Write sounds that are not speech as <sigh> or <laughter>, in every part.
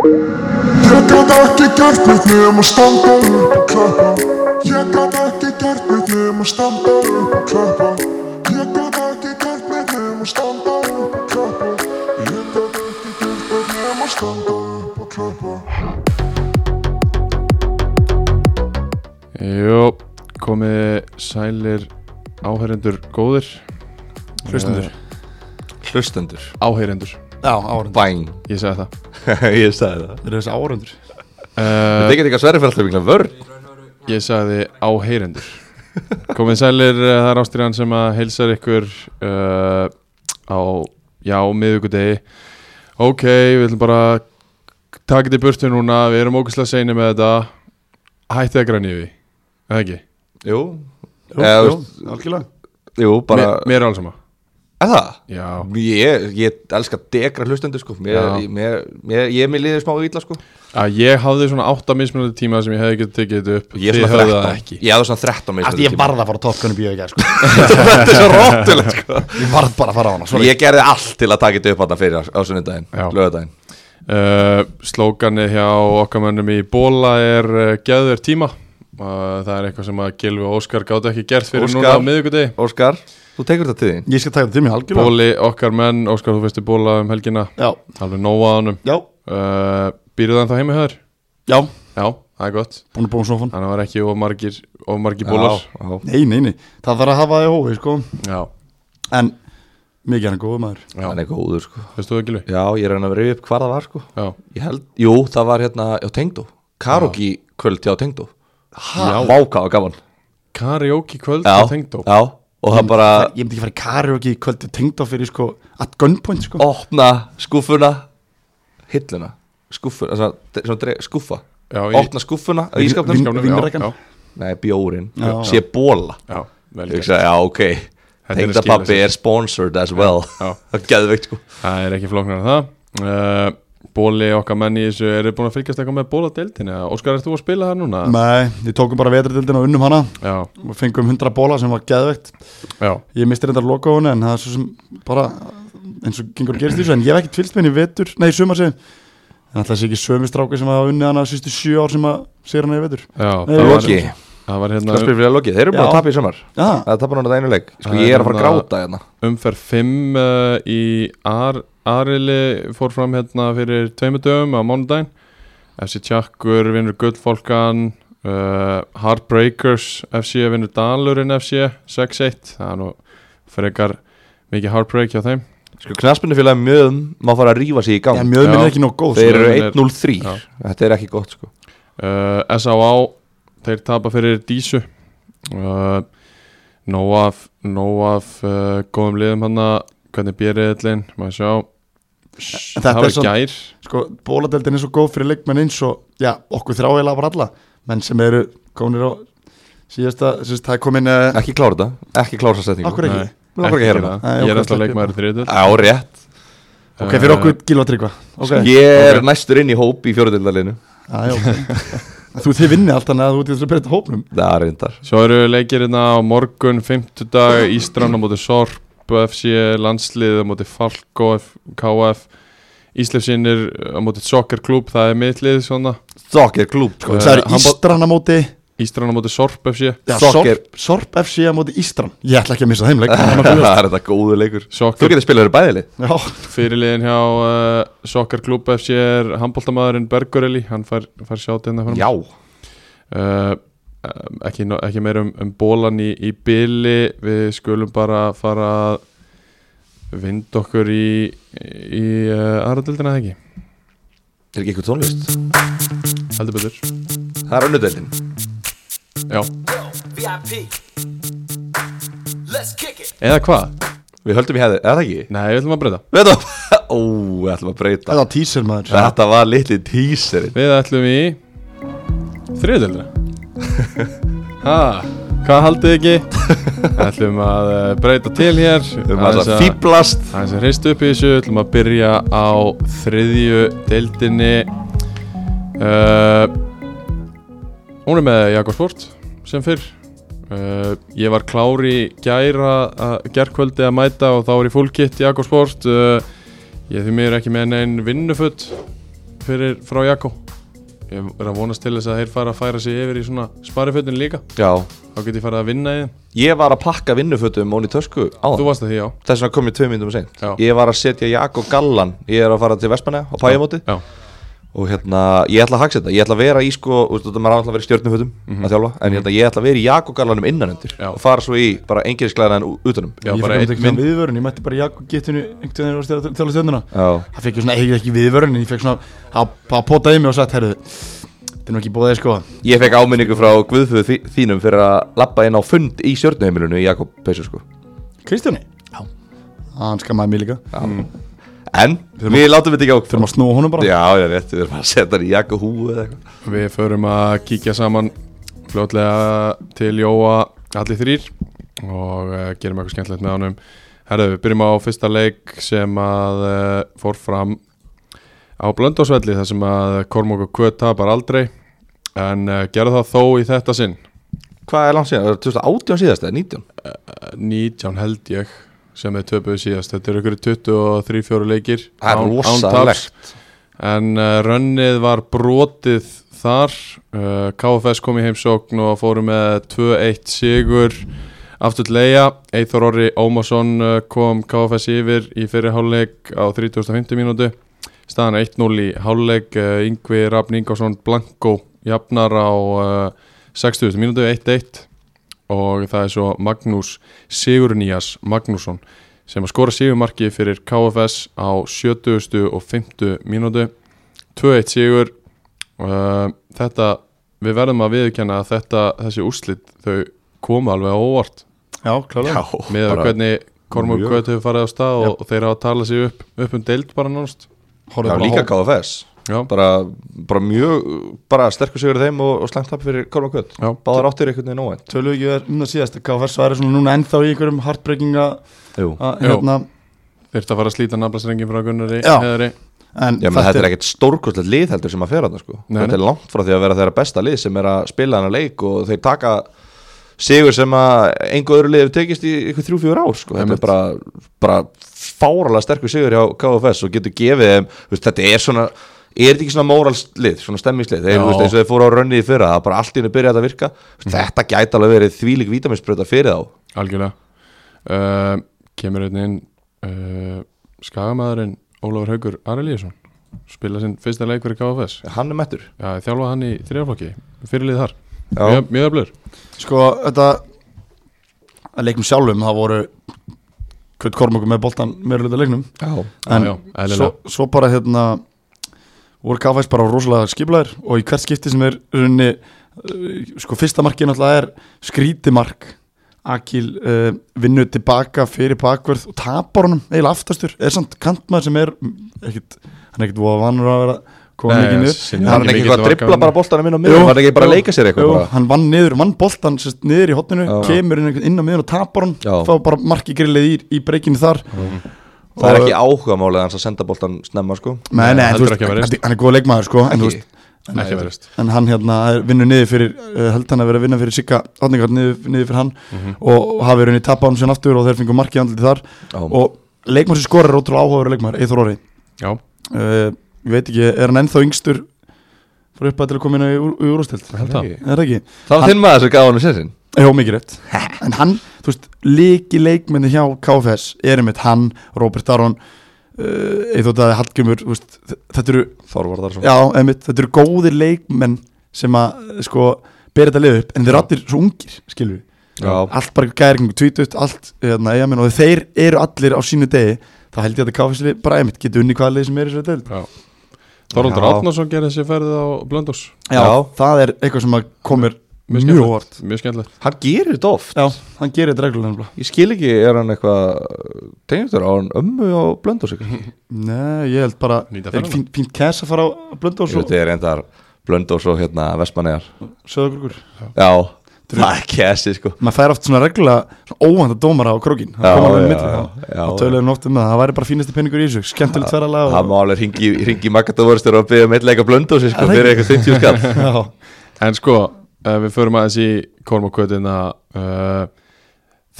Ég gat ekki gert mitt nema standa upp og klappa. Ég gat ekki gert mitt nema standa upp og klappa. Ég gat ekki gert mitt nema standa upp og klappa. Ég gat ekki gert mitt nema standa upp og klappa. Jó, komið sælir áheyrendur góðir. Hlustendur. Eh, Hlustendur Áheyrendur, Já, áhörundur Bang ég segi það. Ég sagði það. <laughs> Þeir eru þessi áhörundur Þetta uh, er ekki eitthvað sverri fyrir alltaf mikla vörn. Ég sagði áheyrendur. Komið sælir, uh, það er ástríðan sem að heilsar ykkur uh, á, já, miðvikudegi. Ok, við ætlum bara að taka þetta í burtu núna. Við erum ógæslega seinir með þetta. Hættið að græni við, eða ekki? Jú. Jú, jú, algjörlega. Jú, bara Mér, mér er alls sama. Er það? Já, Ég, ég elska degra hlustendur sko. Mér, mér, mér, Ég er mér liðið smá illa sko. Að ég hafði svona átta mismunandi tíma sem ég hefði getið tekið þetta upp. Ég er svona höfðu 13 það ekki. Ég hafði svona 13 mismunandi Ætti ég tíma. varð að fara bíó í gær sko. <laughs> Þetta er svo róttulegt sko. Ég varð bara að fara á hana Sorry. Ég gerði allt til að taka þetta upp þarna fyrir á- á sunnudaginn Já. Lögadaginn Uh, slóganið hjá okkar mönnum í bóla er uh, geður tíma. uh, það er eitthvað sem að Gilvi og Óskar gátt ekki gert fyrir Óskar. núna á miðvikudegi. Óskar, þú tekur þetta til þín Ég skal taka þetta til mig algjörlega Bóli okkar menn, Óskar þú fyrst í bóla um helgina. Já, alveg nóa á honum. Já, uh, býrðu það þá heima höður? já. Já, það er gott. Búin að búin sofan þannig að það var ekki of margir, of margir bólar. Já, já. Nei, nei, nei. Það þarf að hafa það í hófi sko. Já, En mikið hann er góð maður. Já, Hann er góður sko. Veistu það Gilvi? Já, ég er hann að vera upp hvar það var sko. Já, Ég held, jú, það var hérna á Tengdó. Karogi kvöld hjá Tengdó. Váka og gaman. Karaoke kvöld Já, á Tengdó. já Og það bara Ég myndi ekki fara í karaoke í kvöldi tengd á fyrir sko At gunpoint sko. Opna skúffuna. Hilluna. Skúffuna, svona, svona dre, skúffa. Já, í- Opna skúffuna í skapnum Vin- Skápnum, vínrekkan. já, Nei, bjórin Já. Sé bóla já, vel Ég hugsa, já, ok. Er Tengdapappi sér. er sponsored as well. Það <laughs> er sko. Það er ekki flóknar en það. Uh, Bóli okkar menn í þessu eru búin að fylgjast eitthvað með bóladeildinni? Óskar, ert þú að spila það núna? Nei, við tókum bara vetradildina og unnum hana. Já, og fengum 100 bóla sem var geðveikt. Já, Ég misti reyndar loka á henni en það er svo sem bara eins og gengur að gerist í þessu. En ég hef ekkert fylgst með henni í vetur, nei, í sumar sem en alltaf sé ekki sömu stráka sem hafa unnið hana sístu sjö ár sem að sér hana í vetur. Já Nei, það, var, Loki, það var hvað hérna spyrir fyrir Loki? Þeir eru Já. að tapa í sumar. Já, Það tapar að einu leik. Sko Það ég er að fara að hérna- gráta hérna. umferð 5 uh, í Ar, Arili fór fram hérna fyrir tveimu dögum á mánudaginn FC Tjakkur vinnur Guldfólkan uh, Heartbreakers FC vinnur Dalurinn FC 6-1 það er nú frekar mikið heartbreak hjá þeim Sko knaspinu félagi mjögum má fara að rífa sig í gang já mjög minn Já. er ekki nóg góð Þeir sko. eru Mjöðmin er- 1-0-3 Já. Þetta er ekki gott sko uh, S.A.A. þeir tapa fyrir Dísu uh, Nóaf Nóaf uh, góðum liðum hann hvernig bjeriðlinn, maður sjá? Þetta það er var gær. sko, bóladeldin er svo góð fyrir leikmenn eins og já, okkur þráilega bara alla menn sem eru konir á síðasta, síðast, það er komin uh, Ekki klára þetta. Ekki klára þessa setningu. Okkur ekki. Langar ekki. Nei, ég er alltaf sleppum. leikmaður þriðutöld Já, rétt. Ok, fyrir okkur Gilva Tryggva. Ok, Ég er Ok. næstur inn í hóp í fjóruðildalinu <laughs> þú þið vinni alltaf neða þú ert í þessu breyta hópnum. Það er reyndar. Svo eru leikir hérna á morgun, 50 dag, Ístrand á móti Sorp, FC, landslið á móti Falko, KF, Íslefsinnir á móti Soccer Club, það er mittlið svona, Soccer klúb sko, Eh, það eru Ístran á móti Ístrand á móti Sorp FC, Soccer. Sorp, Sorp FC á móti Ístran. Ég ætla ekki að missa þeim leik <laughs> Það er þetta góðu leikur. Þú Soccer, getur spilað þér bæðili já, fyrirliðin hjá uh, Soccer Club FC er handbóltamæðurinn Bergureli, hann fær, fær sjátt hérna fyrir Já. Uh, ekki, ekki meira um, um bólan í, í byli við skulum bara fara að vinda okkur í í uh, aðradildina eða ekki Er ekki eitthvað tónlist? heldur betur Það er önnudeldin já. Eða hvað? Við höldum í hefði, er það ekki? nei, við ætlum að breyta Veit það? <laughs> Ó, við ætlum að breyta það er tísir maður Þetta var litli tíserinn við ætlum í þriðildina ha, hvað haldið ekki? Við <laughs> ætlum að uh, breyta til hér. Um að það fýblast Það sem hreist upp í þessu, við ætlum að byrja á þriðju deildinni. Uh, Hún er með Jakobsport sem fyrr. Uh, Ég var klár í gæra gerkvöldi að mæta og þá var ég full kit í Jakobsport uh, Ég er því mér ekki með neinn vinnufutt fyrir frá Jakko Ég er að vonast til þess að þeir fara að færa sig yfir í svona sparifötin líka. Já, Þá get ég farið að vinna í þeim. Ég var að pakka vinnufötum ón í tösku á Þú varst að því, Þess vegna kom ég tvei myndum seint Já. Ég var að setja Jakob Gallan Ég er að fara til Vestmanna á pæjamóti Já, Og hérna, ég ætla að hagsa þetta. Ég ætla að vera í sko, þú veist, þetta maður á alltaf að vera í stjórnufötum að þjálfa. En ætla, ég ætla að vera í Jakob Gallanum innanendur Mhm. Já. Og fara svo í bara engirisklæðan utanum. Já Ég einn ekki mynd. viðvörun, ég mætti bara Jakko getinu einhvern veginn þegar þjálfa stjórnuna Já, Það fekk ég svona, ekki, ekki viðvörun, en ég fekk svona að, að pota í mig og sagt, herru Þetta er nú ekki búið sko. Ég fekk áminningu frá Guðföðu þí- þínum fyrir að lappa inn á fund í stjórnuheimilinu En, við látum þetta ekki á Þurfum að snúa honum bara. Já, já, rétt, við erum að setja hann í Jakob húu eða eitthvað. Við förum að kíkja saman fljótlega til Jóa allir þrýr og uh, gerum eitthvað skemmtilegt með honum. Herðu, við byrjum á fyrsta leik sem að uh, fór fram á Blöndósvelli þar sem að Kormok og Kvöt tapar aldrei. En uh, gerðu það þó í þetta sinn. Hvað er langt síðan? Er það 2018 síðast eða 19? Uh, 19 held ég sem þeir töpuðu síðast. Þetta eru ykkur 23-4 leikir. Það er rosalegt. En uh, rönnið var brotið þar. Uh, KFS kom í heimsókn og fóru með 2-1 sigur. Aftur til leia Eithor Orri Ómarsson uh, kom KFS yfir í fyrir hálfleik á 3050 mínútu. Staðan er 1-0 í hálfleik. Uh, Yngvi Rafn Ingvarsson Blanko jafnar á uh, 60 mínútu 1-1 og það er svo Magnús Sigurnías Magnússon sem að skora sigurmarki fyrir KFS á 70. og 50. mínútu 2-1 sigur uh, þetta, við verðum að viðkenna að þetta, þessi úrslit þau koma alveg óvart Já, klálega með bara hvernig Kormur. Kvöt hefur farið á stað og, og þeir hafa talað sig upp, upp um deild bara nánast Já, líka KFS bara, bara mjög, bara sterkur sigur þeim og, og slangt tap fyrir Korma Kvöld. Báðar áttir einhvern veginn óvænt. Tölum við ekki um það síðast KFS væri svona núna ennþá í einhverjum Jú. hérna, þeirst að fara að slíta naflasrengin frá Gunnari Já. Heðari en Já, þetta er ekkert stórkostlegt lið heldur sem að fera þetta sko. Nei, Þetta er langt frá því að vera þeirra besta lið sem er að spila hana leik og þeir taka sigur sem að einhver öðru lið hefur tekist í ykkur þrjú, fjór ár sko. Þetta er bara, bara fáralega sterkur sigur hjá KFS og getur gefið þeim, þetta er svona er þetta ekki svona móralslið, svona stemmingslið þeir, Já. þú veist, eins og þeir fóru á rönnið í fyrra það bara allt í henni byrjað að virka. Mm. þetta gæti alveg verið þvílík vítaminsbröta fyrir þá. Algjörlega. Uh, kemur einn inn uh, skagamæðurinn Ólafur Haugur Arelíusson spila sinn fyrsta leik fyrir KFS hann er mettur Já, ég þjálfaði hann í þrjaflokki fyrirlið þar, Já. mjög, mjög öflur Sko, þetta að leiknum sjálfum, það voru Kvöld Kormokur með boltan meira hluta leiknum. Já. en já, eðlilega. svo, svo bara hérna voru KFS bara rosalega skiplæðir og í hvert skipti sem er runni, uh, sko fyrsta markið náttúrulega er skrítimark Akil uh, vinnu tilbaka fyrir bakverð og tapar honum eiginlega aftastur, er samt kantmaður sem er ekkit, hann er ekkit voða vanur að vera koma mikið niður. hann er ekki eitthvað að dribbla bara boltanum inn á miðun hann er ekki bara að leika sér eitthvað hann vann niður, vann sérst, niður í hotninu, kemur inn, inn á miðun og tapar hann, fá bara marki grillið í, í breykinu þar það er ekki áhuga málið hans að senda boltan snemma sko. Nei, Nei, þú veist, hann, hann er góð leikmaður sko en, veist, en, en hann hérna er- vinnur niður fyrir uh, held hann að vera að vinna fyrir Sigga Átningar niður, niður fyrir hann Mhm. og hafi verið í tapa hann sér aftur og þeir fengur markið andlið þar. Já. og leikmaður sem skorar er ótrúlega áhugaður leikmaður, Eithor Orri. Já, uh, ég veit ekki, er hann ennþá yngstur fyrir upp að til að koma inn í úrústild það. Er ekki? það var þinn maður sem gaf hann sérsinn Jó, mikið rétt En hann, þú veist, líki leikmenni hjá KFS er einmitt hann, Robert Aron uh, Eithor Daði Hallgjumur þetta eru Þorvarðar svo Já, einmitt, þetta eru góðir leikmenn sem að sko bera þetta lið upp en þeir eru allir svo ungir, skilur við Já. allt bara gæringu, tvítut, allt hérna, eigamenn, og þeir eru allir á sínu degi þá held ég að þetta káfisli bara einmitt getur unni hvaða lið sem er í þessu deild Já. Þorvaldur. Átnarsson gerði þessi ferðið á Blöndós Já, Já. það er eitthvað sem að komir Mjög óvart Mjög skemmtilegt. Hann gerir þetta oft. Já, hann gerir þetta reglulega ég skil ekki, er hann eitthvað tegnustur á hann ömmu á blöndu sig <laughs> Nei, ég held bara er ferðina. fínt, kæs að fara á veit, það er endar blöndu og hérna vestmannegar söðagrugur já, það er kæsi sko. Maður fær oft svona reglulega svona óvænta dómara á krókin það koma alveg já, milli já, þá já. og töluðum oft um það, það væri bara fínasti penningur í þessu. Skemmtilegt ferðalega hann má alveg ringi, ringi Magadóvarstur og byggja um eitthvað blöndu sig sko það fyrir eitthvað 50 skall. <laughs> Já, En sko, við förum aðeins í Kormokvötina uh,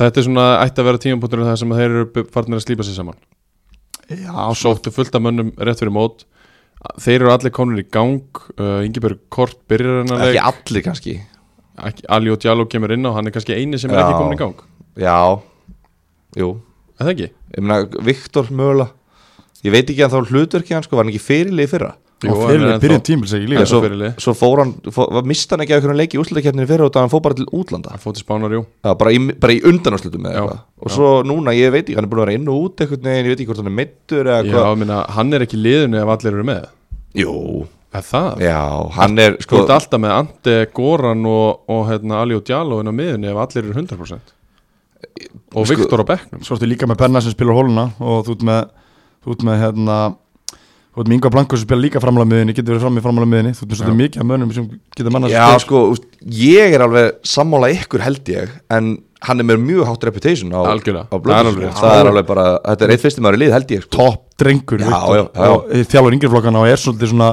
Þetta er svona ætti að vera tímapunkturinn þar sem þeir eru farnir að slípa sig saman. Já, Sóttu fullt af mönnum rétt fyrir mót. Þeir eru allir konur í gang. Uh, Ingeberg Kort byrjar hennar ekki allir kannski. Ekki- Ali og Djaló kemur inn á, hann er kannski eini sem er Já. ekki komin í gang. Já, jú. Er það ekki? ég meina Viktor mögulega ég veit ekki að þá hlutverki hann sko var hann ekki fyrirlið í fyrra og hann fyrir er ennþá- byrjun tímil segi ég Já, líka en svo, svo fór hann, fór, var- mista hann ekki að einhvern leik í úrslutakefninu fyrra og hann fór bara til útlanda? Hann fótt í spánar, jú. Já, bara í, bara í undanáslutum Já, eitthvað. Og svo núna, ég veit ekki, hann er búin að vera inn og út einhvern veginn, ég veit ekki hvort hann er meittur eða Já, hvað. minna, hann er ekki liðinu ef allir eru með. Jú, Er það? já, hann er sko, ert alltaf með Ante, Goran og, og hérna, Ali og Djaló inn á miðunni ef allir eru 100% Og Sko- Viktor á bekknum. Svo ertu líka með Benna sem spilar hóluna og þú ert með þú ert með hérna þú ert með Inga Blanko sem spilar líka framlega miðinni getur verið fram í framlega miðinni þú ert með svolítið mikið af mönnum sem getur manna já, sko úst, ég er alveg sammála ykkur held ég en hann er með mjög hátt reputation á, á Það alveg sko. það er alveg bara, þetta er eitt fyrstum maður í lið held ég sko. topp drengur Já, já, já. þjálfur yngri flokkana og er svolítið svona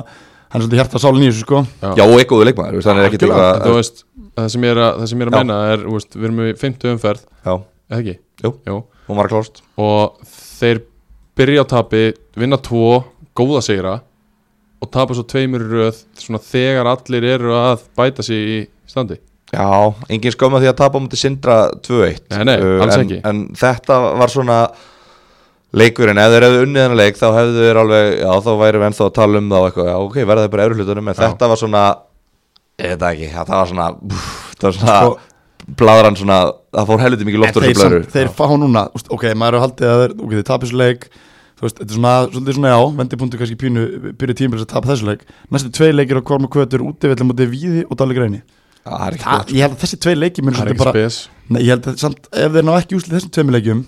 hann er svolítið hjarta sálinn í þessu sko. Já, og eitthvað leikmaður, þú hann er ekkit Algjörlega. En Þú veist, það sem ég er að, það sem ég er að menna er, þú veist, við erum í 50 umferð. Já, eða ekki? Jú. Að góða sigra og tapa svo tveimur í röð svona þegar allir eru að bæta sig í standi. Já, engin skömma því að tapa mútið Sindra 2-1 Nei, nei, Uh, alls en, ekki. En þetta var svona leikurinn, ef þeir hefðu unnið þennan leik þá hefðu þeir alveg, já þá væri við ennþá að tala um það og eitthvað, já ok, verða þeir bara efri hlutunum en Já. þetta var svona, ég veit það ekki. Það var svona, pff, það var svona Sko- bladran svona, það fór helviti mikið loftur þeir, þeir fá núna ok, maður er haldið að þeir, ok, þeir tapir þessu leik þú veist, þetta er svona, svolítið svona já vendipunktu kannski pínu, byrju tímil að tapa þessu leik. Næstu tvei leikir á Korma Kvötur útivillum mútið Víði og Dalí Greini. Það er ekki Það, gott ég held að þessi tvei leikir mun Það er bara spes. Nei, ég held að samt, ef þeir ná ekki úslið þessum tveimur leikjum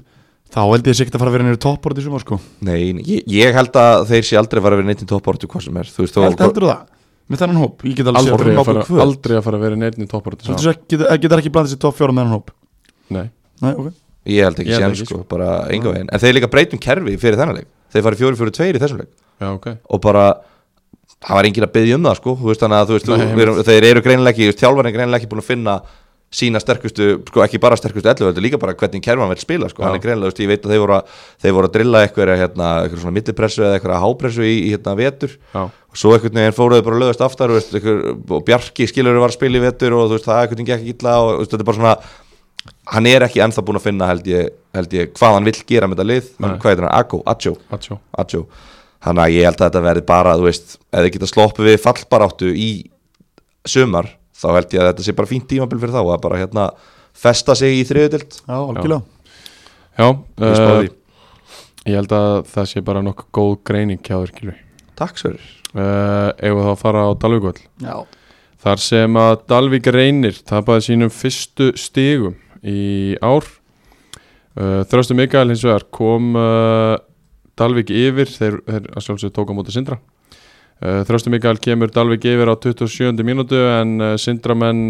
þá held ég ekki að fara að vera nýri toppbort í sumar sko. Nei, nei, ég, ég held að þeir sé aldrei fara að vera neitt í toppáratu hvað sem er. Þú veist, Held, heldur það? Með þennan hóp? Ég get alveg séð aldrei, að fara, aldrei að fara að vera neitt í topparötu Heldur þú ekki, blandið sér topp fjóra með þennan hóp? Nei, Nei, ok Ég held ekki sér ekki, sko, bara enga veginn. En þeir líka breytum kerfi fyrir þennan leik. Þeir farið fjóri fjóri tveir í þessum leik. Já ok. Og bara það var enginn að byggja um það sko. Þú veist, þannig að þú veist, Nei, þú, þeir eru greinilega ekki þjálfarinn er greinilega ekki búin að finna sína sterkustu, sko ekki bara sterkustu 11 þetta er líka bara hvernig kerfan vil spila sko, Já. hann er veist, ég veit að þeir voru að, þeir voru að drilla eitthvað, hérna, eitthvað svona millipressu eða eitthvað hápressu í, í hérna vetur. Já, og svo einhvern veginn fóruðu bara lögast aftar veist, einhver, og Bjarki skilur var að spila í vetur og þú veist, það einhvern veginn gekk illa og veist, þetta er bara svona hann er ekki ennþá búin að finna held ég, held ég hvað hann vill gera með þetta lið. Nei. hvað er hann, Akko, Adjó Þannig að ég held að þetta verði bara, þú veist, ef þið geta sloppið við fallbaráttu í sumar, þá held ég að þetta sé bara fínt tímabil fyrir þá, að bara hérna festa sig í þriðutild. Já, algjörlega. Já, Ég spá uh, ég held að það sé bara nokkuð góð greining hjá þér Gylfi. Takk Sverrir. uh, Eigum við þá að fara á Dalvíkvöld Já. Þar sem að Dalvík reynir tapaði sínum fyrstu stigum í ár uh, Þröstu Mikael hins vegar kom uh, Dalvík yfir þeir, þeir að sjálfsög tók á móti Sindra uh, Þröstu Mikael kemur Dalvík yfir á 27. mínútu en Sindramenn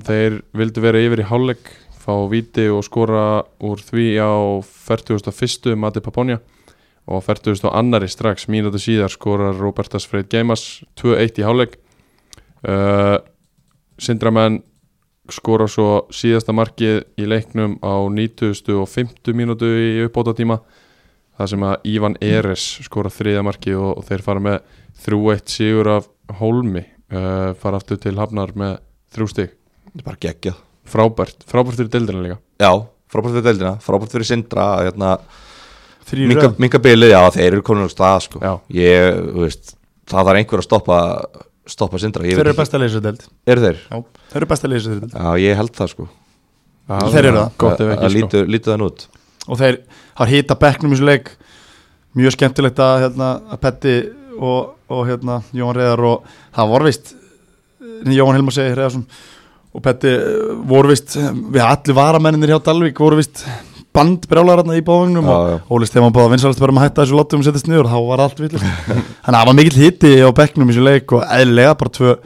þeir vildu vera yfir í hálfleik fá viti og skora úr því á 41. Mati Paponja og 40. annari strax mínútu síðar skorar Robertas Freyt Geimas 2-1 í hálfleik uh, Sindramenn skora svo síðasta markið í leiknum á 90. og 50 mínútu í uppbóta tíma þar sem að Ívan Eres skora þriða markið og, og þeir fara með 3-1 sigur af Hólmi uh, fara aftur til Hafnar með þrjú stig Þetta er bara geggjað. frábært, frábært fyrir deildina líka Já, frábært fyrir deildina, frábært fyrir Sindra, hérna, röð minka bilið, já, þeir eru komin á stað, sko. Ég, veist, það þarf einhver að stoppa, stoppa Sindra. Þeir eru besta leysið deild Eru þeir? Já Þeir eru besta leysið deild Já, ég held það, sko. Þeir eru það. gott ef Að- ekki að sko. lítu, lítu þann út. Og þeir har hita bekknum í þessu leik Mjög skemmtilegt að, hérna, að Petti og, og hérna, Jón Reyðar og það var vist Jón Hilmar segi Reyðarsson og Petti eh, voru vist við allir varamenninir hjá Dalvík voru vist bandbrjálar hérna í Já, og. Óli Stefán báða vinsalast bara um að hætta þessu lottum og setjast niður og þá var allt villist <laughs> þannig að það var mikill hitti á bekknum í þessu leik og eðlilega bara tvö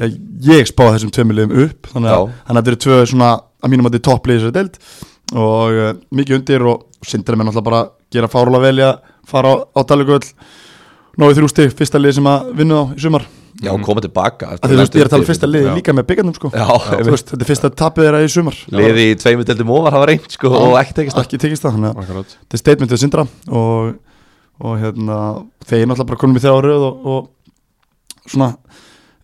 ég, ég spáði þessum tveimur liðum upp þannig að, þannig að þetta eru tvö svona að mínum að þetta er topplið í þessu deild. Og uh, mikið undir og sindar með náttúrulega bara gera fárulega vel í að fara á, á Dalvíkvöld náðu þrjú stig, fyrsta lið sem að vinna á í sumar Já, koma tilbaka. að þú veist, ég er að tala um fyrsta lið Já. líka með byggarnum sko Já, Þú veist, þetta er fyrsta tapið þeirra í sumar liði í tveimur deildum ofar hafa reynd, sko, og ekki tekist það. ekki tekist það, þannig að þetta er statementið sindra og, og hérna þeir náttúrulega bara konum í þrjá röð og, og svona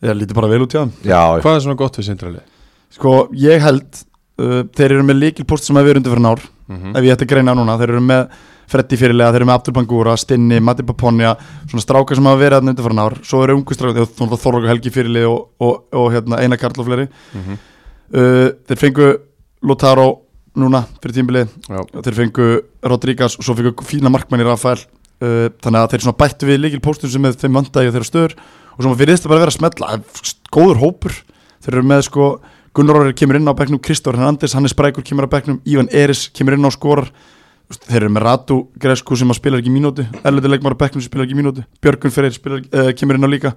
ég líti bara vel út hjá þeim Já, Hvað er svona gott við sindrali? sko ég held uh, þeir eru með líkilpost sem hefur verið undir fyrir nár Mm ef ég ætti að greina núna, þeir eru með Freddy fyrirlega, þeir eru með Abdul Bangura, Stinni, Matti Paponja svona strákar sem hafa verið að undir fyrir nár svo eru ungu strákar, Þorlokk Helgi fyrirlið og, og, og hérna, Einar Karl og fleiri. Mhm. uh, þeir fengu Lotaro núna fyrir tímbilið þeir fengu Rodríguez og svo fengu fína markmanni Rafael. Uh, þannig að þeir svona bættu við líkil póstum sem þeim vantægi og þeirra stöður. Og svo fyrir þetta bara að vera að smetla góður hópur, þeir eru með sko Gunnar Orri kemur inn á bekknum, Kristór Hernandez Hannes Brækur kemur á bekknum, Ívan Eris kemur inn á skorar. Þeir eru með Ratu Gresku sem spilar ekki mínútu Erlendur leikmar á bekknum sem spilar ekki mínútu Björgun Ferreir uh, kemur inn á líka.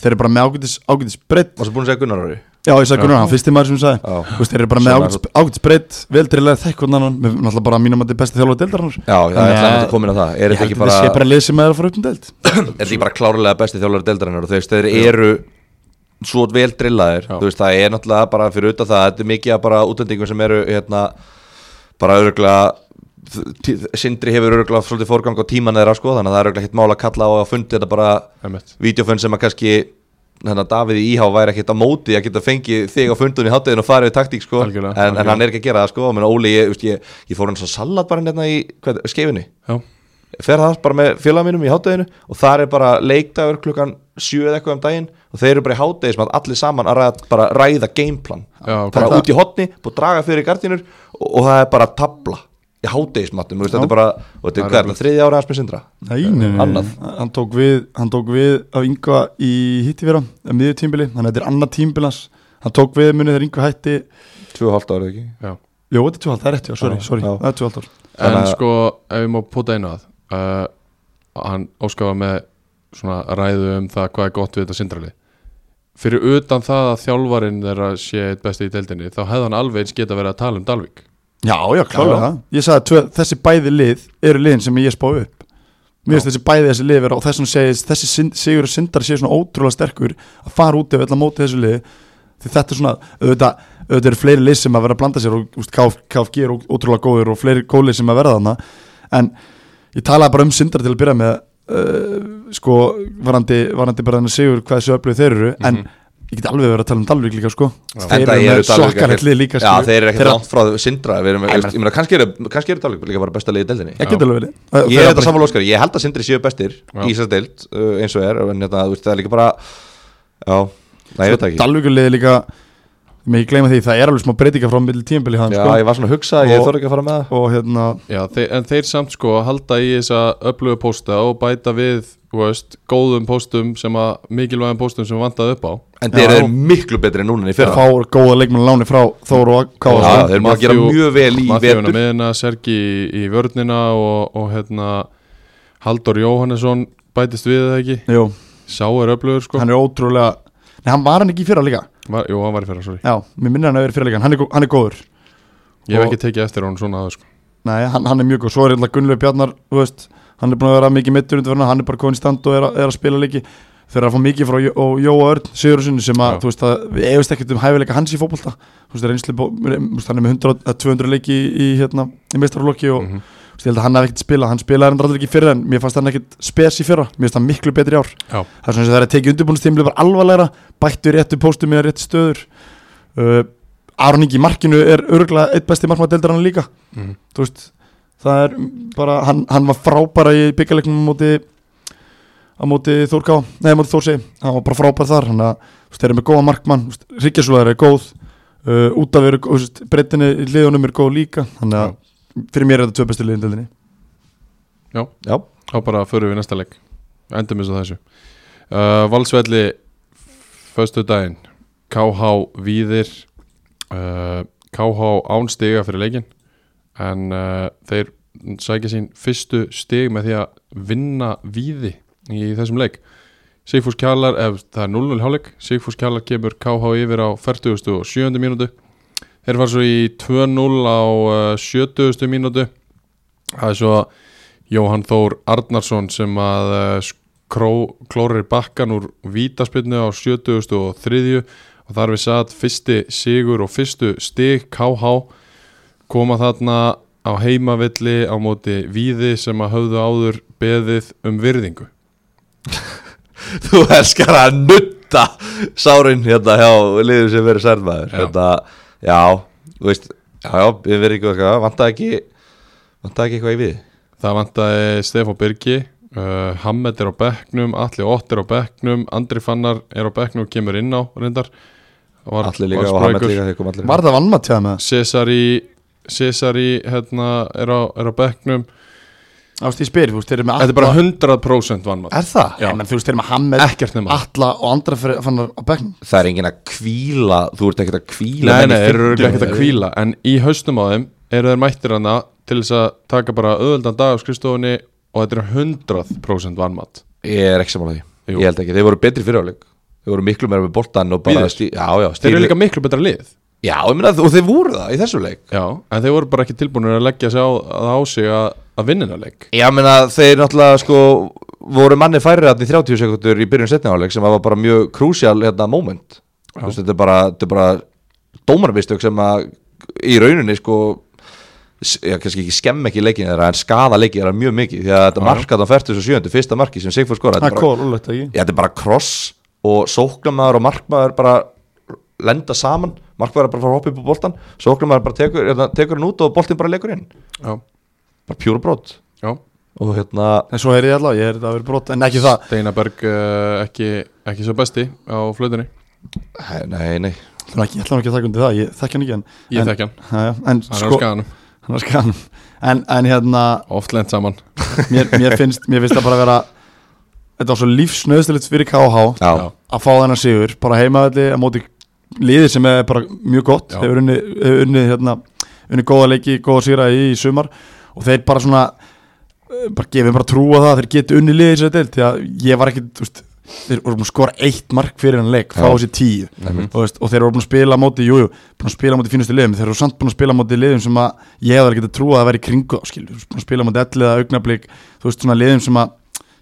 Þeir eru bara með ágætis, ágætis breytt varstu búin að segja Gunnar Ári? já ég sagði Gunnar, hann fyrsti maður sem ég sagði. Veist, þeir eru bara með ágætis, ágætis breytt veldrilega þekk og annan, með náttúrulega bara mínum að þetta er besti þjálfur deildarinnar. Já það er ætlaði að koma inn á það. Er þetta held ekki bara, svo vel drillaðir veist, það er náttúrulega bara fyrir utan það þetta er mikið að bara útlendingum sem eru hérna, bara öruglega Sindri hefur öruglega svolítið fórgang á tíman þeirra sko, þannig að það er öruglega hitt mál að kalla á að fundi þetta bara vídeofund sem að kannski hérna, Davíð í Íhá væri ekkert á móti að geta fengið þig á fundunni í háttegin og farið við taktík sko. Algjörlega, en, en algjörlega. hann er ekki að gera það sko. menn Óli, ég, veist, ég, ég fór hann svo salat bara hérna í hvað, skeifinni Já, fer það bara með félag mínum í hátteginu og það er bara leikdagur klukkan 7 eða eitthvað um daginn og þeir eru bara í háttegis með allir saman að ræða, bara ræða gameplan. Bara út í hotni, búið að draga fyrir gardinur og, og það er bara tabla í háttegismattum, þetta er bara og þetta er er er það, þriðja ára hans með sindra? Nei, nei, nei, Annað. hann tók við hann tók við af Yngva í hitti vera að miðju tímbili, þannig að þetta er annað tímbilans hann tók við munið þegar Yngva hætti. 2,5 ára ekki? Já. Jó, þetta er tjóðald, það er rétt, já, sorry, Já, sorry. já. það er tjóðald ár. En að- sko, ef við má pota einu að uh, Hann óskafa með svona ræðu um það hvað er gott við þetta sindrali Fyrir utan það að þjálfarinn þeirra sé eitt besti í deildinni þá hefði hann alveg eins geta verið að tala um Dalvik. Já, já, klálega. Það Ég sagði að þessi bæði lið eru liðin sem ég spá upp. Mér finnst þessi bæði þessi lið vera og þess segist þessi Sigur og Sindar sé svona ótrúlega sterkur að fara út ef öll að móti þessu lið því þetta er svona, auðvitað, auðvitað eru fleiri lið sem að vera að blanda sér og úst, KF, KFG er ó- ótrúlega góður og fleiri gólið sem að verða þarna. En ég talaði bara um Sindar til að byrja með uh, sko, varandi, varandi bara þennan Sigur hvað þessu öflug þeir eru en ég get alveg verið að tala um Dalvik líka sko. Þeir Enda eru eru með Dalvík svakkarlegt ekkert- lið líka Já, þeir eru ekkert langt frá sindra við erum, veist, ég meina, kannski eru, kannski eru Dalvík líka bara besta liðið í deildinni. Ég get alveg verið. Ég Þeir er þetta bara- samfélag Óskar, ég held að sindri séu bestir Já. í þessar deild uh, eins og er, en þetta, þú veist, það er líka bara Já, næ, ég veit það ekki. Dalvíkulegði líka Mér ekki gleyma því, það er alveg smá breytinga frá milli tímbili hann Já, sko. ég var svona að hugsa, ég þorði ekki að fara með það. Og hérna, Já, þeir, en þeir samt sko halda í þessa við, veist, góðum póstum sem að, mikilvægum póstum sem vantaði upp á. En þeir eru miklu betri núna en í þeir fyrra fá góða leikmann láni frá Þóru og Já, Káa þeir eru að gera mjög vel í vetur. Miðina, Sergi í, í vörnina og, og hérna Haldur Jóhannesson bætist við það ekki? Jú, Sá er öflugur sko. Hann er ótrúlega Nei, hann var hann ekki í fyrra líka? Var, Jú, hann var í fyrra, sorry. Já, mér minnir hann að vera í fyrra líka. Hann er, hann er góður. Ég hef Og- ekki tekið eftir hún svona aðeins sko. Nei, hann, hann Hann er búin að vera mikið mittur undir Hann er bara komin í stand og er, að- er að spila leiki. Þeir eru að fá mikið frá Jóa Örn Sigurðarssoni sem að, Já. þú veist að Við eigust ekkert um hæfileika hans í fótbolta. Þú veist, reynsli, hann er með 100, eða 200 leiki í, í hérna, í meistarflokki og Mhm. þú veist, ég held að hann hef ekkert spilað. Hann spilaði hann allir ekki fyrir en mér fannst hann ekkert spes í fyrra. Mér finnst hann miklu betri ár. Já, Það er svona sem það er að tekið undirbúinustímli bara alvarlegra Bættu réttu póstum í réttu stöður. Uh, Aron Ingi markinu er örgulega eitt besti markmaður deildar hann líka. Mhm. þú veist það er bara, hann, hann var frábæra í byggjarleiknum á móti á móti Þórká, nei á móti Þórsi. Hann var bara frábær þar, hann að þeir eru með góða markmann, Ríkjasúðar er góð uh, út af veru, breytinni í liðunum er góð líka, þannig að fyrir mér er þetta tvö bestu liðin deildinni. Já, Já, þá bara förum við næsta leik. Endum eins og þessu. Uh, Valsvelli Föstu daginn KH Víðir uh, KH án stiga fyrir leikin En uh, þeir sækja sín fyrstu stig með því að vinna Víði í þessum leik Sigfús Kjallar, ef það er 0-0 hálfleik Sigfús Kjallar kemur KH yfir á 47. mínútu Þeir var svo í 2-0 á uh, 70. mínútu Það er svo Jóhann Þór Arnarsson sem að uh, skró, klórir bakkan úr vítaspilnu á 70. og 3. og þar við satt fyrsti sigur og fyrstu stig KH koma þarna á heimavilli á móti víði sem að höfðu áður beðið um virðingu. <laughs> Þú elskar að nutta sárin hérna hjá liður sem verið særmaður hérna, Já, þú veist Já, já, við verðum ekki eitthvað Vantaði ekki Vantaði ekki eitthvað í við Það vantaði Stefán Birgi uh, Hammed er á bekknum, Atli Ott er á bekknum Andri Fannar er á bekknum og kemur inn á reyndar. Var, Allir líka og sprækur. líka Var það vannmatt hjá með það? Cesari Cesari hérna, er, á, er á bekknum. Ást ég spyr, þú veist, þeir eru með Þetta er bara 100% vannmatt Er það? Já. Menn þú veist, þeir eru með Hammed Ekkert nema Alla og andra fyrir, fannar á bekknum. Það er engin að kvíla Þú ert ekkert að kvíla Nei, nei, þeir eru ekkert að kvíla En í haustum á þeim eru þeir mættir hana Til þess að taka bara öðuldan dag á skrifstofunni Og þetta er 100% vannmatt Ég er ekki saman að því. Jú. Ég held ekki, þeir voru betri fyriráleik Þeir voru miklu meira með boltan og bara Víðir. stí, Já, já, Þeir eru líka miklu betra lið Já, ég meina, og þeir voru það í þessu leik. Já, en þeir voru bara ekki tilbúinir að leggja sig á, að á sig að, að vinna þennan leik. Já, ég meina, þeir náttúrulega sko voru manni færri þarna í 30 sekundur í byrjun setni áleik sem var bara mjög krúsjál hérna moment. Þú veist, þetta er bara, þetta er bara dómarvistök sem að í rauninni sko já, kannski ekki skemm ekki leikin þeirra en skada leikin þeirra mjög mikið því að þetta Já. markat á 47. fyrsta marki sem Sigfúr skora Það þetta er er bara, er kross og sóknamaður og markmaður bara lenda saman markmaður er bara að fara að hoppa upp á boltan sóknamaður bara tekur, hérna, tekur hann út og boltin bara leikur inn. Já, bara pjúra brot. Já. Og hérna En svo er ég allavega, ég er þetta að vera brot En ekki það, Steina Berg uh, ekki, ekki svo besti á flutunni nei, nei Þannig ekki, ég ætla ekki að taka undir það Ég þekki hann ekki en Ég en, þekki hann, Já, já, en hann er á sko skaganum Hann. er á skaganum en, en hérna, Oft lent saman. Mér, mér, finnst, mér finnst það bara að vera Þetta var svo lífsnöðstilegt fyrir KH. Að fá þennan sigur Bara heimaðalli að móti liðir sem er bara mjög gott Já. Hefur unni, hefur unni, hérna, unni góða leiki, góða sýra í, í sumar Og þeir bara svona eh, bara gefið bara trú á það að þeir geti unni liðið sér deilt því að ég var ekki, veist þeir voru búin að skora eitt mark fyrir hann leik fá Já. þessi tíu og, veist, og þeir voru búin að spila móti, jújú búin að spila móti fínustu liðum, þeir voru samt búin að spila móti liðum sem að ég hefði ekki trúa að það væri í kringu þá, skilur, búin að spila móti ellið að augnablík þú veist, svona liðum sem að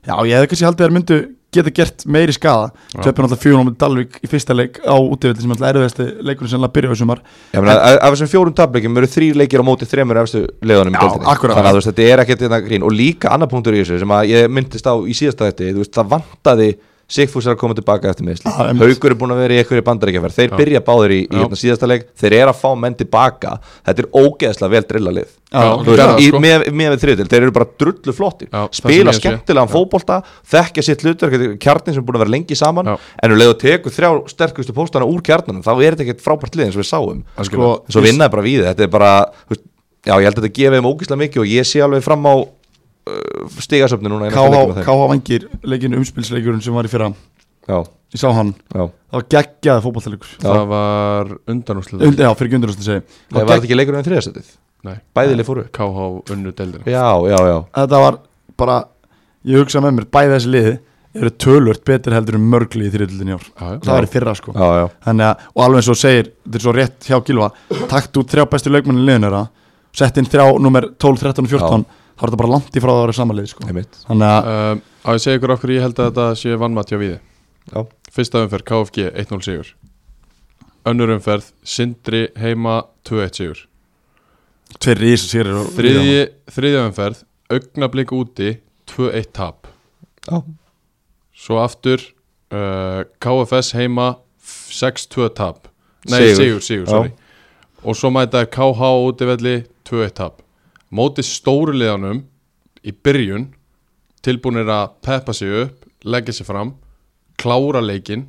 já, ég hefði kannski haldið að þeir myndu geta gert meiri skada töpum alltaf fjórum Dalvik í fyrsta leik á útivilli sem alltaf erfiðasti leikurinn sem alltaf byrja á sumar. Ég meina, af þessum fjórum tableikum eru þrýr leikir á móti þremur efstu leiðunum. Þannig að þetta er ekkert þetta grín. Og líka annar punktur í þessu sem að ég myndist á í síðasta þetta það vantaði Sigfús er að koma tilbaka eftir meðsli. Haukur er búin að vera í einhverju bandaríkjaferð. Þeir Já. byrja báðir í, í hérna, síðasta leik. Þeir eru að fá menn tilbaka. Þetta er ógeðslega vel drilla lið. Já, Þú veist, gerða það, í, sko. með, með við þriðil, þeir eru bara drullu flottir. Já, það sem spila skemmtilegan fótbolta þekkja sitt hlutur, kjarnin sem er búin að vera lengi saman. Já. en um leið og tekur þrjá sterkustu póstana úr kjarnanum þá er þetta ekkert frábært lið eins og við sáum. Sko, svo vinnaði bara við þetta er bara já ég held að þetta gefi þeim ógislega mikið og ég sé alveg fram á stigasöfni núna í KH vangir leikinu umspilsleikurinn sem var í fyrra. Já, ég sá hann, já. það var geggjaði fótballtalegur Það var undanúslega Und, já, fyrir að segja það var þetta ekki leikurinn í þriðasettið Nei, bæðileg fóru. KH unnu deildina. Já, já, já, þetta var bara ég hugsa með mér, bæði þessi liði eru tölvört betur heldur en mörgli í þriðlunni ár. Já, já. það var í fyrra sko. Já, já. Þannig að, og alveg eins og segir, þetta er svo rétt hjá Gilva takt út þrjá bestu leikmennin liðunera sett inn þrjá nummer 12, 13 og 14 þá er þetta bara langt í frá það að vera samanlið sko. þannig að, um, Á ég segja ykkur okkur ég held að þetta sé vannmatt hjá viði já, Fyrsta umferð KFG 1-0 sigur. Önnur umferð Sindri heima 2-1 sigur. Tveir í þessu og- Þriðji, þriðja umferð Augnablík úti 2-1 tap. Já, Svo aftur uh, KFS heima 6-2 tap. Nei, Sigur. sigur, sigur, Og svo mæta KH útivelli 2-1 tap Móti stóru liðanum í byrjun tilbúinir að peppa sig upp leggja sig fram, klára leikinn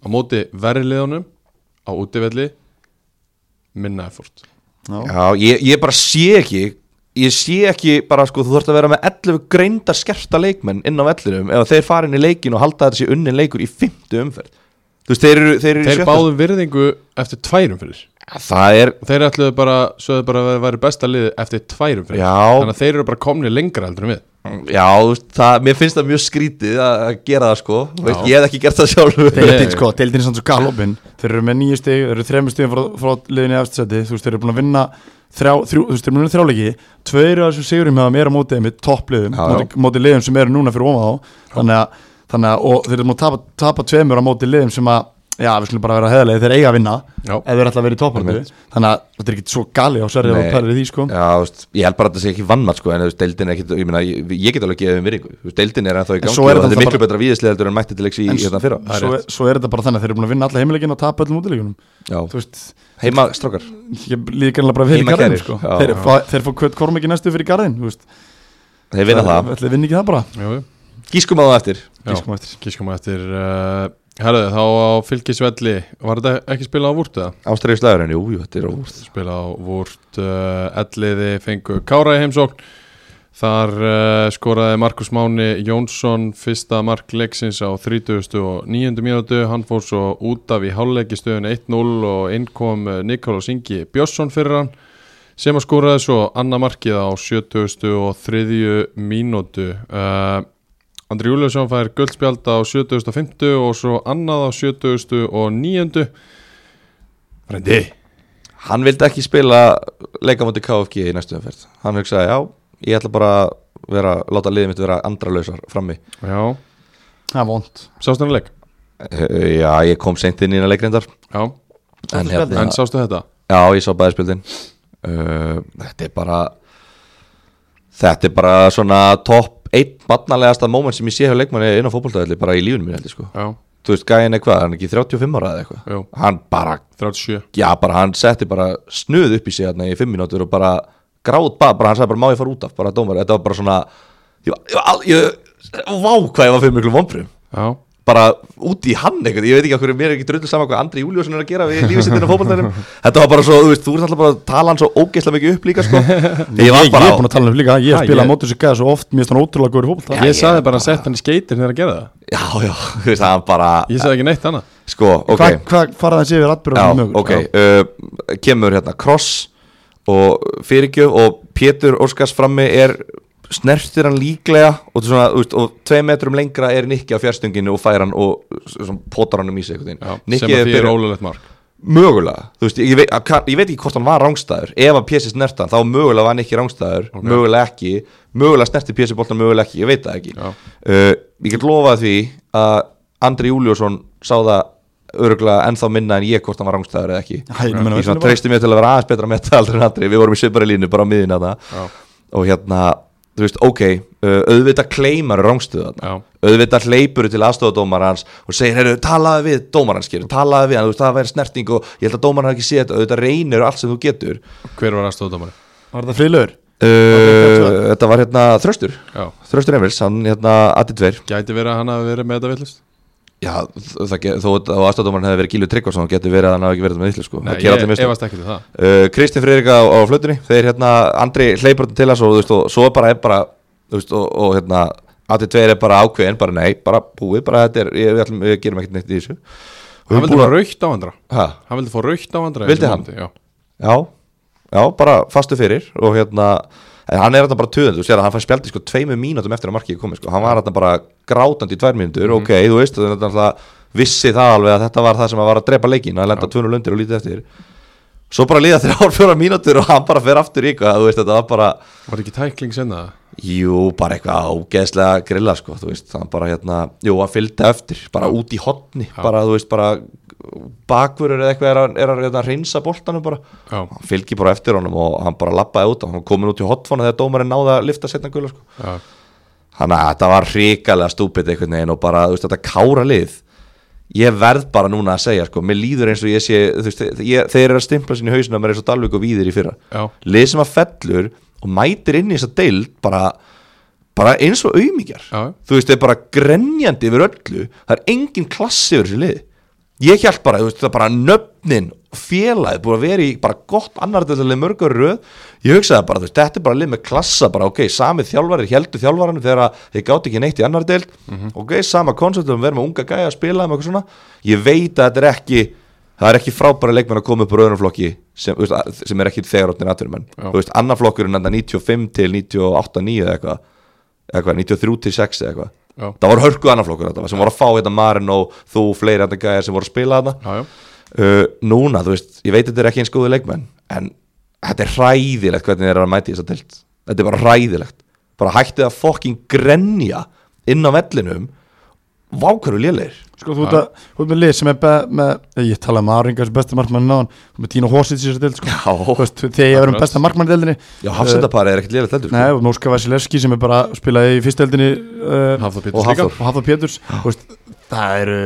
á móti verri liðanum á útivelli minna effort. Já. Já, ég, ég bara sé ekki Ég sé ekki bara sko Þú þarfst að vera með 11 greindar skerta leikmenn inn á vellinum Ef þeir fara inn í leikin og halda þetta sé unnin leikur í 50 umferð. Þú veist, þeir eru, þeir eru í Þeir báðu virðingu eftir tværum fyrir Það er, Þeir ætluðu bara, sögðu bara að vera besta liði eftir tværum fyrir Já. Þannig að þeir eru bara komni lengra heldur en við. Já, þú veist, það, mér finnst það mjög skrítið að að gera það sko. Þú veist, Já. Ég hef ekki gert það sjálfur. Deildin sko, deildin er samt svo galopin. Þeir eru með nýju stig, þeir eru þremur stigum frá, frá liðinni eftirsæti, þú veist, þeir eru búin að vinna þrjá, þrjú, þú veist, þeir eru búin að vinna þrjáleiki tveir af þessum sigurum hefða meira mótið með toppliðum, Já, já. móti, móti liðum sem eru núna fyrir ofan þá þannig að, þannig að og þeir eru búin að tapa, tapa tveimur á móti liðum sem að já, við skulum bara vera heðalegi þeir eiga að vinna Já. ef þeir ætla að vera í toppartu þannig að þetta er ekki svo gali á sverrið Nei. og pælir í því sko. Já, þú veist, ég held bara að það sé ekki vannmatt sko, en deildin er ekki, ég meina, ég, ég get alveg virðingu, þú veist, deildin er ennþá í gangi svo og er þetta þetta er miklu bara- betra víðislega en mætti til leiks í En hérna fyrra. svo, er- svo er þetta bara þannig að þeir eru búin að vinna alla heimilegin og tapa öllum veist, heima garðin sko. þeir, fá, þeir fá kvöt korm ekki næstu fyrir garðin. Þeir vinna það, ekki gískum á það eftir Á á Herðu, þá á fylgisvelli Var þetta ekki spilað á vúrt eða? Ástæður í slagurinn, jú, jú, þetta er óvúrt Spilað á vúrt uh, Elliði fengu Kára í heimsókn Þar uh, skoraði Markus Máni Jónsson fyrsta mark leiksins á 30. og 9. mínútu hann fór svo út af í hálfleiki stöðun 1-0 og inn kom uh, Nikolás Ingi Björnsson fyrir hann sem að skoraði svo annar markið á 70. og 3. mínútu uh, Andri Júliusson fær guldspjald á 70.50 og svo annað á 70. og 9. Frendi Hann vildi ekki spila leika mútið KFG í næstu umferð Hann hugsaði, já, ég ætla bara að vera, láta liðið mitt vera andralausar frammi Já, það er vond sástu hann leik? uh, Já, ég kom seint inn í hérna leikrindar Já, En, spjaldið? en sástu þetta? Já, ég sá bæðispjöldin uh, Þetta er bara Þetta er bara svona topp einn barnalegasta moment sem ég sé hjá leikmanni inn á fótboltaðalli bara í lífunum mér heldur sko. Já, Þú veist, gæin er hvað, hann er ekki 35 ára eða eitthvað? Jú, Hann bara, 37 já bara hann setti bara snuð upp í sig hérna í 5 mínútur og bara gráð bara, bara hann sagði bara má ég fara út af, bara dómar Þetta var bara svona Ég, var- ég, var al- ég, vá hvað ég var fyrir miklu vonbrum Já, bara út í hann eitthvað, ég veit ekki okkur mér er ekki drullu saman hvað Andri Júliusson er að gera við á fótballtænum <laughs> þetta var bara svo, þú veist, þú ert alltaf bara að tala hann svo ógeðslega mikið upp líka sko. Ég ég, var ég bara er búin að tala um líka. Ég spila ég- á mótur sig gæða svo oft. Mér finnst hann ótrúlega góður í fólk ég sagði bara að setja hann í skeitir þegar að gera það. Já, já, <laughs> þú veist, hann bara Ég sagði ekki neitt annað. Sko, ok, hvað hva snertir hann líklega og, svona, veist, og tvei metrum lengra er Nikki á fjärstunginu og fær hann og potar hann um í sig Já, sem að er því er ólulegt mark. Mögulega, þú veist, ég veit, að- ég veit ekki hvort hann var rángstæður, ef að Pési snert hann þá mögulega var hann ekki rángstæður, Ok. mögulega ekki. Mögulega snerti Pési boltan, mögulega ekki ég veit það ekki, uh, ég get lofað því að Andri Júliusson sá það öruglega ennþá minna en ég hvort hann var rángstæður eða ekki. Ég treysti mér til að vera aðeins betra með þetta aldrei en Andri, við vorum í svipari línu bara á miðin að Já. og hérna, þú veist, ok uh, auðvitað kleimar Já. auðvitað hleypur til aðstofadómar hans og segir, heyrðu, talaði við dómar hans skilur, talaði við hann, þú veist, það væri snerting og ég held að dómar hann ekki sé þetta, auðvitað reynir allt sem þú getur. Hver var aðstofdómari? var þetta friðlögur uh, þetta var hérna Þröstur. Já, Þröstur Emils, hann hérna aðið tveir. Gæti verið að hann hafi verið með þetta villist já, þó að aðstofadómar hefði verið Gílu Tryggvason, getur verið að hann hafi ekki verið með yllu sko, Nei, allir ég mistök. efast ekki til það uh, Kristinn Friðrika á, á flutunni þeir hérna, Andri hleypur til hans og, þú veist, og svo bara er bara þú veist, og, og hérna, aðið tveir er bara ákveðin bara nei, bara búið, bara þetta er ég, við, ætlum, við gerum ekkert neitt í þessu Hann vildi fá raukt á andra Ha? Hann vildi fá raukt á andra Vildi hann? mómenti, Já, Já, já, bara fastu fyrir og hérna, hann er þetta bara töðund, þú sér að hann fær spjaldi sko tveimu mínútum eftir að markið komið sko, hann var þetta bara grátandi í tvær mínútur, ok, þú veist, þetta er alltaf vissi það alveg að þetta var það sem að var að drepa leikin, að lenda tvönu lundir og lítið eftir. Svo bara líða <laughs> þrjár fjóra mínútur og hann bara fer aftur í eitthvað, þú veist, þetta var bara var ekki tækling senna? Jú, bara eitthvað ágeðslega grilla sko, þú veist, hann bara hérna jú, hann fylgdi eftir, bara út í hotni bara, þú veist, bara bakvörur eða eitthvað er að, er að, er að reynsa boltanum bara. Já, hann fylgir bara eftir honum og hann bara lappaði út og hann komin út í hotfónu þegar dómarinn náði að lifta setna gula sko. þannig að þetta var hrikalega stúpid einhvern veginn og bara veist, þetta kára lið ég verð bara núna að segja sko, mér líður eins og ég sé veist, ég, þeir eru að stimpla sinni hausinu að mér eins og Dalvik og Víðir í fyrra. Já, lið sem að fellur og mætir inn í þessa deild bara, bara eins og auðmíkjar þú veist, þeir bara grenjandi yfir öllu. Það er engin klassi yfir þessu lið ég held bara, þú veist, það bara nöfnin félagið búið að vera í bara gott annardelið mörgur röð. Ég hugsaði bara, þú veist, þetta er bara lið með klassa bara, ok, sami þjálfari, heldur þjálfaranum þegar að þeir gátt ekki neitt í annar deild. Ok, sama konceptum, verðum með unga gæja að spila með eitthvað svona, ég veit að þetta er ekki það er ekki frábæra leikmenn að koma upp úr öðrum flokki sem, að- sem er ekki þegar áttin Já. þú veist, annar flokkurinn enda 95 til 98, 9 eða eitthvað eitthvað, 93 til 6 eða eitthvað Já. það voru hörku annar flokkur þetta sem voru að fá hérna Marin og þú og fleiri þetta gæjar sem voru að spila já, uh, núna, þú veist, ég veit þetta er ekki eins góði leikmenn en þetta er hræðilegt hvernig þeir eru að mæti þess að tilt þetta er bara hræðilegt. Bara hættið að fokking grenja inn á vellinum vákaru lélegir Sko, þú ert að- þú ert með lið sem er be, með, ég tala um Aringas besta markmann náðan, þú með Tíno Horsits í þessu deild, sko. Veist, þegar ég verðum besta markmann í deildinni, já hafsendapari er ekkert lélegt heldur sko. nei, og Móska Vasilevski sem er bara spilaði í fyrsteldinni uh, Hafþór Og Hafþór. og Hafþór Péturs, þú veist, það eru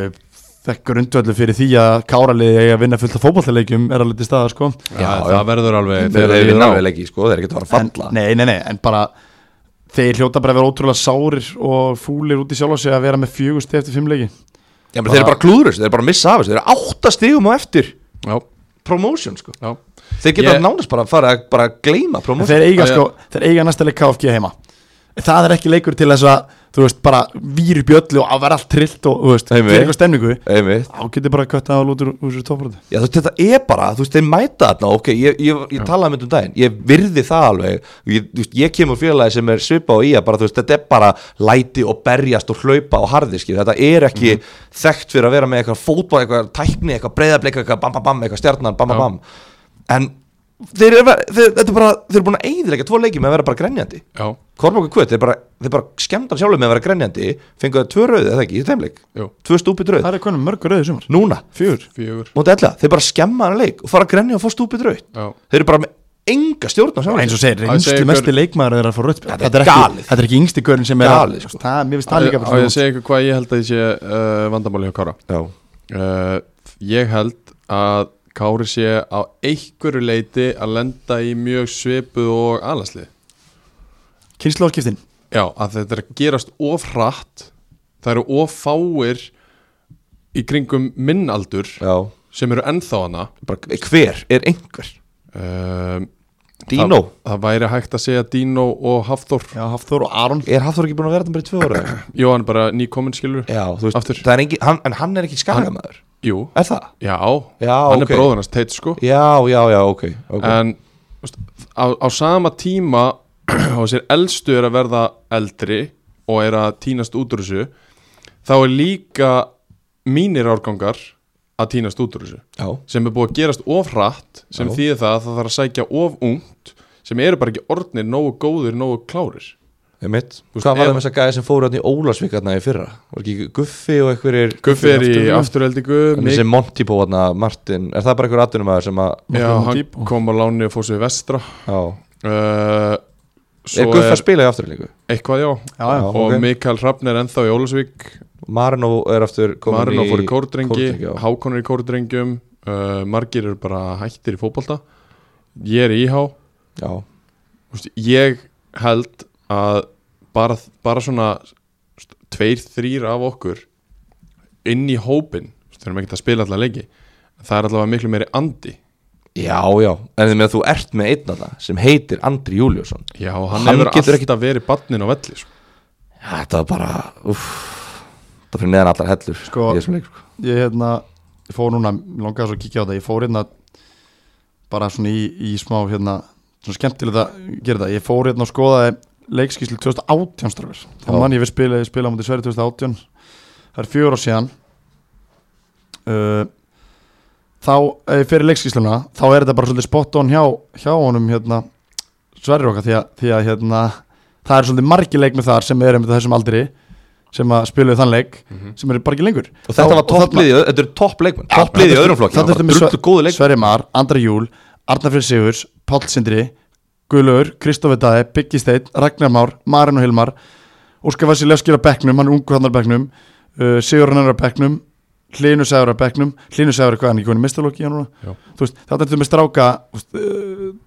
þekkur undvöldu fyrir því að Káralið eigi að vinna fullt af fótballtaleikjum er alveg til staða, sko. Já, Já, það verður alveg Þeir eru nálega leiki, sko, þeir eru ekkert að fara En, að falla nei, nei, nei, en bara þeir hljóta bara að vera ótrúlega sárir og fúlir út í sjálf sig að vera með fjögur stið eftir fimm leiki. Já, menn þeir eru bara klúður þessu, þeir eru bara að missa af þessu Þeir eru átta stigum á eftir. Já, promotion, sko. Já. Þeir geta Ég- nánast bara að fara að bara gleyma promotion. Þeir eiga, sko, þeir eiga næsta leik KFG heima Það er ekki leikur til þess að þú veist, bara víri bjöllu og að vera allt trillt og þú veist, fyrir eitthvað stemningu. Þá getur bara að lútur úr þessu tófröðu Já, þú veist, þetta er bara, þú veist, þeir mæta þarna, ok, ég, ég, ég talaði með um daginn, ég virði það alveg, ég, þú veist, ég kemur félagi sem er svipa og í að bara, þú veist, þetta er bara læti og berjast og hlaupa og harðiski, þetta er ekki þekkt fyrir að vera með eitthvað fótball, eitthvað tækni, eitthvað breyðablik, eitthvað bam, bam, bam, eitthvað stjarnan, bam, bam, Já. bam, en þeir eru, þeir, þetta er bara, þeir eru búin að eigðilega tvo leiki með að vera bara grenjandi, Já, Kormák og Kvöt, þeir bara, bara skemmtan sjálfur með að vera grenjandi, fenguðu tvö rauði, eða ekki, í þeim leik, jú, tvö stúpid rauð, Það er konum mörgur rauðið sumar. Núna, Fjör móti ella, þeir bara skemma hana leik og fara að grenja og fá stúpid rauð. Já, þeir eru bara með enga stjórn á sjálfum eins og segir, segi ykkur- mesti leikmaður er að fá rautt Þetta er ekki- galið. þetta er ekki yngsti görn sem er Galið, sko. það, Mér finnst það líka bara ég segja ykkur hvað ég held að ég sé uh, vandamáli hjá Kára. Já, uh, Ég held að Kári sé á einhverju leiti að lenda í mjög svipuð og alaslið Kynnslóðskiptin Já, að þetta er að gerast of hratt Það eru of fáir í kringum minnaldur já, sem eru ennþá hana. Bara hver er einhver? Um, Dino, það, það væri hægt að segja Dino og Hafþór. Já, Hafþór og Aron. Er Hafþór ekki búin að vera þetta bara í tvö ára? <clears throat> Jó, hann er bara nýkominn skilur Já, þú veist, Aftur. það er engin, hann, en hann er ekki skagamæður. Jú, Er það? já, Já, hann ok. er bróðunars teit sko. Já, já, já, ok, okay. En þú veist, á, á sama tíma og þessir eldstu er að verða eldri og er að tínast út úr þessu þá er líka mínir árgangar að tínast út úr þessu. Já, sem er búið að gerast of hratt sem þýðir það að það þarf að sækja of ungt sem eru bara ekki orðnir nógu góðir, nógu klárir. Ég mitt veist, Hvað var það með þess að gæði sem fóru hann í Ólasvík hérna í fyrra? Var ekki Guffi og einhverjir Guffi er í afturöldingu Þannig sem Monty på hérna, Martin Er það bara einhver atvinnumæður sem að Já, hann kom á láni og fór sér vestra. Já, uh, Svo er að spila í afturlíku? eitthvað já Já, já. Og ok. Mikael Hrafn er ennþá í Ólasvík Marino er aftur komin Marino fór í kórdrengi. Hákon er í kórdrengjum uh, Margir eru bara hættir í fótbolta Ég er í íhá Ég held að bara, bara svona tveir, þrýr af okkur inn í hópin við erum ekki að spila allar leiki það er allavega miklu meiri andi já, já. En með að þú ert með einn af það sem heitir Andri Júliusson Já, hann, Hann hefur getur alltaf verið barnin á velli sko. Þetta var bara uff, Það fyrir neðan allar hellur Sko- þessum leik sko. Ég hérna, ég fór núna mig langaði svo að kíkja á það, ég fór hérna bara svona í, í smá hérna, svona skemmtilegt að gera það. Ég fór hérna og skoðaði leikskíslu 2018 strafur, þá Já. mann ég við spila ég spila á mútið Sverri 2018 það er á síðan. Uh, þá ég fyrir leikskísluna þá er þetta bara svolítið spot on hjá, hjá honum hérna Sverri okkar því að, því að hérna það er svolítið margi leikmið þar sem er á þessum aldri sem að spiluðu þann leik sem eru bara ekki lengur. Og þetta var og þarna- topplið, í- þetta eru toppleikmenn Topplið í öðrum flokki. Þetta er Drullu góðu leikmenn. Sverri Mar, Andra Júl, Arnar Freyr Sigurs Páll Sindri, Guðlaugur Kristofi Daði, Biggi Steinn, Ragnar Már Marin og Hilmar, Óskar Vasilevskir á bekknum, hann er ungur hann á bekknum uh, Sigur hann er á bekknum Hlinu Sæður á bekknum, Hlinu Sæður er hvað hann ekki konið mistalóki hann núna, Já. þú veist þetta er þetta með stráka þú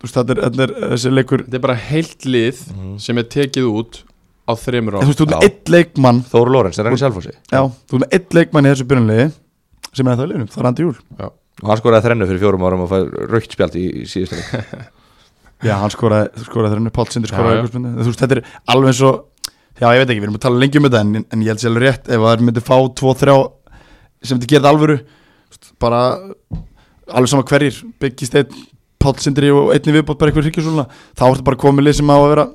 þú þetta er, þetta er þessi leikur, Þetta er bara heilt lið sem er tekið út á þreymur þú á veist, þú veist, Já. með einn leikmann. Þóru Lórens, er hann í Selfossi. Já, þú með einn leikmann í þessu byrjunliði sem er það liðnum, það er Andri Júl. Og hann skoraði þrennu fyrir fjórum árum og fær raukt spjald í, í síðustu leik. <laughs> Já, hann skoraði, skoraði þeirra Páll Sindur Já, skoraði já. Þú veist, þetta er alveg eins og Já, ég veit ekki, við erum að tala lengi um þetta en, en ég held sér rétt ef það myndi fá tvo, þrjá sem þetta gerði alvöru bara alveg sama hverjir byggist einn Páll Sindri og einni viðbót bara eitthvað ríkjusúluna þá er þetta bara komið lið sem á að vera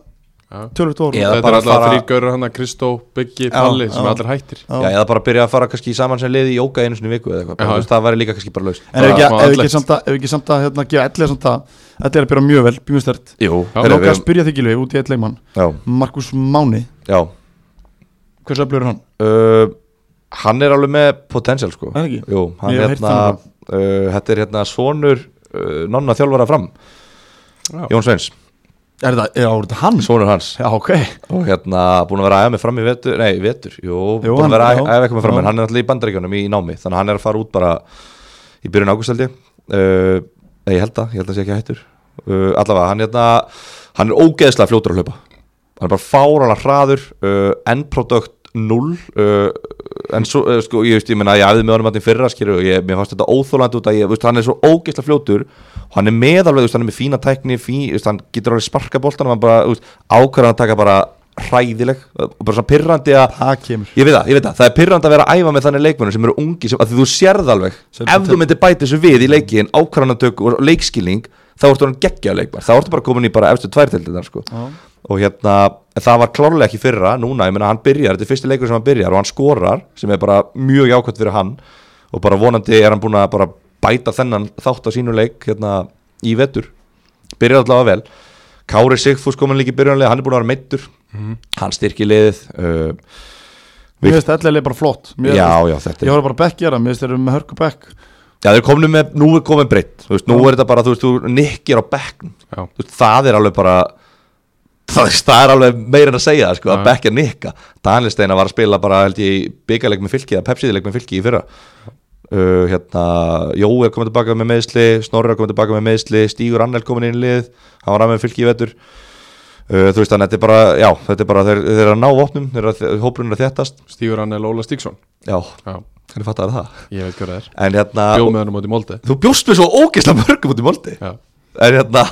Já. tölvöld orð Þetta er alltaf fara- þrýr gaurur hann að Kristó, Byggi, Palli sem er allir hættir. Já, eða bara byrja að fara kannski saman sem liði í jóka einu sinni í viku eða eitthvað, það væri líka kannski bara laust. En ef ekki, samt að, ef ekki samt að hérna, gefa ellega samt að þetta er að byrja mjög vel, mjög stert Jú, Já. En heyrðu, okkar við- að spyrja þig Gilvi út í eitt leikmann. Já, Markus Máni, já. Hversu öflugur er hann? Hann er alveg með potential sko. Er það ekki? Jú, hérna uh, Þetta er hérna sonur uh, Nonna þjálfara fram Já. Jón Sveins, Er það, er það hann? sonur hans. Já, ok. Og hérna búin að vera að æfa mig fram í vetur Nei, vetur, jú, Jú, búin að vera að eitthvað með fram. Já. En hann er alltaf í bandaríkjunum í námi Þannig að hann er að fara út bara Í byrjun ágúst held ég. Uh, Nei, ég held það, ég held að sé ekki að hættur. Uh, Allavega, hann hérna Hann er ógeðslega fljótur að hlaupa. Hann er bara fáralega hraður uh, Endproduct 0 uh, En svo, uh, sko, ég veist, ég meina Ég æfði með honum að fyrra, skýru ég, Mér fannst þetta óþólandi út að ég, veist, hann er svo ógeðslega fljótur og hann er með alveg, veist, hann er með fína tækni fí, veist, hann getur alveg sparka boltan og hann bara, veist, ákvarðan að taka bara hræðileg og bara svona pirrandi að Það kemur. Ég veit það, ég veit það, það er pyrrandi að vera að æfa með þannig leikmennir sem eru ungi, sem, að þú sérð alveg. Sem ef þú myndir bæta þessu við í leikin ákvarðanatök og leikskilning þá ertu hann geggja leikmar, þá ertu bara komin í bara eftir tværtildinar sko. Og hérna, en það var klárlega ekki fyrra núna, ég meina hann byrjar, þetta er fyrsti leikur sem hann byrjar og hann skorar, sem er bara mjög jákvæmt fyrir hann. Og bara vonandi er hann búin að bara bæta þennan þátt á sínu leik hérna í vetur. Byrjar allavega vel. Kári Sigfús komin líka í byrjunlega, hann er búin að vera meittur hann styrkir liðið uh, Mér finnst ellilega bara flott. Já, já, þetta Ég er horf bara bekk gera, mér finnst eru með hörku bekk Já, þeir komnu með, nú er komin breytt Þú veist, nú er þetta bara, þú veist, þú nikkir á bekknum Já. Þú veist, það er alveg bara Það, er alveg meira en að segja, sko, að er nikka. Daniel Steina var að spila bara, byggarleik með fylki, eða pepsiðileik með fylki í fyrra. Uh, Hérna, Jói er komin tilbaka með meðsli, Snorri er komin tilbaka með meðsli Stígur Annel komin inn í lið, hann var að með fylki í vetur. Uh, Þú veist, þannig að þetta er bara, já, þetta er bara, þeir, þeir eru að ná vopnum, þeir eru að, hópurinn er að þéttast. Stígur Annel Óla Stíksson Já, Já, hvernig fattar það? ég veit hvað það er. En hérna, Bjóð með hann á móti Molde þú bjóst með svo ógeðslega mörgum moldi. Já, En hérna,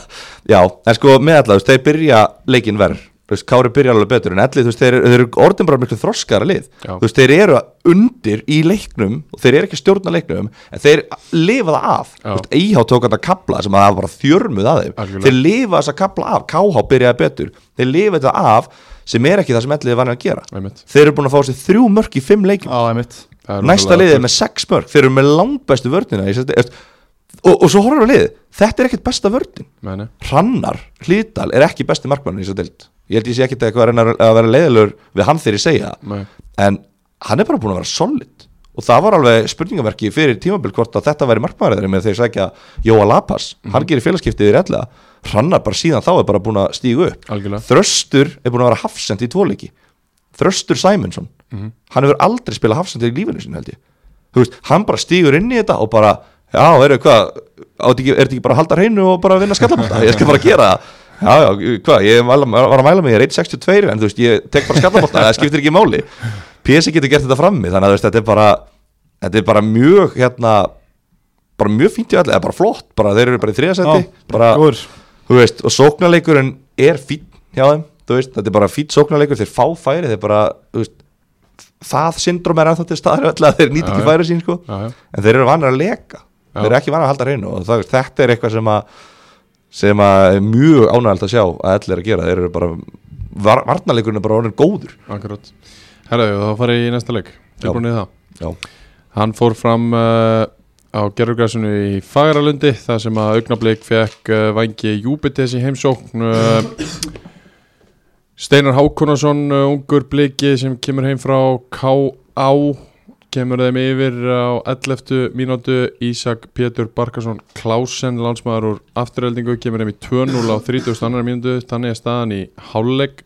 já, en sko með alla, þú veist, þeir byrja leikinn verð Þú veist, Kári byrja alveg betur en allir, þú veist, þeir, þeir eru orðin bara miklu þroskara lið. Já. Þú veist, þeir eru undir í leiknum og þeir eru ekki að stjórna leiknum en þeir lifa það af. Já. Þú veist, Íhá tók þetta kapla sem að það var þjörmuð að þeim. Algjörlega. Þeir lifa þessa kapla af, KH byrjaði betur. Þeir lifa þetta af sem er ekki það sem allir vanið að gera. Einmitt. Þeir eru búin að fá sér þrjú mörk í fimm leikum næsta liðið er með sex mörg þeir eru með langbæstu eftir- og, og svo horfum við liðið. Þetta er ekkert besta vörnin. Meni. Hrannar, Hlítal er ekki besti markmann í þess að dild ég held ég sé ekkert eitthvað að að vera leiðilegur við hann þegar ég segja. Nei. en hann er bara búin að vera solid. Og það var alveg spurningaverki fyrir tímabil hvort að þetta væri markmannræðari með þeir sækja Jóa Lapas, hann gerir félagskiptið í rellega Hrannar bara síðan þá er bara búin að stígu upp. Algjörlega. Þröstur er búin að vera hafsend í tvoleiki Þröstur Sæmundsson. Hann hefur aldrei spilað hafsend í lífinu sin held ég. Þú veist, hann bara stígur inn í þetta og bara, já, eru hvað er þetta ekki bara að halda hreinu og bara vinna skallabólta ég skal bara gera það já, já, hvað, ég var að mæla mig, ég er 1.62 en þú veist, ég tek bara skallabólta það skiptir ekki máli PSI getur gert þetta frammi þannig að veist, þetta er bara þetta er bara mjög, hérna bara mjög fínt í allir, eða bara flott bara þeir eru bara í þriðasetti bara, góður. þú veist, og sóknarleikurinn er fín hjá þeim, þú veist, þetta er bara fín sóknarleikur, þeir fá færi, þeir bara þú veist, það syndrom er ennþá til staðar að þeir nýti ekki færi sín sko, Já, já. en þeir eru vanir að leka. Þeir eru ekki vanir að halda hreinu og það, þetta er eitthvað sem að sem að er mjög ánægald að sjá að allir er að gera, þeir eru bara var, varnarleikurinn er bara orðin góður. Akkurat. Herraðu, þá farið í næsta leik. Tilbúin í það? Já, Hann fór fram uh, á gerðurgræsunu í Fagaralundi þar sem að augnablik fekk uh, vangi Júbites í heimsókn uh, Steinar Hákonarsson ungur bliki sem kemur heim frá K.A. kemur þeim yfir á 11. mínútu Ísak Pétur Barkarsson Klausen landsmaður úr afturheldingu kemur þeim í 2-0 á 32. mínútu þannig er staðan í hálfleik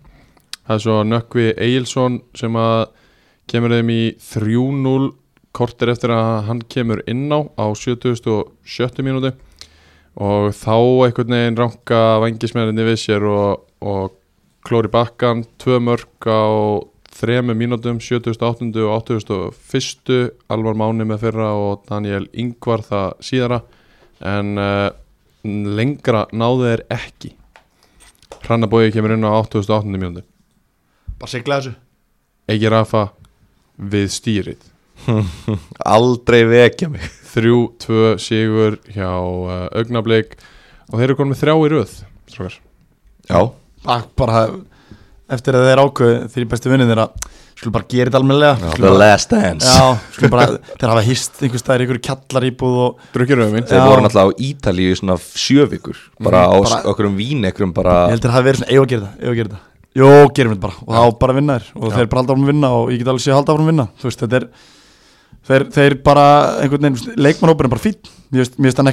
það er svo Nökkvi Egilson sem að kemur þeim í 3-0 kortir eftir að hann kemur inn á á 77. mínúti og þá einhvern veginn ranka vangismærinni við sér og, og klóri bakkan tvö mörg á þremu mínútum 78. og 81. Alvar Máni með fyrra og Daniel Ingvar það síðara en uh, lengra náðu þeir ekki Hrannabói kemur inn á 88. mínúti Bara sigla þessu Egil Rafa við stýrið <laughs> aldrei vekja mig 3-2 sigur hjá uh, augnablik og þeir eru konum með þrjá í röð já, Bara, bara eftir að þeir ákveð því bestu vinnin þeirra Skulum bara gera þetta almennilega the bara- last dance. Já, skulum bara Þeir hafa hýst einhver staðir ykkur kjallar íbúð og drukkir rauðvin þeir Já. voru náttúrulega á Ítalíu í svona sjövikur bara á bara- okkur um vín ekkur bara Ég heldur að það hafi verið svona, eigum að gera þetta, eigum að gera þetta? Jó, gerum þetta bara og þá bara vinna þér og þeir bara halda áfram að vinna og ég get alveg sé að halda áfram að vinna. Þú veist, þetta er þeir, þeir bara, einhvern veginn, leikmannhópur er bara fín Mér finnst- hann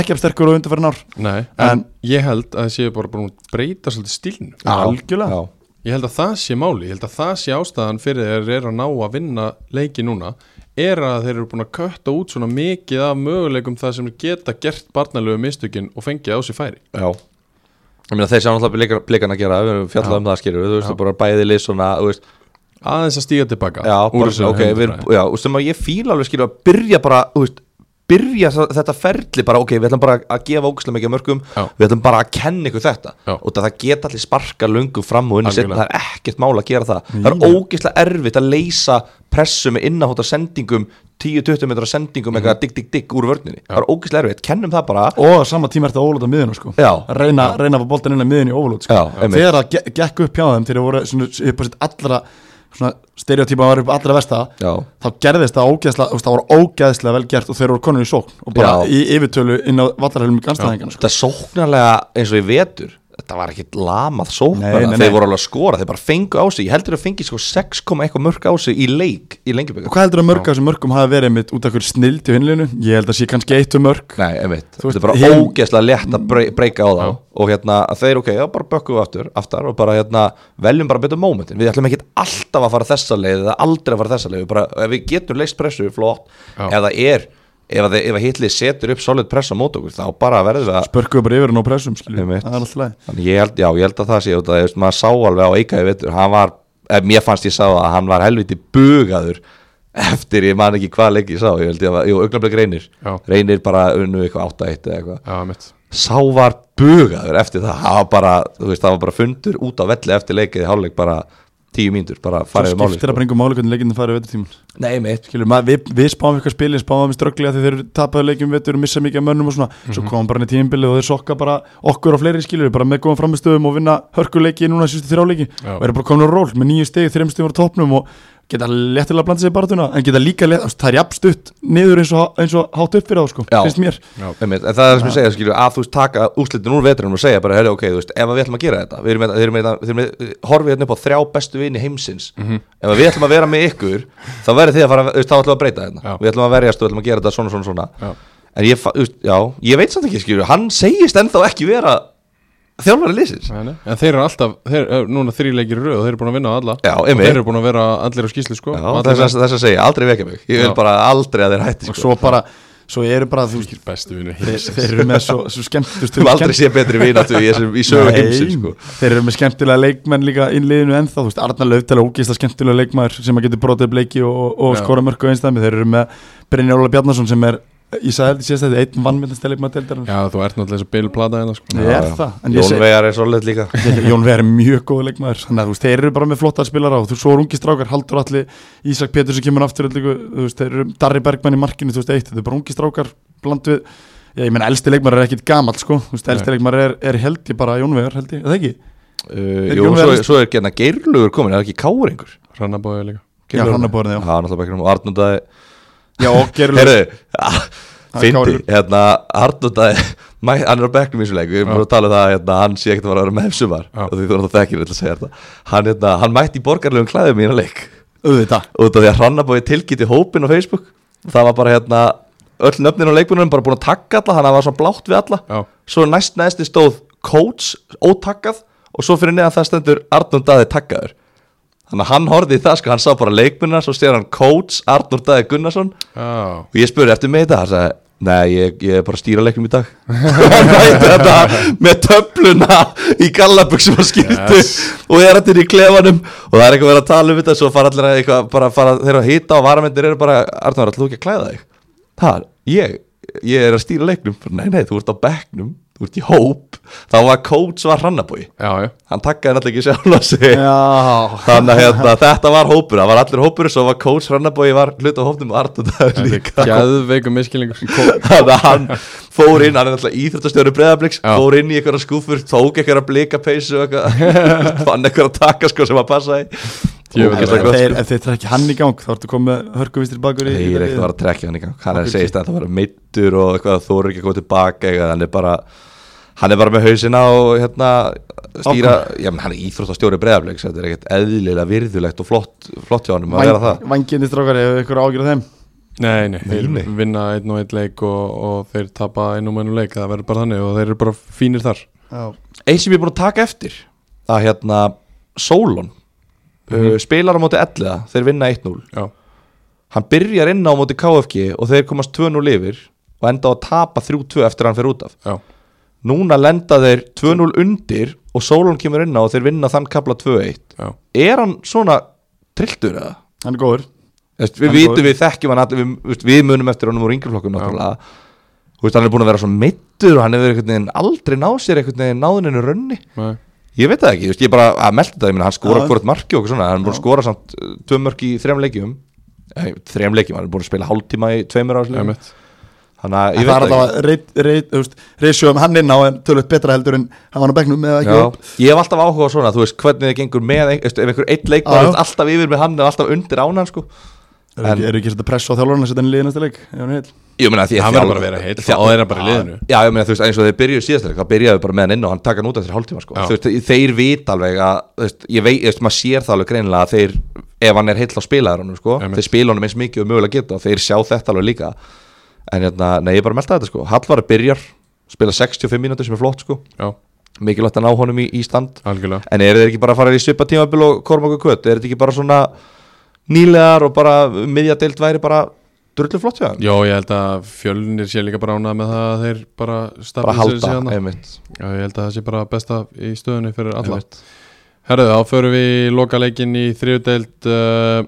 ekki af sterkur og undarfærin ár. Nei, en, En- ég held að það séu bara búin að breyta svolítið stílnu Algjörlega. Já. Ég held að það sé máli, ég held að það sé ástæðan fyrir þeir eru að ná að vinna leiki núna er að þeir eru búin að kötta út svona mikið af möguleikum það sem geta gert barnalegu mistökin og fengið á sig færi. Já. Ég meina þeir sjá náttúrulega blikan að gera Við erum fjallað um það skilur Þú veist, bara bæði lið svona Þú veist, aðeins að stíga tilbaka já, bara, ok, við já, sem að ég fíla alveg skilur að byrja bara, þú veist byrja þetta ferli bara, ok, við ætlum bara að gefa ógæslega mikið mörgum, Já. við ætlum bara að kenna ykkur þetta, Já. og það geta allir sparka löngu fram og unni setna, Algjörlega. það er ekkert mál að gera það, það er ógæslega erfitt að leysa pressu með innahóta sendingum 10-20 metra sendingum, eitthvað digg, digg, digg úr vörninni, það er ógæslega erfitt, kennum það bara Og á sama tíma ertu að óvölda miðuna sko Já. Reyna, reyna að fá boltan inn að miðun í óvöld sko. Já. Þegar það ge- gekk upp hjá þeim Þegar það voru svona, upp á sitt allra stereotypa var upp allra versta Já. Þá gerðist það ógeðslega Það var ógeðslega vel gert og þeir voru konur í sókn Og bara Já. í yfirtölu inn á vallarhelmi Ganstæðingana sko. þetta sóknarlega eins og í vetur þetta var ekkit lamað nei, þeir voru alveg að skora, þeir bara fengu á sig. Ég heldur að fengi sko 6, eitthvað mörg á sig í leik í Og lengjubögg hvað heldur að mörg af þessum mörgum hafi verið mitt út af hverju snild í hinlinu? Ég held að sé kannski eitt um mörg Nei, Þú veist, þetta er bara hin- ógeðslega létt að brey- breyka á þá. Og hérna þeir, ok, já, bara bökkum við aftur, aftar og bara hérna, veljum bara betur momentin, við ætlum ekkit alltaf að fara þessa leið eða aldrei að fara þessa leið, bara ef það er að, ef að hitlið setur upp solid press á mót okkur, þá bara verðum við að Spörkuðu bara yfir hann á pressum. Það ég held, já, ég held að það sé út að, þú veist, maður sá alveg á eikaði var, ef mér fannst ég sá að hann var helviti bugaður eftir, ég man ekki hvað leik ég sá, ég held ég að, jú, augnablik reynir, Já. reynir bara unnu eitthvað 8-1 eða eitthvað, sá var bugaður eftir það, það var bara, þú veist, það var bara fundur út á velli eftir leikið í hálfleik bara tíu mínútur, bara Það farið við máli skiptir að bringa máli hvernig leikinu farið vetur tímun Nei, mitt, Skilur, maður, við, við spáum eitthvað spilin, spáum við strögglega þegar þeir tapaðu leikjum vetur og missa mikið mönnum og svona. Svo komum bara inn í tímbili og þeir sokka bara okkur og fleiri skilur Bara með góðan framistöðum og vinna hörkuleiki núna síðustu þrjá leiki. Já. Og eru bara komin á ról með nýju stegi, þreim stegi voru topnum og geta léttilega að blanda sig í baratuna En geta líka, létt, það er jafn stutt niður eins og, eins og hátt upp fyrir þá sko, Já. finnst mér. Einmitt, en það er það sem ég segja, skilju, að þú taka úrslitin úr veturinn og segja bara, herri, ok, þú veist, ef við ætlum að gera þetta, við erum við erum við erum með horfið hérna upp á þrjá bestu vini heimsins, ef að við ætlum að vera með ykkur, þá verður þið að fara, þá ætlum við að breyta þetta, Já. við ætlum að verjast og ætlum að gera þetta svona, svona, svona, Já. en ég, já, ég veit samt ekki, skilju, hann segist ennþá ekki vera þjálfari liðsins. En þeir eru alltaf, þeir eru núna þrý leikir í röð og þeir eru búin að vinna á alla. Já, Og. Þeir eru búin að vera allir á skýslu sko. Og þess, að- að segja, aldrei vekja mig, ég vil Já. bara aldrei að þeir hætti, Og sko, svo bara, svo eru bara, þú veist, bestu vinnu þeir, þeir eru með svo, svo <laughs> skemmtust við aldrei sé betri vinatu í, sögu heimsins, sko, þeir eru með skemmtilega leikmenn líka innliðinu ennþá, þú veist, Arnar Lauftal er ógeðslega skemmtilega leikmaður sem að getur brotið upp leiki og, og, og skora mörg og einstæmi, þeir eru með Brynjar Óla Bjarnason sem er, ég sagði þetta síðast þetta, einn vannmyndast leikmaður deildarinnar. Já, þú ert náttúrulega þessu bilplata hérna sko. Ég er það, Jón Vegar er svolítið líka. Jón Vegar er mjög góð leikmaður þannig að þú veist, þeir eru bara með flottar spilara og þú svo er ungi strákar, Haldur Alli, Ísak Pétur sem kemur aftur, þú veist, þeir eru Darri Bergmann í markinu, þú veist, eitt, þetta er bara ungi strákar bland við, já, ég menn, elsti leikmaður er ekkit gamall, sko, þú veist, elsti leikmaður er, er held ég bara Jón Vegar, held ég, eða ekki? uh, Jú, svo, Vegar- svo er gerna geirlugur komin, er ekki káringur Hrannabóði líka. Já, hann er borðið, já. Já, náttúrulega bekknum og Arnúndaði Já, og gerur fyndi, hérna Arnúndaði, hann er á bekknum í þessu leik. Við erum bara að tala um það, að hérna, hann sé ekkert að vera með þeim sumar. Já. og því þú erum það þekkir til að segja þetta Hann, hérna, hann mætti í borgarlegum klæðum í hérna leik. Auðvitað. Af því að Hrannabói tilgíti hópin á Facebook. Það var bara hérna öll nöfnin á leikbunum bara búin að takka alla. Þannig að það var svona blátt við alla. Já, svo næst næsti stóð coach ótakkað. Og svo fyrir neðan það stendur Arnur Daði takkaður þannig að hann horfði í það sko, hann sá bara leikmunna svo sér hann coach Arnur Daði Gunnarsson. Já, og ég spurði eftir mig þetta hann sagði, nei ég, ég er bara að stýra leiknum í dag. <laughs> Hann mætti þetta með töfluna í gallabuxum og skýrtu Yes. og er þetta í klefanum. Og það er eitthvað verið að tala um þetta svo fara allir að eitthvað, bara fara þeir eru að hita og varamendir eru bara, Arnur, ætlaðu ekki að klæða þig? Það, ég, ég er að stýra leiknum. Nei, nei, þú ert á bekknum þú ert í hóp, þá var coach var hrannabói. Hann takkaði náttúrulega ekki sjálf sig. Já, þannig að hérna, þetta var hópur það var allir hópur, svo var coach hrannabói var hlut á hópnum og miskilningur <laughs> þannig að hann fór inn, hann er náttúrulega íþróttastjóri breðabliks, fór inn í einhverja skúfur tók einhverja blika peysu og eitthvað, <laughs> fann einhverja taka sko sem að passa í. Ef þeir, sko. þeir trekki hann í gang þá ertu komið hörkuvistir bakur í Nei, ég er ekkert að fara að trekja hann í gang. Hann er að segist að það var meittur og eitthvað þú eru ekki að koma tilbaka eitthvað, hann er bara hann er bara með hausina og hérna stýra, já menn hann er íþróttastjóri breðabliks þetta er ekkert eðlilega virðulegt og flott flott hjá hann að vera það. Vanginni strákar, ef ykkur ágjur af þeim? Nei, nei, þeir Nei, vinna einn og einn leik og, og þeir tapa einn og einn leik það verður bara þannig og þeir eru bara fínir þar. Já, Eitt sem ég er búin að taka eftir að hérna Solon. Uh, spilar á móti elliða, þeir vinna 1-0 Já, hann byrjar inn á móti KFG og þeir komast 2-0 yfir og enda á að tapa 3-2 eftir að hann fer út af. Já, núna lenda þeir 2-0 undir og Solon kemur inn á og þeir vinna þann kapla 2-1 já er hann svona trilltur eða? hann er góður Veist, við Hann er vitum góður. við þekkjum hann allir við, við munum eftir honum úr yngreflokkum náttúrulega Þú veist, hann er búin að vera svo meittur og hann hefur einhvern veginn aldrei náð sér einhvern veginn náðuninu rönni Nei. ég veit það ekki, þú veist, ég er bara að melda það ég meina, hann skora Já. hvort marki og eitthvað svona hann er búin að skora samt uh, tvö mörk í þrejum leikjum eh, þrejum leikjum, hann er búin að spila hálftíma í tveimur ásleikjum Einmitt. Þannig að En ég það er veit það alltaf að reit, reit, þú veist, reisjó um hann inn á en tölvöld betra heldur en hann var á bekknum eða ekki Já, upp ég hef alltaf áhuga á svona, þú veist, hvernig þið gengur með ef einhver eitt já. er alltaf yfir með hann og alltaf undir ánan sko. Eru ekki, er ekki þetta press á þjálfurinn að setja hann í liðinasta leik ef hann er heil Ég meina því að Hann þjálf- verður bara að vera heill, þjálf- þá er hann bara í liðinu. Já, ég meina þú veist, eins og þeir byrjuðu síðast þá byrjaðu bara með hann inn og hann taka hann út eftir hálftíma sko. Veist, þeir vita alveg að þú veist, ég veist, maður sér það alveg greinilega að þeir, ef hann er heill á spilaður honum, sko, Einmitt. þeir spila honum eins mikið og mögulega geta og þeir sjá þetta alveg líka en hérna, nei, ég bara melta þetta sko. Hallvar byrjar, spila 65 mínútur sem er flott sko, Já, mikilvægt að ná honum í, í stand. Algjörlega. En eru þeir ekki bara að fara í svipa tímabil og korma okkur kvöt? Er þetta ekki bara svona nýlegar og bara miðjadeild væri bara drullu flott hjá þeim? Jó, ég held að fjölnir sé líka bara ánað með það að þeir bara Bara stafla halda, einmitt, Já, ég held að það sé bara besta í stöðunni fyrir alla. Einmitt. Herðu, þá förum við lokaleikin í þriðudeld uh,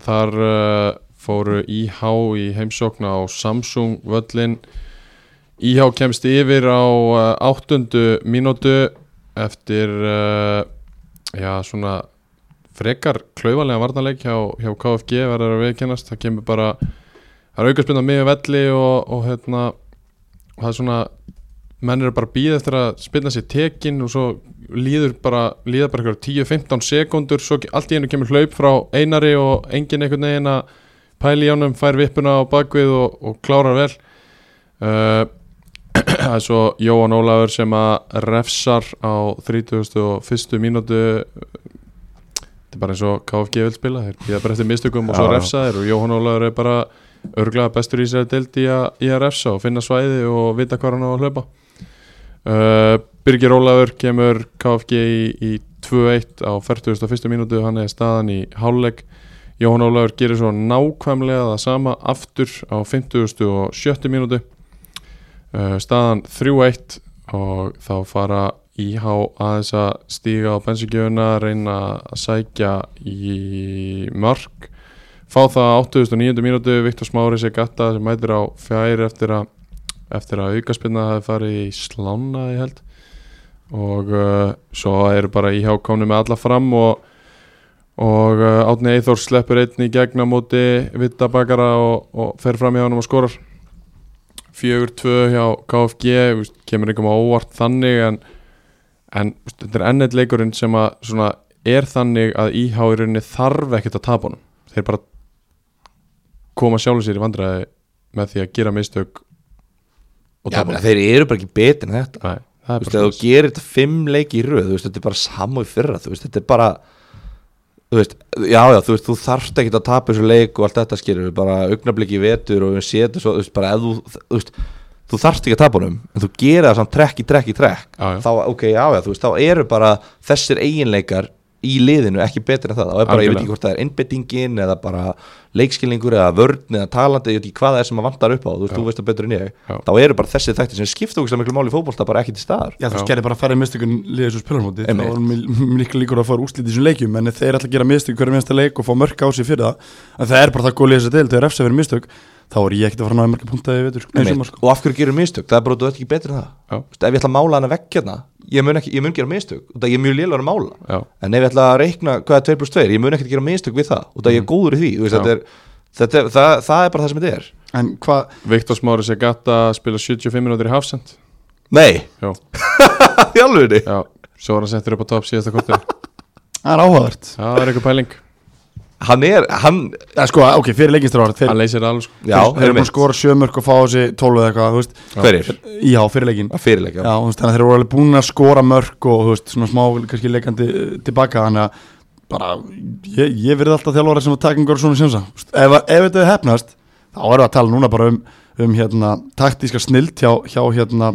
Þar uh, fóru IH í heimsókn á Samsung völlin IH kemst yfir á uh, áttundu mínútu eftir uh, já, svona frekar klaufalega varnarleik hjá, hjá KFG verður að viðkennast það kemur bara, það er aukarspinna miður velli og, og hérna og það er svona menn eru bara að býða eftir að spilna sér tekin og svo líður bara bara eitthvað 10-15 sekundur svo allt í einu kemur hlaup frá einari og enginn einhvern veginn að pæli í ánum fær vippuna á bakvið og, og klárar vel uh, <clears throat> það er svo Jóhann Ólafur sem að refsar á 31. mínútu þetta er bara eins og KFG vil spila þeir býða bara eftir mistökum og svo Já, já. refsa þeir og Jóhann Ólafur er bara örglega bestur í sér deild í, að- í að refsa og finna svæði og vita hvað hann á að hlaupa uh, Birgir Ólafur kemur KFG í, í 2-1 á 41. mínútu hann er staðan í hálfleik Jóhann Ólafur gerir svo nákvæmlega það sama aftur á 50. og 70. mínútu uh, staðan 3-1 og þá fara IH aðeins að stíga á bensingjöfuna reyna að sækja í mörg fá það á 89. mínútu Viktor Smári Segata sem mætir á fjær eftir að að aukaspinna hafi farið í slána og uh, svo eru bara IH komni með alla fram og og uh, Átni Eithor sleppur einn í gegn á móti Vitta Bakara og, og fer fram hjá hann og skorar. Fjögur tvö hjá KFG kemur einhverjum á óvart þannig en, en þetta er ennett leikurinn sem að svona er þannig að IH í rauninni þarf ekkert að tapa honum. Þeir bara koma sjálfur sér í vandræði með því að gera mistök og tapa. menn, þeir eru bara ekki betur en þetta. Nei, Þú veist, þú gerir þetta fimm leiki í röð þú veist, þetta er bara samu í fyrra þú veist, þetta er bara þú veist, já, já, þú veist, þú þarft ekki að tapa þessu leik og allt þetta skilur bara augnabliki í vetur og við setjum svo, þú veist, bara þú, þú veist þú þarft ekki að tapa honum, en þú gerir það samt trekk í trekk í trekk, Já, já. þá, ok, já, já, þú veist þá eru bara þessir eiginleikar í liðinu ekki betur en það, þá er bara, ég veit Algjörlega. ekki hvort það er innbyttingin eða bara leikskilningur eða vörn eða talandi, ég veit ekki hvað það er sem maður vantar upp á þú veist, þú veist það betur en ég Já. þá eru bara þessi þættir sem skipta okkur miklu máli í fótbolta bara ekki til staðar Já, þú Já. skerði bara að færa mistökun liðið svo spilarmóti þá er miklu líkur að fara úrslit í þessum leikjum en þeir ætla að gera mistök hverju minnsta leik og fá mörk á sig fyrir það en það er bara það góð liðið sér til, þegar refsa fyrir mistök þá er ég ekkert að fara að náða mörka punta sko. Sko. og af hverju gerum mistök, það er bara þú ert ekki betur en það. Veist, ef ég ætla að mála hana vekk hérna ég mun, ekki, ég mun gera mistök, út af ég er mjög lélar að mála. Já, en ef ég ætla að reikna hvað er 2 plus 2 ég mun ekkert gera mistök við það, út af ég er góður í því. Þú veist, er, þetta er, það, það er bara það sem þetta er. En hvað, Viktor Smári Segata spila 75 minútur í Hafsend nei, <laughs> já, svo var hann settur upp á topp síðasta kortir <laughs> það er áhugavert hann er, hann ja, Sko, ok, fyrir leikistráðar þeir, Hann leysir alveg sko. Já, þeir, eru búin að skora sjö mörk og fá þessi tólu eða eitthvað, þú veist. Hverir, Já, fyrir leikin að fyrirleika Já, þú veist, þannig að þeir eru alveg búin að skora mörk og þú veist, svona smá, kannski leikandi eh, tilbaka, þannig að bara, ég, ég verði alltaf þjálfara sem að taka einhver svona veist, ef, ef þetta er hefnast þá erum við að tala núna bara um, um hérna, taktíska snilt hjá, hjá, hérna,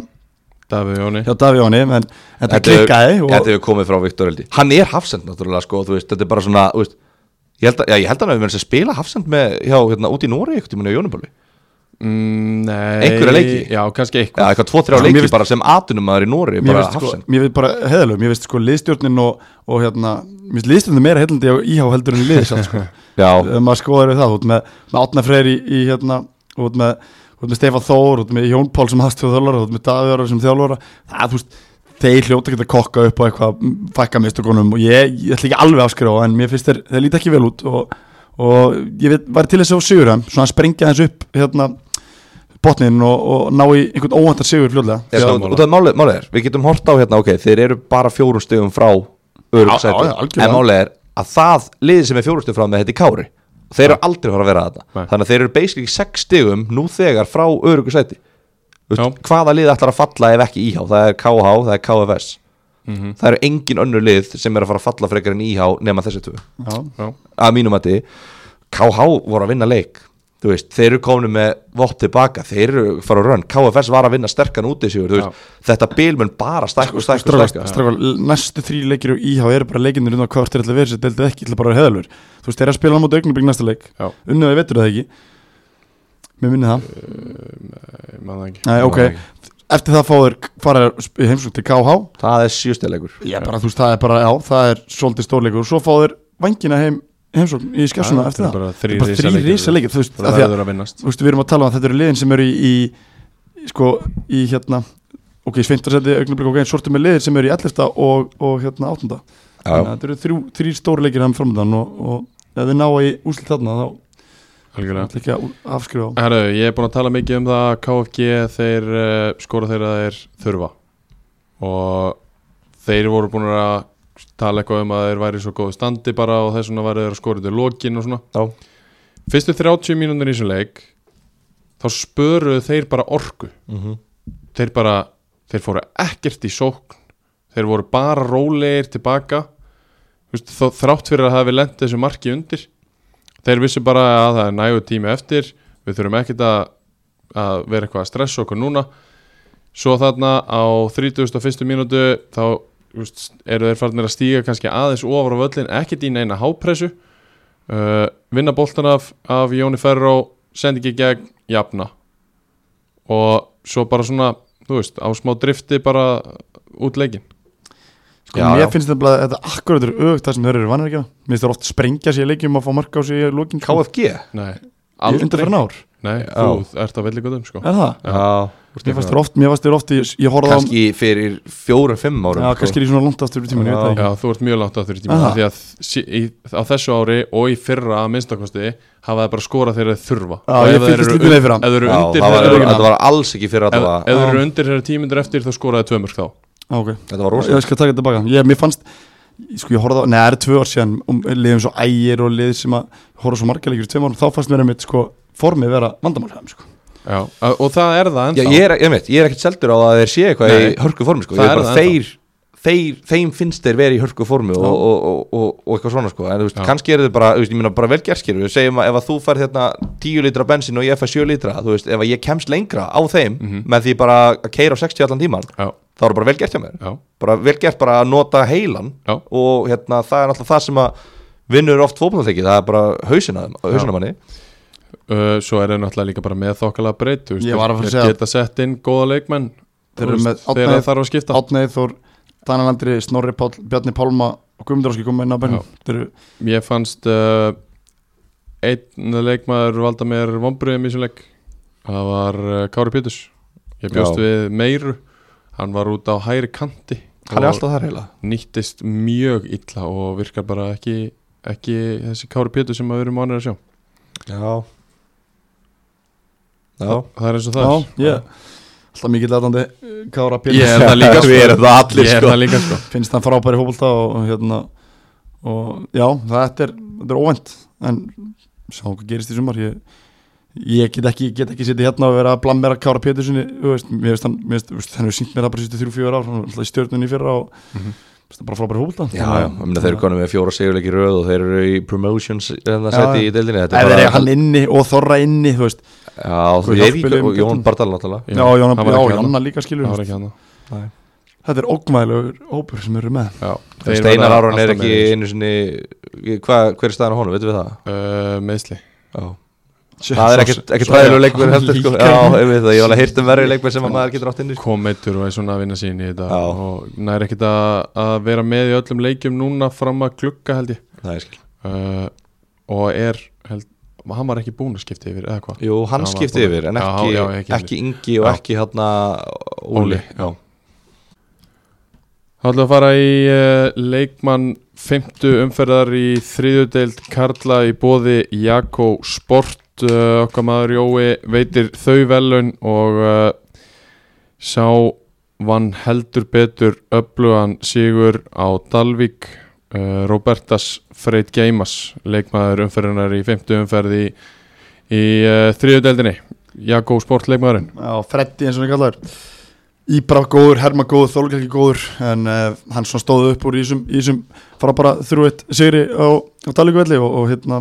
Davíð Jóni. hjá Daví Jóni en þetta klikkaði og, Þetta hefur komið frá Viktor Eldi. Hann er hafsend náttúrulega sko, þú veist, þetta er bara svona þú veist, ég, held að, já, ég held að hann hefur verið að spila hafsend með, hjá, hérna, út í Nóri eitthvað tíma á Jónubóli. Mm, Nei. Einhverja leiki? Já, kannski Já, eitthvað eitthvað tvo-þrjá Já, leiki finnst- bara sem atunumæður í Nóri mér finnst sko, mér finnst bara heðalög mér finnst sko liðstjórnin og, og hérna mér finnst liðstjórnin meira heillandi á íhá heldur en liðis sko. <laughs> Já, maður skoðar við það, út með, með Átna Freyr í, í hérna, út með, út með Stefán Þór, út með Jón Pál sem hastjóð út þeir hljóta ekki að kokka upp og eitthvað, fækka mistökunum og ég, ég ætla ekki alveg að afskrifa en mér finnst þeir, þeir líta ekki vel út og, og ég veit, var til þess að sigur þeim svona að sprengja þess upp hérna botnin og, og ná í einhvern óvæntar sigur fljóðlega Já, og það málið, málið er, við getum hort á hérna, ok, þeir eru bara fjórum stegum frá algjörlega. en málið er að það liðið sem er fjórum stegum frá með þetta í kári. Þeir eru aldrei fara að vera þetta Nei. þannig að þeir eru basically sex stegum nú þegar frá örugsæti Já. hvaða lið ætlar að falla ef ekki íhá? Það er KH, það er KFS Mhm. það eru engin önnur lið sem er að fara að falla frekar en íhá nema þessi tvö. Já, Já, að mínum að KH voru að vinna leik. Veist, þeir eru komin með vott tilbaka, þeir eru fara að rönn KFS var að vinna sterkan út í sigur þetta bil mun bara Strákar, stækka. strákar, næstu þrý leikir og íhá eru bara leikinir undan hvort þeir ætla að vera sér deildið ekki, ætla bara að vera heðalur þú veist, þeir mér minni það, ég man það ekki Nei, ok. eftir það fáður fara í heimsók til KH það er sjöstilegur já, bara, þú veist, það er bara, já, það er svolítið stórleikur og svo fáður vangina heim heimsók í skessuna Já, eftir þetta það er bara risaleikir. risaleikir, þú veist, Það verður að vinnast þú veist, við erum að tala um að þetta eru liðin sem eru í, í sko, í hérna ok, sveintarsæti, augnablik, ok, sortum með liðir sem eru í 11. og, og hérna 8. Þannig að þetta eru þrjú, þrjú Herru, ég er búin að tala mikið um það að KFG þeir uh, skora þeirra þeir þurfa. Og þeir voru búin að tala eitthvað um að þeir væri svo góðu standi bara og þess vegna væri þeir að skora til lokin og svona. Já. Fyrstu 30 mínútur í þessum leik þá spöruðu þeir bara orku. Mhm. þeir bara, þeir fóru ekkert í sókn. Þeir voru bara rólegir tilbaka. Þú veist, þó, þrátt fyrir að hefði lent þessu marki undir þeir vissu bara að það er nægu tími eftir. Við þurfum ekkert að, að vera eitthvað að stressa okkur núna. Svo þarna á 31. mínútu þá veist, eru þeir farnir að stíga kannski aðeins ofar á völlin, ekkert í neina hápressu. Uh, vinna boltan af, af Jóni Ferró sendi ekki gegn, jafna. Og svo bara svona þú veist, á smá drifti bara út leikin sko, Já, mér já. finnst þetta bara þetta akkurat er auðvitað það sem þeir eru vanir ekki að mér finnst þeir oft sprengja sér í leikjum og fá marka á sig í lókin KFG Nei, undir fyrir ár. Nei, Já. þú ert að velja góðum sko. Er það? Já, mér fannst þeir oft, mér fannst þeir oft ég, ég horfði á kannski fyrir fjórum, fimm árum já, sko. kannski er ég svona langt aftur í tíman, ég veit það ekki. Já, þú ert mjög langt aftur í tíma Aha. Því að í, á þessu ári og í fyrra að minnstakosti hafa það bara skorað þegar þeir þurfa. Já, ég eru lítið eru Já, undir það var, alls ekki fyrir að það var ef þeir eru undir þeirra tímyndur eftir þá skoraði tvö mörg þá Já, ok Þetta var rosa ég skal taka þetta tilbaka ég, mér fannst, sko ég horfði á neða, það er tvö ár síðan um liðum svo ægir og lið sem að horfði svo marga leikir í tveim árum, þá fannst mér einmitt sko formið vera vandamál hjá þeim, sko Já, og það er það Já, ennþá ég er, ég veit, ég er ekkert seldur á að þeir sé eitthvað í hörku formi sko. Það Ég er er bara það þeir, þeir, þeim finnst þeir verið í hörku formi og, Já. og, og, og, og eitthvað svona sko. en þú veist, Já. kannski er þetta bara, þú veist, ég meina bara vel gerskir við segjum að ef að þú fær hérna 10 litra bensin og ég fær 7 litra, þú veist, ef að ég kemst lengra á þeim Mhm. með því bara að keira á 60 allan tíman, Já, þá er það bara vel gert hjá mér. Já, bara vel gert bara að nota heilan Já. og hérna, það er náttúrulega það sem að vinnur oft fótboltaleiki, það er bara hausina, hausina manni. Uh, Svo er það náttúrulega líka bara með þokkalega breyt Ég var að fara að segja- geta sett inn góða leikmenn Þeir þú eru veist, með Þegar það þarf að skipta. Átneið Þór, Daniel Andri, Snorri Páll, Bjarni Pálma og Guðmundur Áski koma inn á bænum. Þeir eru, Ég fannst uh, einn leikmaður valda mér vombriðum í þessum leik. Það var uh, Kári Péturs. Ég bjóst Já. við meiru hann var út á hæri kanti hann er alltaf þar heila. nýttist mjög illa og virkar bara ekki, ekki þessi Kári Péturs sem við erum ánir að sjá. Já. Já. Það er eins og já, það er. ég Alltaf mikill aðdandi Kára ég er það líka <laughs> Við erum það allir, ég er sko. það líka sko. Finnst hann frábæri fótbolta og, hérna Og já, þetta er, þetta er óvænt. En sá hvað gerist í sumar Ég, ég get ekki, get ekki sitt hérna og vera að blammera Kára veist hann Mér veist, þú veist, hann hefur sínt mér það bara sýstu þrjú, fjögur ár Hann í stjórnunni í fyrra og Mhm. það er bara frábæri hópulta Já, já, ég meina þeir eru konum með fjóra sigurleiki í röð og þeir eru í promotions hérna Já, seti í deildinni? Þetta Ef er hann inni og Þorra inni er og Jón. Bardal náttúrulega. Já, Jón, hann var já, ekki þarna. Jonna líka skilur Það hann þetta er ógmæðilegur hópur sem eru með. Steinar Aron er ekki einu sinni Hver er staðan á honum, veitum við það? uh, Meðsli Já Það er ekkert ekkert ræðilegu leikmenn heldur sko. Já, ég veit það, ég var alveg heyrt um verri leikmenn sem að maður getur átt inn í sko. kom meittur og er svona að vinna sín í þetta Já. og nær ekkert að, að vera með í öllum leikjum núna fram að glugga held ég. Það er skil. Uh, og er held, hann var ekki búin að skipta yfir eða hvað? Jú, hann skipti búinn. yfir en ekki, já, ekki ekki Ingi og Já. ekki hérna Óli. Þá ætlum við að fara í uh, leikmann fymtu umferðar í þriðudeild Karla í bóði Jakko Sport uh, okkar maður Jói veitir þau velun og uh, sá vann heldur betur öflugan sigur á Dalvík uh, Robertas Freyt Geimas leikmaður umferðunar í fymtu umferð í, í uh, þriðudeildinni Jakko Sport leikmaðurinn Já, Freddi eins og hann kallar Íbra góður, Herma góður, Þólkjálki góður en uh, hann stóðu upp úr í þessum, fara bara þrjú eitt sigri á, á Dalíkvelli og, og hérna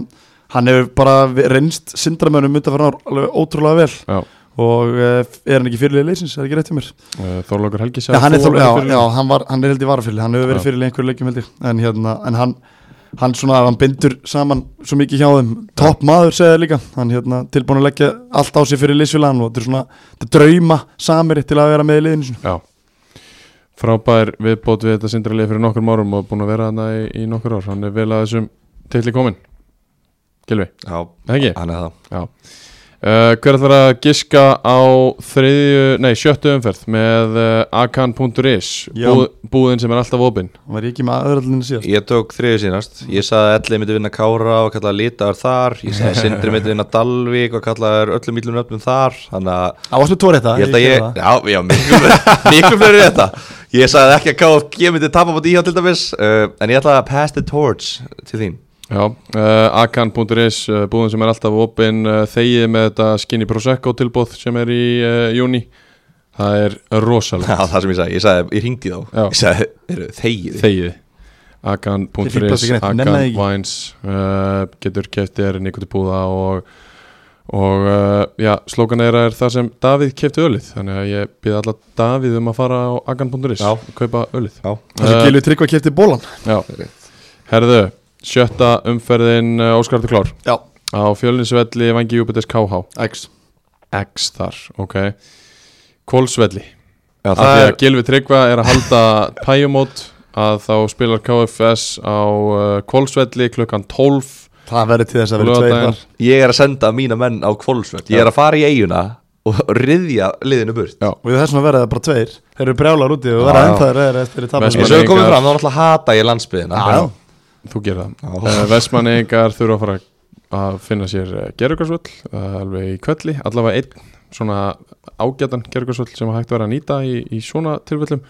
hann hefur bara reynst að fara alveg ótrúlega vel. Já. og uh, er hann ekki fyrirlega leysins, er ekki rétt hjá mér? Uh, Þorlókur Helgi Já, hann er, þól, já, hann, var, hann er held í varafyrirli, hann hefur verið Já. fyrirlega einhverju leikjum held ég. En, hérna, en hann, hann svona, hann bindur saman svo mikið hjá þeim, topp maður segja líka, hann hérna tilbúin að leggja allt á sig fyrir liðsfélagann og þetta er svona þetta drauma samiri til að vera með í liðinu. Já, frábær viðbót við þetta sindralið fyrir nokkur árum og búin að vera hana í, í nokkur ár. Hann er vel að þessum tilli komin Gilvi, já, ekki? hann er það. Já. Uh, Hver ætlar að giska á þriðju, nei, sjöttu umferð með uh, akan.is búð, búðin sem er alltaf opinn var ekki með aðrallinu síðast? Ég tók þriðu sínast Ég sagði að Elli myndi vinna Kára og kallaði Litaður þar. Ég sagði að Sindri myndi vinna Dalvík og kallaði öllum ílum öfnum þar. Þannig að á varstu tóri þetta, ég held að ég Já, já, miklu fleiri <laughs> þetta Ég sagði ekki að KFG myndi tapa á díhá til dæmis. Uh, En ég ætla að pass the torch til þín Já, uh, akan.is uh, búðin sem er alltaf opinn uh, þegið með þetta skinny prosecco tilbúð sem er í uh, júni það er rosalega Já, það sem ég sagði, ég sagði, ég ringdi þá. Já. Ég sagði, eru þegið? Þegið. Akan.is, akan wines uh, getur keft þér nýkvæmt búða og, og uh, já, slókan er er það sem Davíð kefti ölið. Þannig að ég býð alla Davíð um að fara á akan.is og kaupa ölið. Já, það sem Uh, Gilvi Tryggva kefti bólan já. herðu, sjötta umferðin uh, Óskartur Klár? Já, á fjölinsvelli Vangi Júpiters KH X. X þar, ok. Kólsvelli já það er að Gilvi Tryggva er að halda <laughs> pæjumót að þá spilar KFS á uh, Kólsvelli klukkan 12 það verður til þess að verður tveir þar. Ég er að senda mína menn á kvolsvöld Ég er að fara í eiguna og riðja liðinu burt. Já. og þess vegna verður það bara tveir. Þeir eru brjálar úti og verða já. ennþá þeir eftir í tapast Eins og við komum fram, þá náttúrulega hata ég landsbyðina Já, já. Þú gerir það. Uh, Vestmanningar þurfa að fara að finna sér gerðugarsvöll uh, alveg í kvelli, allavega einn svona ágætan gerðugarsvöll sem hægt að vera að nýta í, í svona tilfellum.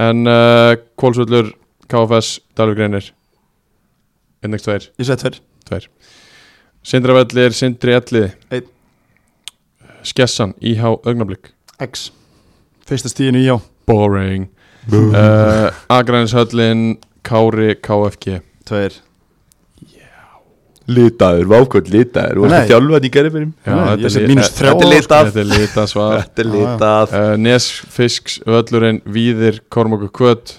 En uh, Kólsvöllur KFS, Dalvík Reynir 1x2, ég segi tveir. 2 Sindravellir, Sindri Elliði Einn. Skessan, IH Augnablík X. Fyrsta stíðinu í já Boring. Uh, Agrænishöllin Kári KFG tveir Litaður, vákvöld litaður. Þú varst þjálfað í gerðinbyrjum Já, Nei, þetta er litað. Þetta er litað svar. Þetta er litað. Uh, Nesfisks völlurinn Víðir Kormokur Kvöt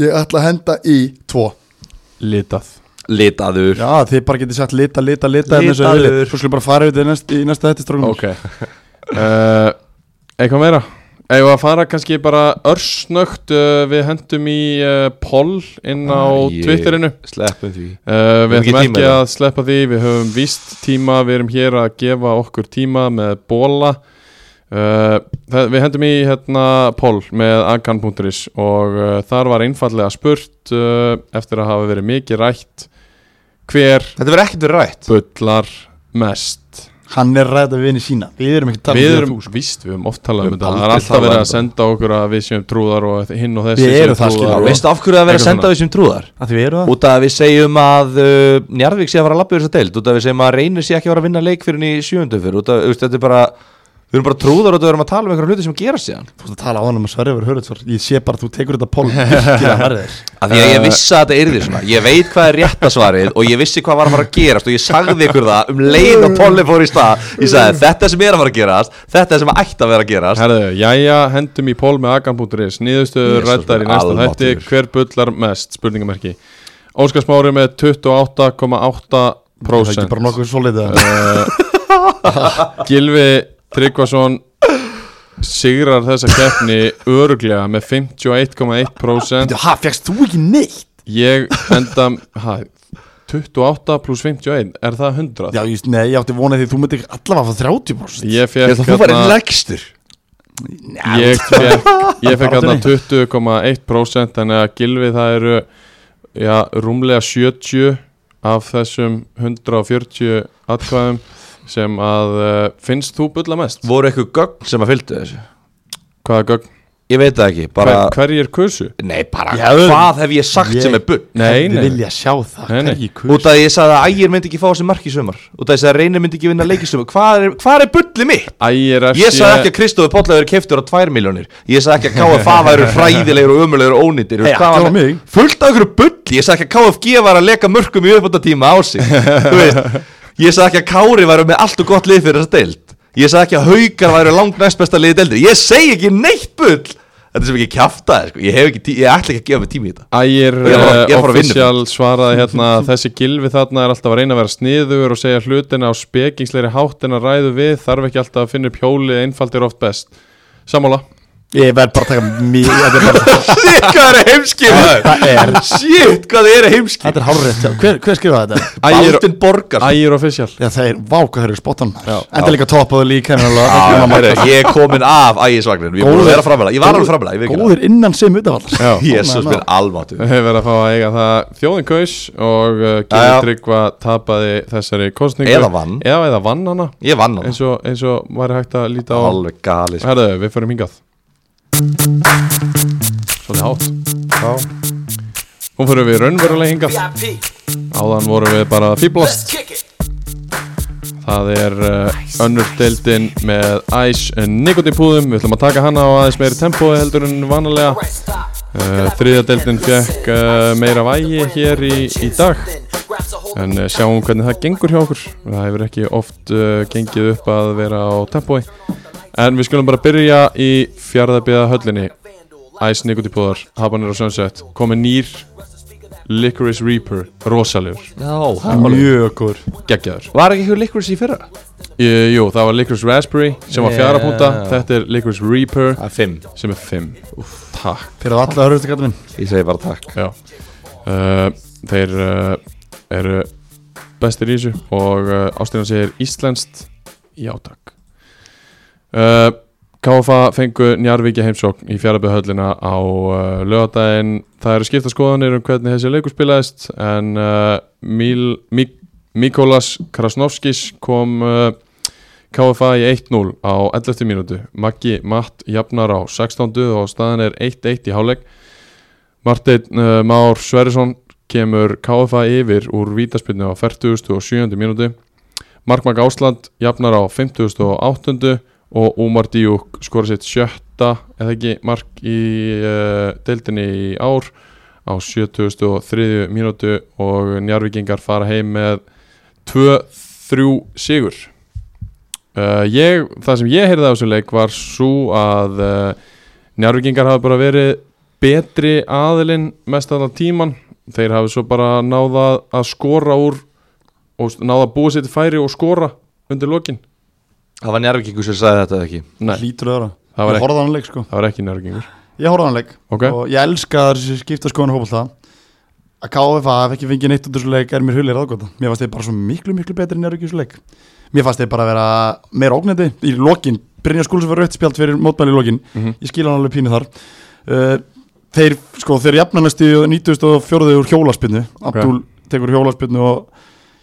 ég ætla að henda í tvo. Litað. Litaður. Já þið bara getið sagt lita, lita, lita en þessu Litaður. svo skulum bara fara yfir þetta í næst, í næsta þetta stróknum Ok. Uh, Eitthvað meira Eða að fara kannski bara örsnögt uh, Við hendum í uh, poll inn á Æ, Twitterinu. Sleppum því. Uh, við Höfum ekki að sleppa því, við höfum víst tíma, við erum hér að gefa okkur tíma með bóla uh, Við hendum í hérna poll með akan.is og uh, þar var einfallega spurt uh, eftir að hafa verið mikið rætt hver Þetta verður ekkert verið rætt. bullar mest hann er ræða við henni sína. Við erum ekki að tala Við um erum að þú, sko. víst, við höfum oft talað um Við þetta. Það er alltaf verið talað að um senda okkur að við séum trúðar og hinn og þessi Við erum það, skilur. Veistu af hverju það verður að senda við sem trúðar? að því við erum það. Út af að við segjum að uh, Njarðvík sé að fara að lappa yfir þess að deild. Út af að við segjum að reynir sé ekki að fara að vinna leik fyrir henni í sjöundu fyrir Út af, þetta er bara Við erum bara trúðar og við erum að tala um einhverja hluti sem gera síðan. Þú veist að tala á hann um að Sverri verið hörðutsvar Ég sé bara að þú tekur þetta pól <laughs> því að ég vissi að þetta yrði svona. Ég veit hvað er rétta svarið og ég vissi hvað var að fara að gerast og ég sagði ykkur það um leið og Polli fór í stað. Ég sagði þetta sem er að fara að gerast þetta sem ætti að vera að gerast. Herðu, jæja, hendum í pól með agan.is Niðurstöður Jesus rættar í næsta almáttugur. Hver bullar mest? Spurningamerki. Óskar Smári með 28,8% Það er ekki bara nokkuð svolítið. Gilvi Tryggvason sigrar þessa keppni öruglega með 51,1% Ha, fegst þú ekki neitt? Ég enda ha, 28 pluss 51 er það 100? Já, ég, nei, ég átti vonað því þú myndi allavega fá 30% Ég fekk að þú væri hérna legstur Ég fekk, hérna Baráttunni. 20,1% þannig að Gilvi það eru já, rúmlega 70 af þessum 140 atkvæðum sem að uh, finnst þú bulla mest? Voru eitthvað gögn sem að fylgdu þessu Hvaða gögn? Ég veit það ekki, bara Hver, hverjir kursu? Nei, bara Já, hvað hef ég sagt ég- sem er bull Nei, Þið nei, vilja sjá það Nei, nei. hvergi kus Út af því ég sagði að ægir myndi ekki fá þessi mark í sumar Út af því að reynir myndi ekki vinna leik í sumar Hvað er, hvað er bullið mitt? Ægir FC Ég sagði ekki að Kristofi Pólla verið keiftur á 2 miljónir Ég sagði ekki að KFA væru hræðilegur og ömulegur og ónýttir Hey, hvað ekki var- mig. Fullt af ykkur bulli Ég sagði ekki að KFG var að leka mörgum í uppbúta tíma á sig <laughs> Þú veist, Ég sagði ekki að Kári væru með allt og gott lið fyrir þessa deild. Ég sagði ekki að Haukar væru langt næst besta liðið deildir Ég segi ekki neitt bull! Þetta sem ekki kjaftaði sko. ég, hef ekki ég ætla ekki að gefa mig tími í þetta. Ægir uh, vinna official svaraði hérna þessi gilvi þarna er alltaf að reyna að vera sniður og segja hlutina á spekingsleiri hátt en að ræðu við þarf ekki alltaf að finna upp hjólið einfaldir oft best. Sammála Ég verð bara að taka mjög Shit, hvað er heimskið Það er Shit, hvað er heimskið Þetta er já. Hver, hver skrifaði þetta? Baldin Borgar. Ægir official. Já, það er Vá, hvað þeir eru spottan. Enda líka toppaðu líka Ég er komin af ægisvagninu. Ég er búin að vera framlega Ég var alveg framlega, Góðir innan sem utavallar Já. Jésús minn almáttu Við hefur verið að fá að eiga það þjóðin kaus og uh, já. Tryggva tapaði þessari kostningu Eða vann. Eða, vann hana. Ég vann hann Svolítið hátt. Nú förum við raunverulega hingað. Áðan vorum við bara fýblast. Það er uh, önnur deildin með æs nikotínpúðum Við ætlum að taka hana á aðeins meiri tempói heldur en vanalega. Uh, Þriðja deildin fekk uh, meira vægi hér í, í dag. En uh, sjáum hvernig það gengur hjá okkur. Það hefur ekki oft uh, gengið upp að vera á tempói En við skulum bara byrja í fjárðabiða höllinni Ice Nikotipúðar, Habanero Sunset. Komið nýr Licorice Reaper, rosalegur. Já, Mjög góður. Geggjaður. Var ekki eitthvað licorice í fyrra? Jú, jú, það var Licorice Raspberry sem var fjara Já. púnta Þetta er Licorice Reaper Það er fimm. sem er 5 Takk. Fyrir allar hörðustu kallum minn Ég segi bara takk. Já. Uh, Þeir uh, eru bestir í þessu og uh, Ástina segir Íslenskt. Já takk uh, KFA fengu Njarvíkja heimsókn í fjáraböðhöllina á uh, lögadaginn Það eru skipta skoðanir um hvernig þessi leikur spilaðist en uh, Míl, Mik Mikolas Krasnovskis kom KFA í 1-0 á 11. mínútu Maggi Matt jafnar á 16. og staðan er 1-1 í hálfleik Marteinn uh, Már Sverrisson kemur KFA yfir úr vítaspilnu á 40. og 7. mínútu Markmark Ásland jafnar á 50. og 8. og Úmar Díuk skora sitt sjötta eða ekki mark í uh, deildinni í ár á 73. mínútu og Njarvíkingar fara heim með 2-3 sigur uh, ég, það sem ég heyrði af þessu leik var svo að uh, Njarvíkingar hafa bara verið betri aðilinn mest allan tíman þeir hafi svo bara náða að skora úr og náða að búa sér til færi og skora undir lokin Það var njárvíkingu sem sagði þetta eða ekki? Nei, Lítur öðra Það var Ég ekki- horfði á hann leik sko. það var ekki nærgengur Ég horfði á hann leik. Ok. Og ég elska þessi skipta skoðan hópulta Að KFA hef ekki fengið neitt út úr þessu leik Er mér hullir aðgóta Mér fannst þeir bara svo miklu miklu betri en er ekki þessu leik. Mér fannst þeir bara vera meira ógnandi Í lokin. Brynja skúls fyrir rautt spjald fyrir mótmæli í lokin. Mhm. Ég skil hann alveg pínu þar. Uh, Þeir sko Þeir jafnanast í 94. úr hjólaspinnu. Abdul tekur hjólaspinnu og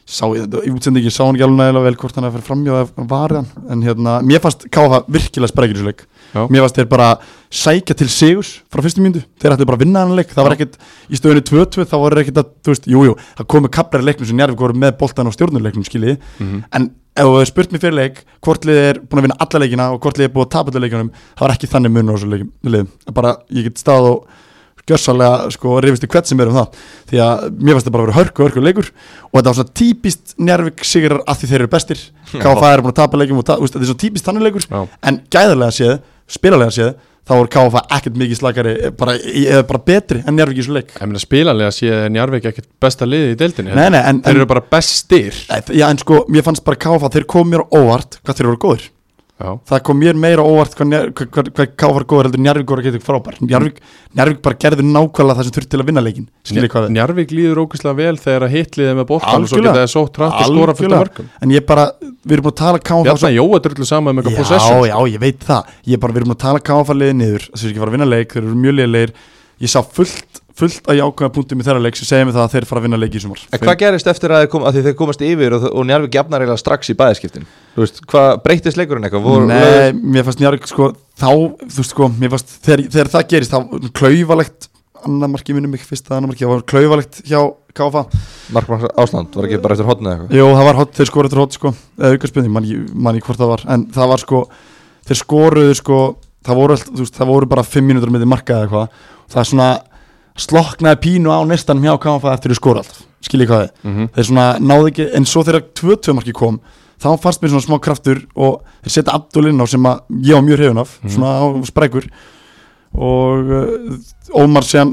sá í útsendingi sá hann ekki alveg nægilega vel hvort hann er að fyrir framjá eða varið hann en hérna, mér fannst KFA virkilega sprækir þessu leik. Já. mér fannst þeir bara sækja til sigurs frá fyrstu mínútu, þeir ættu bara að vinna hann leik. Það var ekkert, í stöðunni 2-2 þá var ekkert að, þú veist, jújú, jú, það komu kaplar í leiknum sem Njarvík voru með boltan á stjórnuleiknum skiljiði, Mhm. en ef þú hefur spurt mér fyrir leik hvort lið er búin að vinna alla leikina og hvort lið er búin að tapa gjörsalega sko rifist í hvert sem er um það. Því að mér fannst þetta bara að vera hörku, hörku leikur. Og þetta var svona típist njárvík sigrar að því þeir eru bestir. KFA er búin að tapa leikum og ta, þetta er svona típist þannig leikur. Já. en gæðarlega séð, spilalega séð þá voru KFA ekkert mikið slagari bara, eða bara betri en njárvík í þessu leik. Meina spilalega sé Njarvík ekkert besta liði í deildinni Nei, nei, en, Þeir en, eru bara bestir. Nei, já, en sko, mér fannst bara KFA, þeir kom mér óvart hvað þeir voru góður Já, það kom mér meira óvart hvað, var góður heldur Njarvík voru að geta frábær Njarvík, Njarvík bara gerði nákvæmlega það sem þurfti til að vinna leikin við Njarvík líður ógæslega vel þegar að hitliðið með boltan og svo geta það svo trætt að skora fyrir mörgum en ég bara, við erum búin að tala eitthvað já, possession. já, ég veit það. Ég bara, við erum búin að tala KFA liðið niður. Þess að ekki fara að vinna leik, þeir eru mjög liðlegir ég sá fullt, fullt að jákvæða punktum í þeirra leik sem segja mig það að þeir fara að vinna leik í sumar. En hvað gerist eftir að, kom, að þeir komast yfir og, og Njarvík jafnar eiginlega strax í veist, hvað breytist leikurinn eitthvað? Nei, mér fannst Njarvík sko þá, þú veist sko, mér fannst þegar, þegar það gerist, þá klauvalegt annar marki minnum ekki fyrsta annar marki, það var klauvalegt hjá KFA Markmann Ásland, var ekki bara eftir hotnið eitthvað? Jú, það var hot, þeir skoruðu eftir hot sko eða aukarspunni, man hvort það voru, allt, þú veist, það voru bara 5 mínútur með því marka eða eitthvað það er svona sloknaði pínu á nestanum hjá KFA eftir þeir skoru alltaf, skiljið hvað þið Mhm. þeir svona náðu ekki, en svo þegar 2-2 marki kom þá fannst mér svona smá kraftur og þeir setja Abdul inn á sem að ég var mjög hrifun af, svona á sprækur. Og uh, Ómar séðan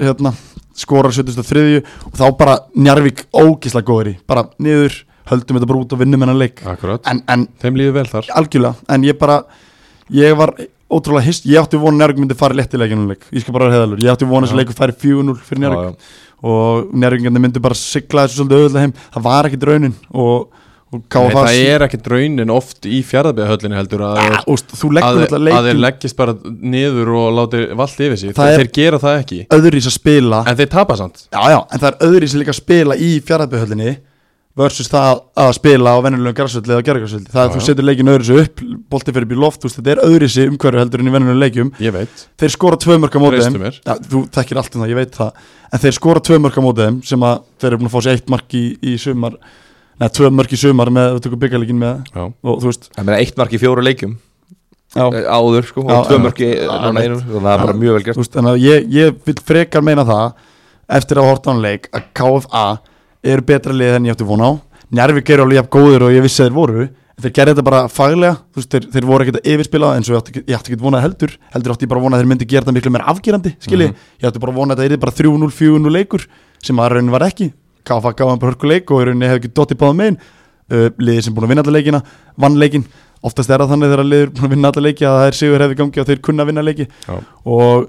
hérna, skorar 73 og þá bara Njarvík ógislega góður í, bara niður höldum þetta bara út og vinnum hennar leik. Akkurat, en, en þeim líður vel þar. Algjörlega, en ég bara ég var ótrúlega hist, ég átti vona Njarvík myndi fara létt í leikinu leik, ég skal bara heðalur ég átti vona þessi Já. leiku færi 4-0 fyrir Já, Njarvík já. og Njarvíkandi myndi bara sigla þessu svolítið auðvitað heim, það var ekki draunin og, og Nei, það er ekkert raunin oft í fjárðabæðahöllinni heldur að, Ja, úst, að, að, að þeir leggist bara niður og láti vald yfir sig. Þeir, þeir gera það ekki. öðrís að spila en þeir tapa samt. Já, já, en það er öðrís líka að spila í fjárhæðbjöðhöllinni versus það að spila á venjulegum græsvöldi eða gerðgræsvöldi, það Já, er þú setur leikin öðrisi upp bolti fyrir upp í loft, þetta er öðrisi umhverju heldur en í venjulegum leikjum. Ég veit, þeir skora tvö mörg á móti Treystu þeim. mér. já, þú þekkir allt um það, ég veit það. En þeir skora tvö mörg á móti þeim sem að þeir eru búin að fá sér eitt mark í, í sumar neða, tvö mörg í sumar með, við tökum byggjarleikin með. Já, og þú veist, Það meina eitt mark í fjóru leikjum. Já, eh, áður sko, Já, og tvö já. mörk í þannig að það er eru betra lið en ég átti von á. Njarvík eru alveg jafn góður og ég vissi að þeir voru. En þeir gerði þetta bara faglega. Veist, þeir, þeir voru ekkert að yfirspila eins og ég átti, ég átti ekki vonað heldur. Heldur átti ég bara vonað að þeir myndi gera þetta miklu meira afgerandi skilji, ég átti bara vonað að þetta er bara 3-0, 4-0 leikur sem að raunin var ekki. KFA gaf hann bara hörku leik og í rauninni hefði ekki dottið báða megin. Uh, liðið sem búin að vinna alla leikina vann leikin, oftast er það þannig þegar liður búin að vinna alla leiki að það er sigur hefði gangi og þeir kunna vinna leiki. Og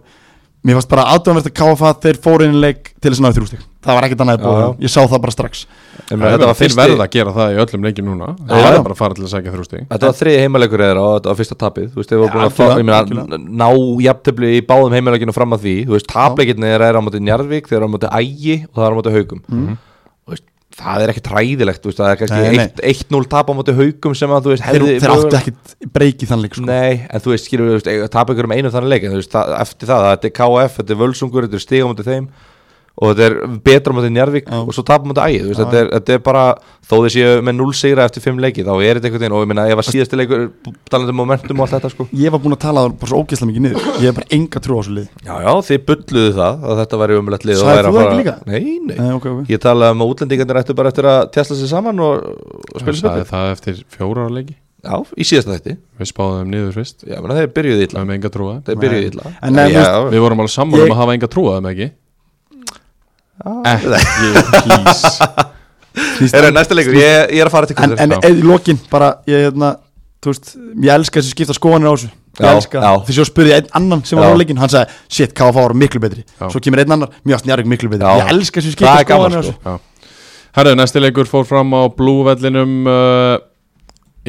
mér fannst bara aðdöðanvert að KFA þeir fóru inn í leik til þess að náðu þrjústík það var ekkert annað búið, ég sá það bara strax. Meina, Þetta var þeir fyrsti verða að gera það í öllum leikjum núna. Verða já. bara að fara til að segja þrjústi Þetta var þriði heimalegur eða og þetta var fyrsta tapið. Þú veist, þeir voru búin að fá, ná jafntöfli í báðum heimaleginu fram að því. Þú veist, tapleikirni er á móti Njarðvík, þeir eru á móti Ægi og það er á móti Haugum veist, Það er ekkert hræðilegt, þú veist, það er kannski Mhm. Nei, nei. 1 1-0 tap á móti Haugum sem að, þú veist, þeir, hefði þeir áttu ekkit breyki þann leik sko. Nei, en þú veist, skilur við, þú veist, tapa ykkur um einu þannig leik en þú veist, það, eftir það, þetta er KF, þetta er Völsungur, þetta er stiga mútið þeim og þetta er betra mútið Njarvík Já. og svo tapa mútið ægið, þú veist, Já. þetta er, þetta er bara þó þið séu með 0 sigra eftir 5 leiki þá er þetta einhvern veginn og ég minna, ef að síðasti leikur talandi um momentum og allt þetta, sko. Ég var búin að tala það bara svo ógeðslega mikið niður. Ég hef bara enga trú á þessu lið Já, já, þið bulluðu það að þetta væri umlætt lið að þú það ekki líka? Nei, nei, Nei, okay, okay. ég talaði um að útlendingarnir ættu bara eftir að tjastla sig saman og, það er það ára leiki. Já, í síðasta þætti. Við spáðum þeim niður fyrst. Já, menna, þeir byrjuðu illa. Við með enga trúa Þeir byrjuðu illa. En nei, Já, þú við vorum alveg saman Ég- um að hafa enga trúa þeim ekki. Ekki, please. Snýst- Heyrðu, næsta leikur, ég, ég er að fara til en, Kútur en eða í lokin bara ég, hérna, þú veist, ég elska þessi skipta skoðanir á þessu. Ég elska, já. því svo spurði ég einn annan sem var Já. á leikin, hann sagði, shit, KFA var miklu betri. Já. svo kemur einn annar, mjög snjárvík miklu betri. Já. ég elska þessi Það skipta er skoðanir á sko. þessu Herðu, næsti leikur fór fram á Blúvellinum uh,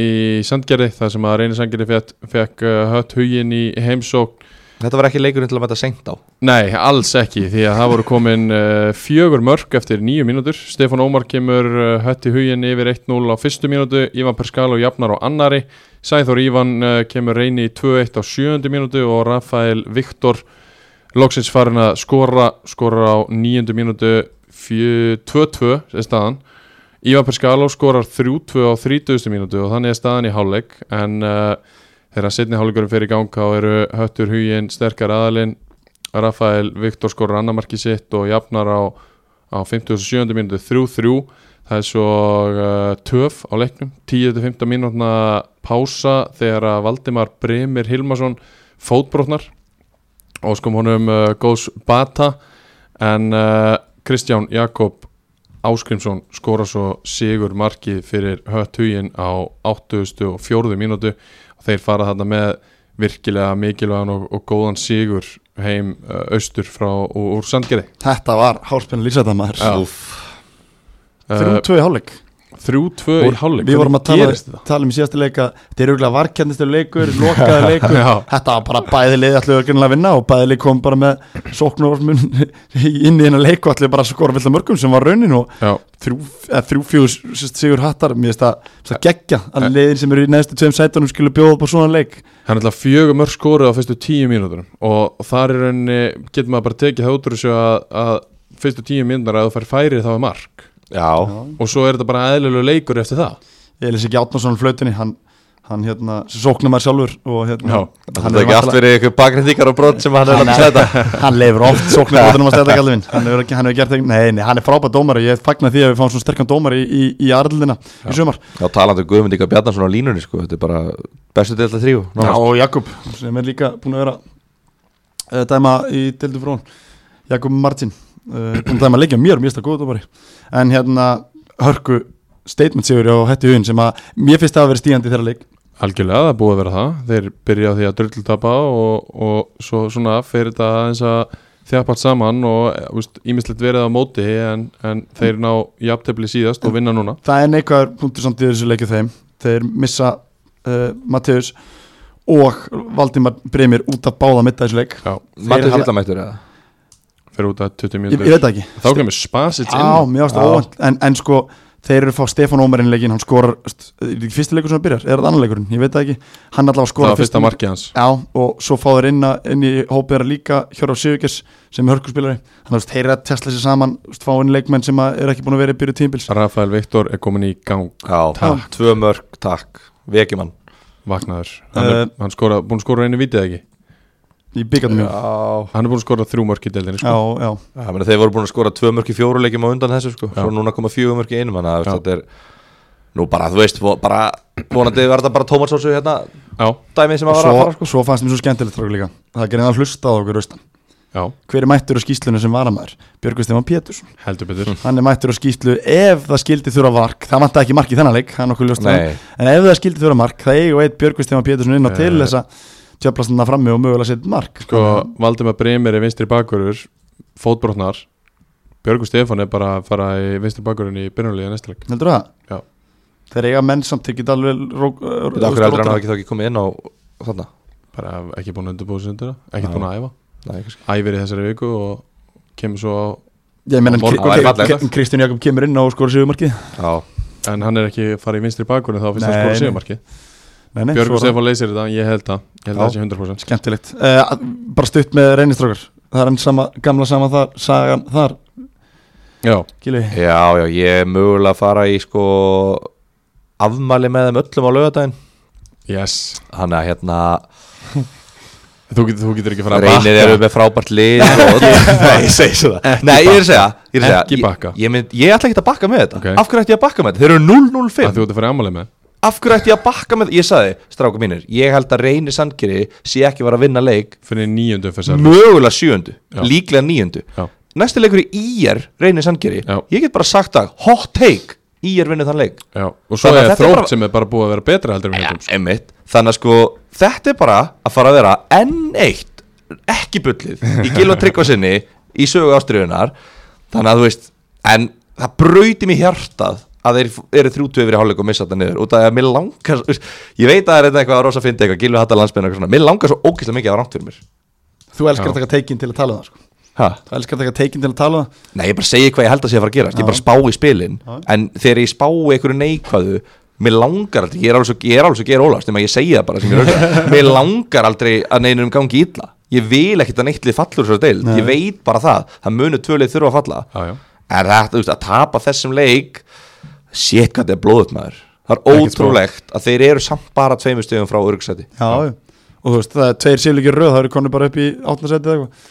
í Sandgerði þar sem að Reynir Sandgerði fekk, fekk uh, hött huginn í heimsók Þetta var ekki leikurinn til að mæta seint á? Nei, alls ekki því að það voru komin uh, fjögur mörg eftir nýju mínútur. Stefán Ómar kemur uh, hött í huginn yfir 1-0 á fyrstu mínútu Ívan Perskalo jafnar á annari Sæþór Ívan uh, kemur reyni í 2-1 á sjöundu mínútu og Rafael Viktor loksins farin að skora skora á níundu mínútu fjö- 2-2 er staðan. Ívan Perskaló skorar 3-2 á 30. mínútu og þannig er staðan í hálfleik en þegar setni hálfleikurinn fer í gang þá eru höttur huginn sterkar aðalinn Rafael Viktor skorar annamarki sitt og jafnar á, á 57. mínútu 3-3 það er svo uh, töf á leiknum 10-15 mínútna pása þegar að Valdimar Bremir Hilmarsson fótbrotnar og skom honum uh, góðs bata en uh, Kristján Jakob Áskrimsson skora svo sigur markið fyrir hött huginn á 84. mínútu og þeir fara þarna með virkilega mikilvægan og, og góðan sigur heim uh, austur frá úr, úr Sandgerði. Þetta var hálspennu lýsæta maður Já. Þrjú í hálfleik 3-2 í hálfleik. Við vorum að tala, tala um í síðasta leika Þetta er auðvitað varkjandistur leikur, <laughs> lokaði leikur. Þetta var bara bæði leið allir að vinna og bæði leik kom bara með sóknarvarsmun <laughs> inn í hennar leik og allir bara skora vill mörgum sem var raunin og Já, þrjú, eða, þrjú fjögur sérst, sigur hattar mér finnst það, það geggja að leiðin sem eru í neðstu tveim sætunum skulle bjóða upp á svona leik. Hann er alltaf fjögur mörg skoruð á fyrstu tíu mínútur og, þar er rauninni getur maður bara tekið það að, að fyrstu tíu mínútur að þú fær færið þá er mark og svo er þetta bara eðlilegu leikur eftir það. Ég lýs ekki Átnarsson flautinni hann, hann hérna, sóknar maður sjálfur og hérna, Já. það er ekki allt verið eitthvað bakgrindíkar og brot sem hann er að setja. <laughs> hann leifur oft sóknar brotunum að kallið minn hann hefur, ekki, hann hefur gert ekki, nei, nei, hann er frábært dómari ég fagnar því að við fáum svona sterkan dómari í, í, í arlina í sumar. Já, talandi um Guðmund Inga Bjarnarsson á línunni sko, þetta er bara bestu delta þrjú Já, og Jakub sem er líka búin að vera uh, dæma í dildu frón Jakub Martin búin að dæma leikja mér, mér finnst það góð dómari en hérna hörku statement sigur á hætti hugin sem að mér finnst það að vera stígandi þeirra leik. Algjörlega, það búið að vera það. Þeir byrja á því að drulltapa og, og svo svona fyrir þetta aðeins að þjapart saman og ímislegt verið á móti en, en þeir ná jafntefli síðast og vinna núna. Það er neikvæður punktur samt í þessu leikju þeim. Þeir missa uh, Matteus og Valdimar Breymir út af báða mitta þessu leik. Já, Mattur hafa- Hillamættur eða? Fyrir út að 20 ég, ég mínútur. veit það ekki. Þá kemur Spasic Já, inn það óvænt. En, en sko, þeir eru að fá Stefán Ómarinn leikin hann skorar, st- er þetta ekki fyrsti leikur sem hann byrjar er þetta annar leikurinn, ég veit það ekki. Hann Það skorar var fyrsta markið hans. Já, og svo fá þeir inn, að- inn í hópið þeirra líka Hjörf Sigurgers sem er hörkuspilari. Þannig að þeir eru að testla sér saman fá inn leikmenn sem að eru ekki búin að vera í byrju tímpils Rafael Viktor er komin í gang. Já, Takk. tvö mörg, takk. Vekimann Vaknaður. Hann er, Eh, hann skora, búin að skora einu vitið ekki í Já, Hann er búin að skora þrjú mörk í deildinni Já, sko. já, Já, meni, þeir voru búin að skora tvö mörk í fjóruleikjum á undan þessu sko. Já. svo núna koma fjögur mörk í einum þannig að Já. þetta er nú bara, þú veist, bara vonandi var þetta bara Tómas Ósu hérna Já, dæmið sem að var svo, að fara sko. svo fannst mér svo skemmtilegt þrók líka það er gerðin að hlusta á okkur austan já, hver er mættur á skýslunum sem varamæður Björgur Stefán Pétursson heldur betur hann er mættur á skýslu ef það skildi þurfa vark það vant ekki mark í þennan leik, það er nokkuð ljóst Nei. það. en ef það skildi þurfa mark, það eigi og eitt Björgur Stefán Pétursson inn á til Eh. Að tjöflast hann frammi og mögulega setja mark Sko, Valdimar Breymir er vinstri bakurur Fótbrotnar Björgur Stefán er bara að fara í vinstri bakurinn í byrjunarliða næsta leik heldur það? Já. þeir eiga menn samt ekki alveg rók, Þetta okkur heldur hann hafa ekki þá ekki komið inn á þarna Bara ekki búin að undir það Ekki búin að æfa. Æfir í þessari viku og kemur svo á ég menn Á fallegt. Kristján Jakob kemur inn og skora sigumarkið Já, En hann er ekki að fara í vinstri bakurinn þá fyrst að Nei, skora nei. sigumarki Björgur Stefán leysir þetta, ég held það. Ég held það sé 100% skemmtilegt. Uh, bara stutt með reynistrákar það er enn sama, gamla sama þar sagan þar, Já, Gili já, já, ég er mögulega að fara í sko afmæli með þeim öllum á laugardaginn. Yes. Þannig að hérna <laughs> Þú getur, þú getur ekki að fara að reynir eru með frábært lið og, <laughs> <laughs> Nei, ég segi svo það. Nei, ég er að segja, ég er að segja Ekki ég- bakka. Ég, mynd, ég ætla ekki að bakka með þetta. Ok. Af hverju ætti ég að bakka með þetta? Þeir eru 0-0-5 að þú ert að fara í ammali með Af hverju ætti ég að bakka með? Ég sagði, stráka mínir Ég held að reynir Sandgeri sé ekki að vera að vinna leik Fyrir nýjöndu Mögulega sjöundu, Já. líklega níundu Já, Næsti leikur í IR, reynir Sandgeri Já. Ég get bara sagt það, hot take IR vinnur þann leik já Og svo að er þrótt bara- sem er bara búið að vera betra heldur við ja, heldum sko. Þannig að sko, þetta er bara að fara að vera enn eitt ekki bullið í Gilva Tryggva sinni í sögu ástriðunar þannig að þú veist, en það brauti mér hjartað að þeir eru þrjútu yfir í hálfleik og missa þetta niður. Út af því að mér langar, ég veit að það er eitthvað að rosa fyndi eitthvað, Gilvi hattar landsbyrna eitthvað svona, mér langar svo ógeðslega mikið að það rámt fyrir mér. Þú elskar Já. að taka teikinn til að tala um það sko. ha? þú elskar að taka teikinn til að tala um það. Nei, ég bara segi hvað ég held að sé að fara að gerast. Ég bara spá í spilin. Já. En þegar ég spá í einhverju neikvæðu Mér langar aldrei, ég er alveg svo, ég er alveg svo ger ólast Þegar ég segi það bara sem ég er auðvitað Mér langar aldrei að neinum gangi illa. Ég vil ekkert að neittlið fallur svo deil. Ég veit bara það, það munu tvölið þurfa að falla. Já, já. En þetta, þú veist, að tapa þessum leik Shit, hvað þetta er blóðut maður. Það er ótrúlegt að þeir eru samt bara tveimur stegum frá örgsæti Já, já. og þú veist, það er tveir síðleikir röð það eru konur bara upp í átnarsæti eða eitthvað.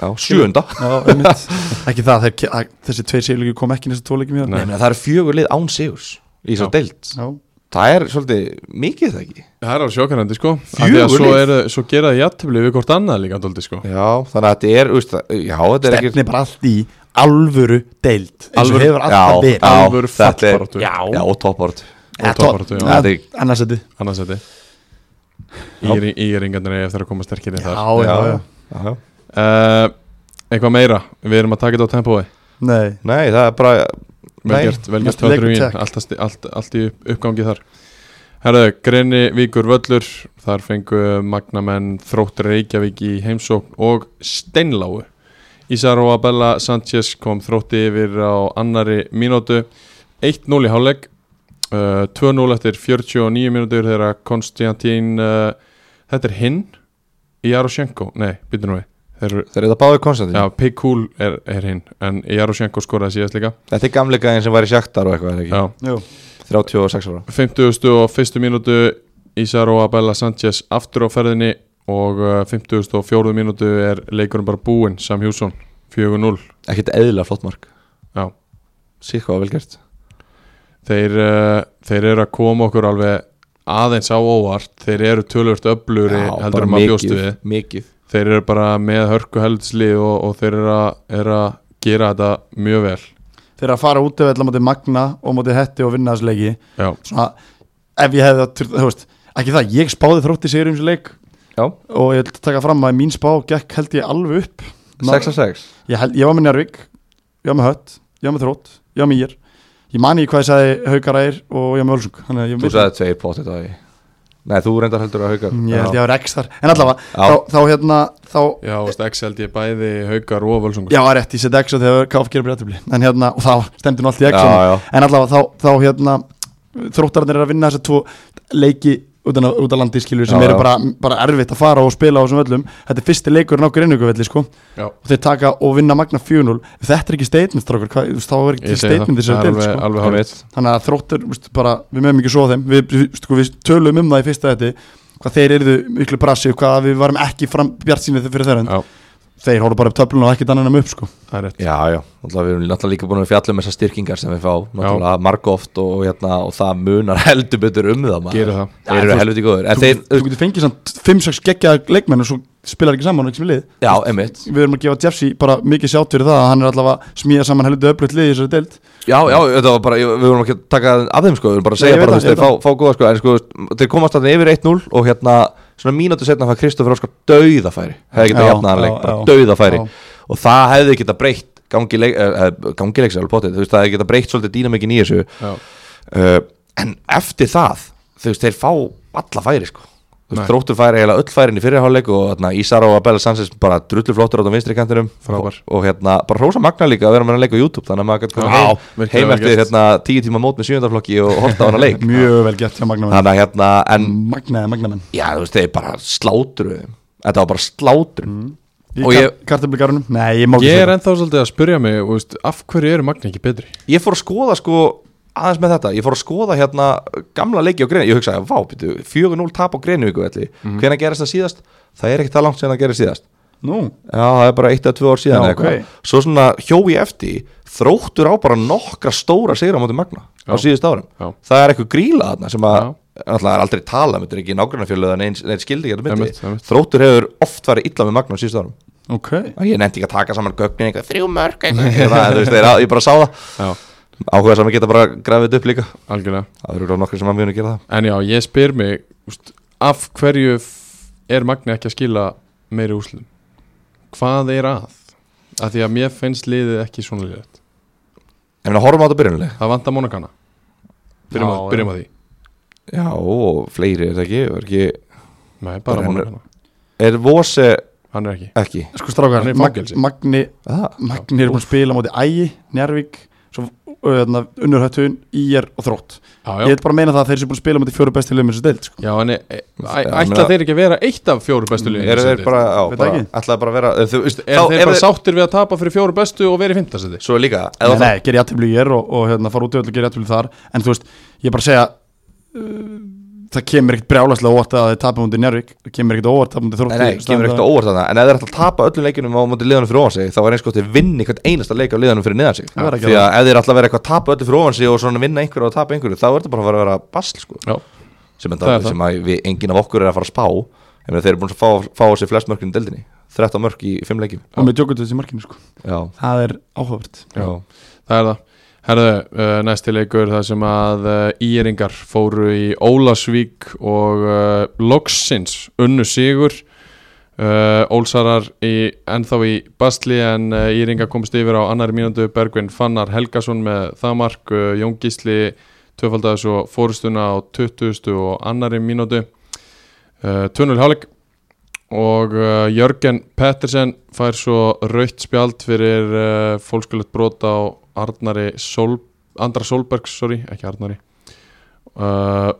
Já, einmitt. <laughs> ekki það, þeir, að, þessi tveir síðleikir kom ekki næstu tóleikim hjá Nei, meni, Það eru fjögur lið án sigurs í svo deilt Já, Það er svolítið mikið það ekki? Það er alveg sjokarandi sko. Fjögur að svo, lið? er, svo gera það jættibli við hvort annað líka sko. Já, þannig að þetta er, úst, já, þetta er ekki alvöru deild. Alvöru- hefur alltaf Já, verið. já, Alvöru er-. Já, og topport Eða og topparáttu, já. topp- Þetta er- annarsæti annars þetta Já. Íringarnir er eftir að koma sterkir í já, þar já, já, já. uh, Eitthvað meira, við erum að taka þetta á tempói? Nei. Nei, það er bara Vel Nei, gert, vel gert mest leikur höfður tek. allt, allt, allt í upp- uppgangi þar. Herðu, Greni Víkur Völlur. Þar fengu magnamenn Þróttur Reykjavík í heimsókn og Steinláu Ísar og Abella Sanchez kom þrótti yfir á annari mínútu. 1-0 í hálfleik. Uh, 2-0 eftir 49 mínútur þegar Konstantín uh, þetta er hinn? Jaroshenko, nei, byrju nú við. Þeir, eru- þeir eru það báði Konstantin Já, Pekul er, er hinn en Jaroshenko skoraði síðast líka. Þetta er gamleikaðin sem var í sjaktar og eitthvað er ekki? Já, Jú. 36 ára. 50. og fyrstu mínútu Ísar og Abella Sanchez aftur á ferðinni og uh, 50. og fjóruðu mínútu er leikurinn bara búinn Sam Hjússon, 4-0 Ekkert eðla flott mark. Já, Sýk hvað vel gert. Þeir, uh, þeir eru að koma okkur alveg aðeins á óvart. Þeir eru tölvört öfluri heldur um að bjóstu við. Mikið. Þeir eru bara með hörku heldsli og, og þeir eru að, eru að gera þetta mjög vel. Þeir eru að fara út af allar móti Magna og móti Hetti og vinna þessu leiki. Já, svona, ef ég hefði það, þú veist ekki það, ég spáði þrótti sigur um þessu leik Já, og ég vil taka fram að mín spá gekk held ég alveg upp. 6 að 6 ég, held, ég var með Njárvík, ég var með Hött ég var með Þrótt, ég var með Ír. Ég mani hvað ég sagði Haukaræðir og ég var með Ölsung þannig að ég, Þú sagði tveir potið það í Nei, þú reyndar heldur að hauga ég held ég var X þar. En allavega, Já. þá, þá hérna þá, já veist, X held ég bæði haukar og völsungur já, rétt, ég seti X og þegar KF gerir breytabli en hérna, og þá stendur nú allt í X Já, já. En allavega þá, þá hérna þróttararnir er að vinna þessa tvo leiki út af, landi skilur sem Já, eru bara, bara erfitt að fara og spila á þessum öllum þetta er fyrsti leikurinn á Grinnuguvelli sko. Og þeir taka og vinna Magna 4-0 ef þetta er ekki statement strákur, þá er ekki statement sko. alveg hárið þannig að þróttur, við meðum ekki svo þeim. Við, við, sko, við tölum um það í fyrsta þetta hvað þeir eruðu miklu brassi og hvað við varum ekki fram bjart sínið fyrir þeirra þeir hóru bara upp töflun og ekkert annan um upp sko. það er rétt. Já, já, náttúrulega við erum náttúrulega líka búin að fjalla um þessar styrkingar sem við fá. Náttúrulega margóft og, hérna, og það munar <laughs> heldur betur um það. Gerir það. Þeir eru helviti góður þú, þeir, þú getur fengið samt 5-6 geggjaða leikmenn og svo spilar ekki saman og ekki sem lið. Já, emitt við erum að gefa Jeffsy bara mikið sjátt fyrir það að hann er allavega smíða saman heldur öflugt lið í þessari deild. Já, já, þetta var bara, við vorum ekki að taka af þeim sko, við vorum bara að Nei, segja ég bara, þú veist, þeir fá, fá góða sko, en sko, þeir komast þarna yfir 1-0 og hérna, svona mínútu setna fær Kristoffer Óskar dauðafæri, hefði getað Já, jafnaðan leik, já, bara dauðafæri. og það hefði getað breytt gangi leik, uh, gangi leiks alveg potið, þú veist, það hefði getað breytt svolítið dýnamikin í þessu. Uh, en eftir það, þú veist, þeir fá alla færi sko. Þróttur færi eiginlega öll færin í fyrirháleik og hérna, Ísar og Abela Sanchez bara drullu flottur á það vinstri kantinum. Frábær. og, og hérna, bara rósa magna líka að vera með hann leik á YouTube þannig að maður Já, heim, heim eftir hérna, tíu tíma mót með sjöndaflokki og horta á hann leik. <laughs> Mjög vel gett hjá Magna þannig að hérna, en Magnaði Magnamenn já, þú veist, þeir bara sláturu þeim. Þetta var bara slátur í Og ég- kartablikárunum nei, ég má ekki Ég er segja ennþá svolítið að spyrja mig veist, af hverju eru Magni ekki betri? ég fór að skoða sko aðeins með þetta, ég fór að skoða hérna gamla leiki á Greinvík, ég hugsaði, vá, býtu 4-0 tap á Greinvíku, ætli Mhm. hvenær gerist það síðast? Það er ekki það langt sem það gerist síðast nú, Já, það er bara eitt eða tvö ár síðan Já, eða eitthvað. ok. Svo svona hjó ég eftir Þróttur á bara nokkra stóra sigra á móti Magna á Já. síðust árum Já. Það er eitthvað gríla þarna sem að. Alltaf er aldrei talað, þetta er ekki nágrannafjölu en einn skildi ekki að myndi Einmitt, einmitt. Þróttur hefur oft farið illa með Magna á síðust árum ok og ég nefndi ekki að taka saman gögnin eitthvað þrjú mörg eitthvað, <laughs> þú veist, þeir, ég bara sá það Já, áhuga sem að geta bara grafið þetta upp líka. Algjörlega. Það eru nokkur sem að mjög gera það. En já, ég spyr mig úst, af hverju er Magni ekki að skila meiri úsliðum? Hvað er að? Af því að mér finnst liðið ekki svona liðið en við horfum á þetta byrjunlega Það vantar Monagana Byrjum, Já, að, byrjum að því. Já, og fleiri er það ekki, er ekki Nei, bara Monagana er Vose Hann er ekki. Ekki. Sko strákar, Hann er í Mag fangelsi. Magni það, Magni er búin að spila á móti Ægi, Njarvík svo hérna, unnur hættun, ír og þrótt. Já, ég vil bara meina það að þeir sem búin að spila með fjóru besti liðum þessu deild sko. Já, en e- e- Já, ætla þeir ekki að vera eitt af fjóru bestu liðin Eru þeir bara, já, Veit bara, að vera þú, veist, Er þá- þeir bara þeir- sáttir við að tapa fyrir fjóru bestu og vera í fintasæti? Svo er líka, nei, nei, ger ég aðtöflu í ír og, og hérna, fara út í öll og ger ég aðtöflu þar. En þú veist, ég er bara að segja uh, það kemur ekkert brjálaslega óvart að þeir tapa mútið Njárvík, það kemur ekkert óvart að mútið Nei, þrótti nei, kemur ekkert óvart þarna. En ef þeir ætla að tapa öllum leikunum á móti liðanum fyrir ofan sig Þá er eins gott að vinni hvert einasta leik á liðanum fyrir neðan sig. Það verður ekki Því að það. ef þeir ætla að vera eitthvað að tapa öllu fyrir ofan sig Og svona vinna einhverju og tapa einhverju Þá er þetta bara að að vera basl sko. Já, Sem, Það er enda, það. sem að við, enginn af okkur er að fara að spá. En þeir eru búin að fá, fá á sig flest mörkinn í deildinni. 13 mörk í 5 leikjum. Og með tjókutu þessi markinu sko. Já, það er áhugavert. Já, það er það Herðu, uh, næsti leikur það sem að uh, Íringar fóru í Ólasvík og uh, Loksins unnu sigur. Uh, Ólsarar í, ennþá í Bastli en uh, Íringar komst yfir á annari mínútu. Bergvin Fannar Helgason með það mark. Jón Gísli tvöfaldaði svo fórustuna á 20. og annari uh, 2-0 hálfleik. Og Jörgen Pettersen fær svo rautt spjald fyrir uh, fólkskulegt brot á Arnari Sol, Andra Solbergs sorry, ekki Arnari uh,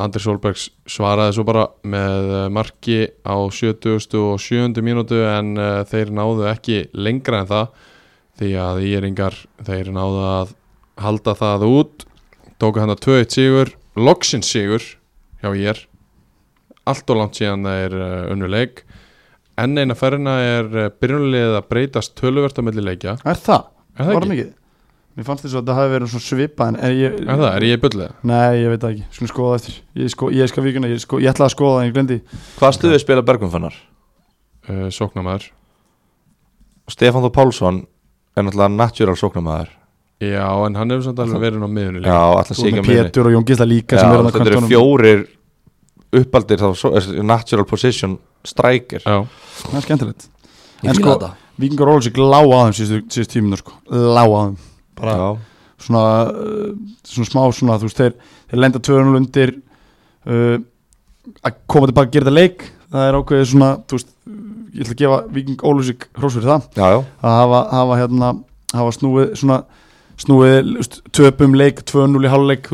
Andri Solbergs svaraði svo bara með uh, marki á 70. og 7. mínútu en uh, þeir náðu ekki lengra en það því að íringar þeir náðu að halda það út tóku hann að 2-1 sigur loksins sigur hjá ég allt og langt síðan það er uh, unnuleik enn eina ferðina er uh, byrjunlegið að breytast töluvert á milli leikja er það? Er það Var ekki? Mér fannst þess að það hafi verið svona svipa en er ég, Er það, er ég bullið? Nei, ég veit það ekki, skulum skoða eftir. Ég, sko, ég skal vikuna, ég, sko, ég ætlaði að skoða það en ég glendi Hvað stuðið spila Bergum fannar? Uh, sóknamaður Stefán Þó Pálsson er náttúrulega natural sóknarmæður Já, en hann hefur samt alveg verið á miðunni Já, líka alltaf Þú sé ert ekki með á miðunni. Pétur og Jón Gísla líka Já, þetta eru fjórir uppaldir þá, eh, natural position striker Já, Það er skemmtilegt. Ég En sko, þetta. Víkingur Ólusík lá á þeim síðustu, síðustu tíminu sko. Lá á þeim Bara Já, svona, uh, svona smá svona, þú veist, þeir, þeir lenda 200 undir uh, að koma tilbaka að gera þetta leik það er ákveðið svona, þú veist ég ætla að gefa Víking Ólusík hrós fyrir það. Já, já, að hafa, hafa hérna hafa snúið svona snúið töpum leik, 2-0 í háluleik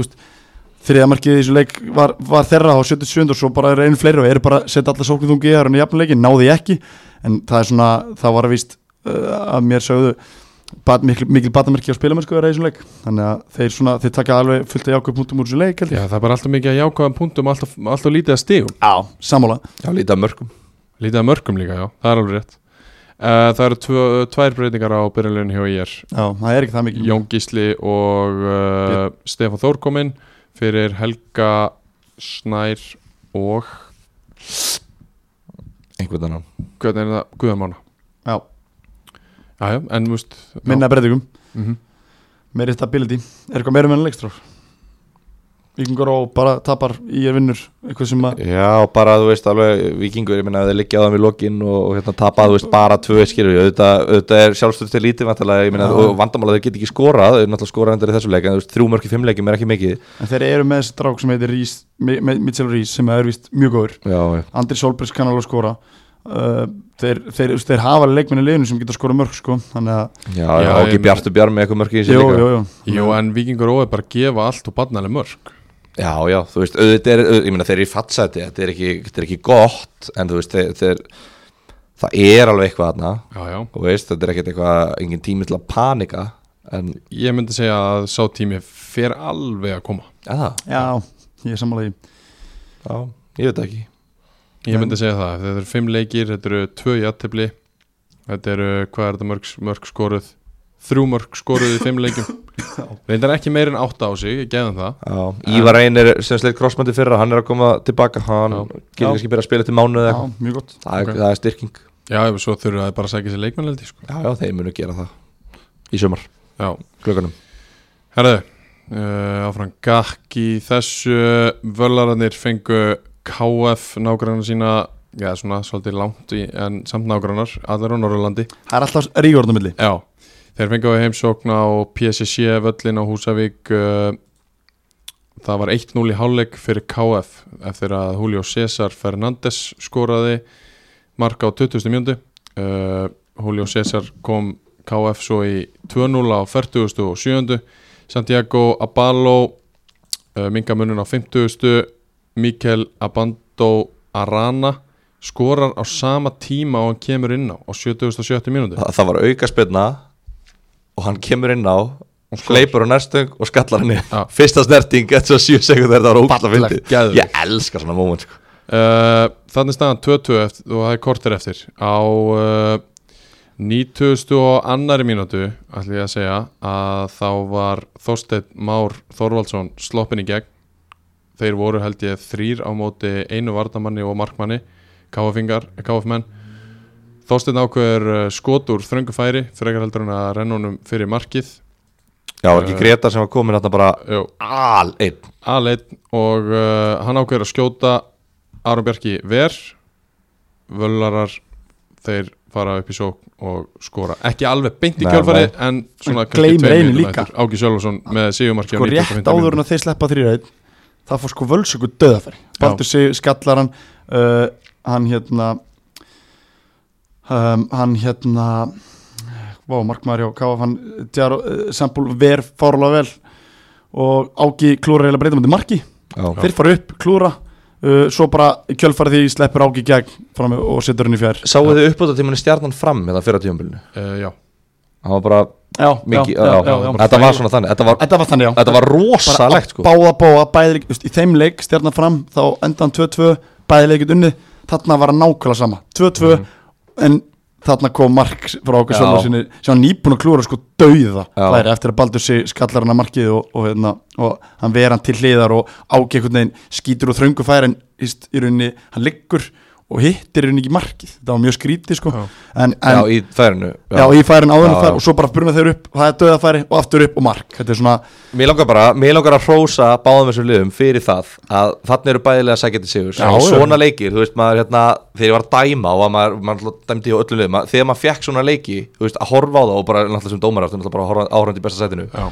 þriðamarkið í þessu leik var, var þeirra á 77 og svo bara er einu fleiri og eru bara setja alla sóknum þungi í það náði ég ekki. En það er svona, það var að víst uh, að mér sögðu bat, mikil, mikil batamerki á spilamennsku er leik. Þannig að þeir svona, þeir taka alveg fullt að jákvæð punktum úr þessu leik Já ég. Það er bara alltaf mikið að jákvæðan punktum alltaf, alltaf lítið að stigum. Já, sammála. Já, lítið af mörgum Lítið að mörgum líka, já, það er alveg rétt. Uh, Það eru tvö, tvær breytingar á byrjunlegin hjá IR Já, það er ekki það mikil. Jón Gísli og uh, Stefán Þór kominn fyrir Helga Snær og einhvern er það, Guðarmána Já, Já, já, en þú veist já. minna breytingum Mhm. meiri stability. Er eitthvað meira með enn leikstróf Víkingur og bara tapar í er vinnur. Eitthvað sem að Já, bara þú veist alveg vikingur, ég minna að þeir liggja á þeim í lokin og, og hérna tapa, þú veist, bara tvö skilur auðvitað, auðvitað er sjálfstöld til lítið vantarlega, ég minna, Já. og vandamála þeir get ekki skorað þeir eru náttúrulega skorað endur í þessu leik en þú veist, þrjú mörk í fimm leikim er ekki mikið. En þeir eru með þessi drák sem heitir Rís, Mi- Mi- Mitchell Rís sem er vist mjög góður. Andri Solbergs kann alveg skora uh, þeir, þeir, þeir, þeir hafa leikmenni liðinu sem geta skora mörg sko þannig að já, Já, já ég- ekki Bjartu Bjarm með eitthvað mörk í jú, líka. jú, jú. En Víkingur Ó er bara að gefa allt og barnaleg mörg Já, já, þú veist, auðvitað er, auð, ég meina þeir eru í fattsæti, þetta er ekki, þetta er ekki gott, en þú veist, þeir, þeir, það er alveg eitthvað þarna, Já, já, þú veist, þetta er ekkert eitthvað, engin tími til að panika, en, ég myndi segja að sá tími fer alveg að koma. Já, það, já, ég er sammála í já, ég veit ekki. Ég myndi segja það, þetta eru fimm leikir, þetta eru tvö jættefli Þetta eru, hvað er þetta mörg, mörg skoruð? Þrjú mörg skoruð í fimm leikjum <laughs> Reyndar ekki meir en átta á sig, ég geðum það Já, Ívar Einir sem sleitt crossmandi fyrra, hann er að koma tilbaka, hann getur Já. kannski byrja að spila til mánuð eða já, eitthvað, mjög gott það, er- Ok. það er styrking. Já, svo þurfa það bara að segja sér leikmannleldi sko. Já, já, þeir munu gera það í sumar, Já, klukkanum. herðu uh, Áfram gakk í þessu Völararnir fengu KF nágrannar sína Já, svona svolítið langt í, en samt nágrannar Allir á Norrlandi það er alltaf rígórn á milli Já, þeir fengu á heimsókn á PSC völlin á Húsavík uh, það var 1-0 í hálfleik fyrir KF eftir að Julio César Fernández skoraði marka á 20. mjöndu uh, Julio César kom KF svo í 2-0 á 47. Santiago Abalo uh, mingamunin á 50. Mikel Abando Arana skorar á sama tíma og hann kemur inn á á 70. mínúti það, það var auka spilna og hann kemur inn á og hleypur á næstöng og skallar Já. í fyrsta snerting eftir að 7 sekundar það var fyndið geðveikt. ég elska svona moment sko. Uh, þannig staðan 2-2 eftir, og það er kortir eftir á uh, 90 og annari mínútu ætlum ég að segja að þá var Þorsteinn Már Þorvaldsson sloppin í gegn þeir voru held ég þrýr á móti einu vardamanni og markmanni KF-ingar, KF-menn Þorsteinn ákveður uh, skot úr þröngu færi frekar heldur hann að renna honum fyrir markið. Já, var ekki Greta sem var komin þarna bara Jú, al einn? A1 og uh, hann ákveður að skjóta Aron Bjarki ver. Völlarar þeir fara upp í sók og skora. Ekki alveg beint í nei. en svona gleymir einu líka. Áki Sjálfarsson með Sigurmarki sko rétt áður en að þeir sleppa þrýræð það fór sko völsöku döðafæri Baldur sig skallar hann uh, hann hérna um, hann hérna Vá, markmaður hjá KF hann Djaro, uh, Sambúl ver fárlega vel og Áki klúra eiginlega breyta mútið marki. Þeir fara upp, klúra uh, svo bara í kjölfari því sleppur Áki gegn fram og setur hann í fjær. Sáu þið uppbúta tímanni stjarnan fram með það fyrra tímanbílinu uh, Já, það var bara já, mikið já, já, þetta var svona þannig þetta var, Þetta var þannig þetta var rosalegt sko. báða bóa, bæði leik, í þeim leik stjarnar fram, þá endan 2-2 bæði leikit unnið, þarna var að nákvæmlega sama. 2-2, en þarna kom mark frá okkur sinni. Sem var nýbúin að klúra sko dauða Já. læri eftir að Baldur sig skallar hann að markið og, og, hérna, og hann ver hann til hliðar og veginn skýtur og þröngu fær en í rauninni hann liggur og hittir í rauninni ekki markið það var mjög skrítið sko Já. en, já, en, í færinu já, í færin áður en Já, fær já. og svo bara bruna þeir upp það er dauðafæri og aftur upp og mark þetta er svona Mér langar bara, mér langar að hrósa báðum þessum liðum fyrir það að þarna eru bæðilega sækja til sigur Já, já. svona leikir, þú veist maður hérna þegar ég var að dæma og að maður, maður dæmdi hjá öllum liðum, þegar maður fekk svona leiki þú veist, að horfa á það og bara náttúrulega sem dómar aftur náttúrulega í já,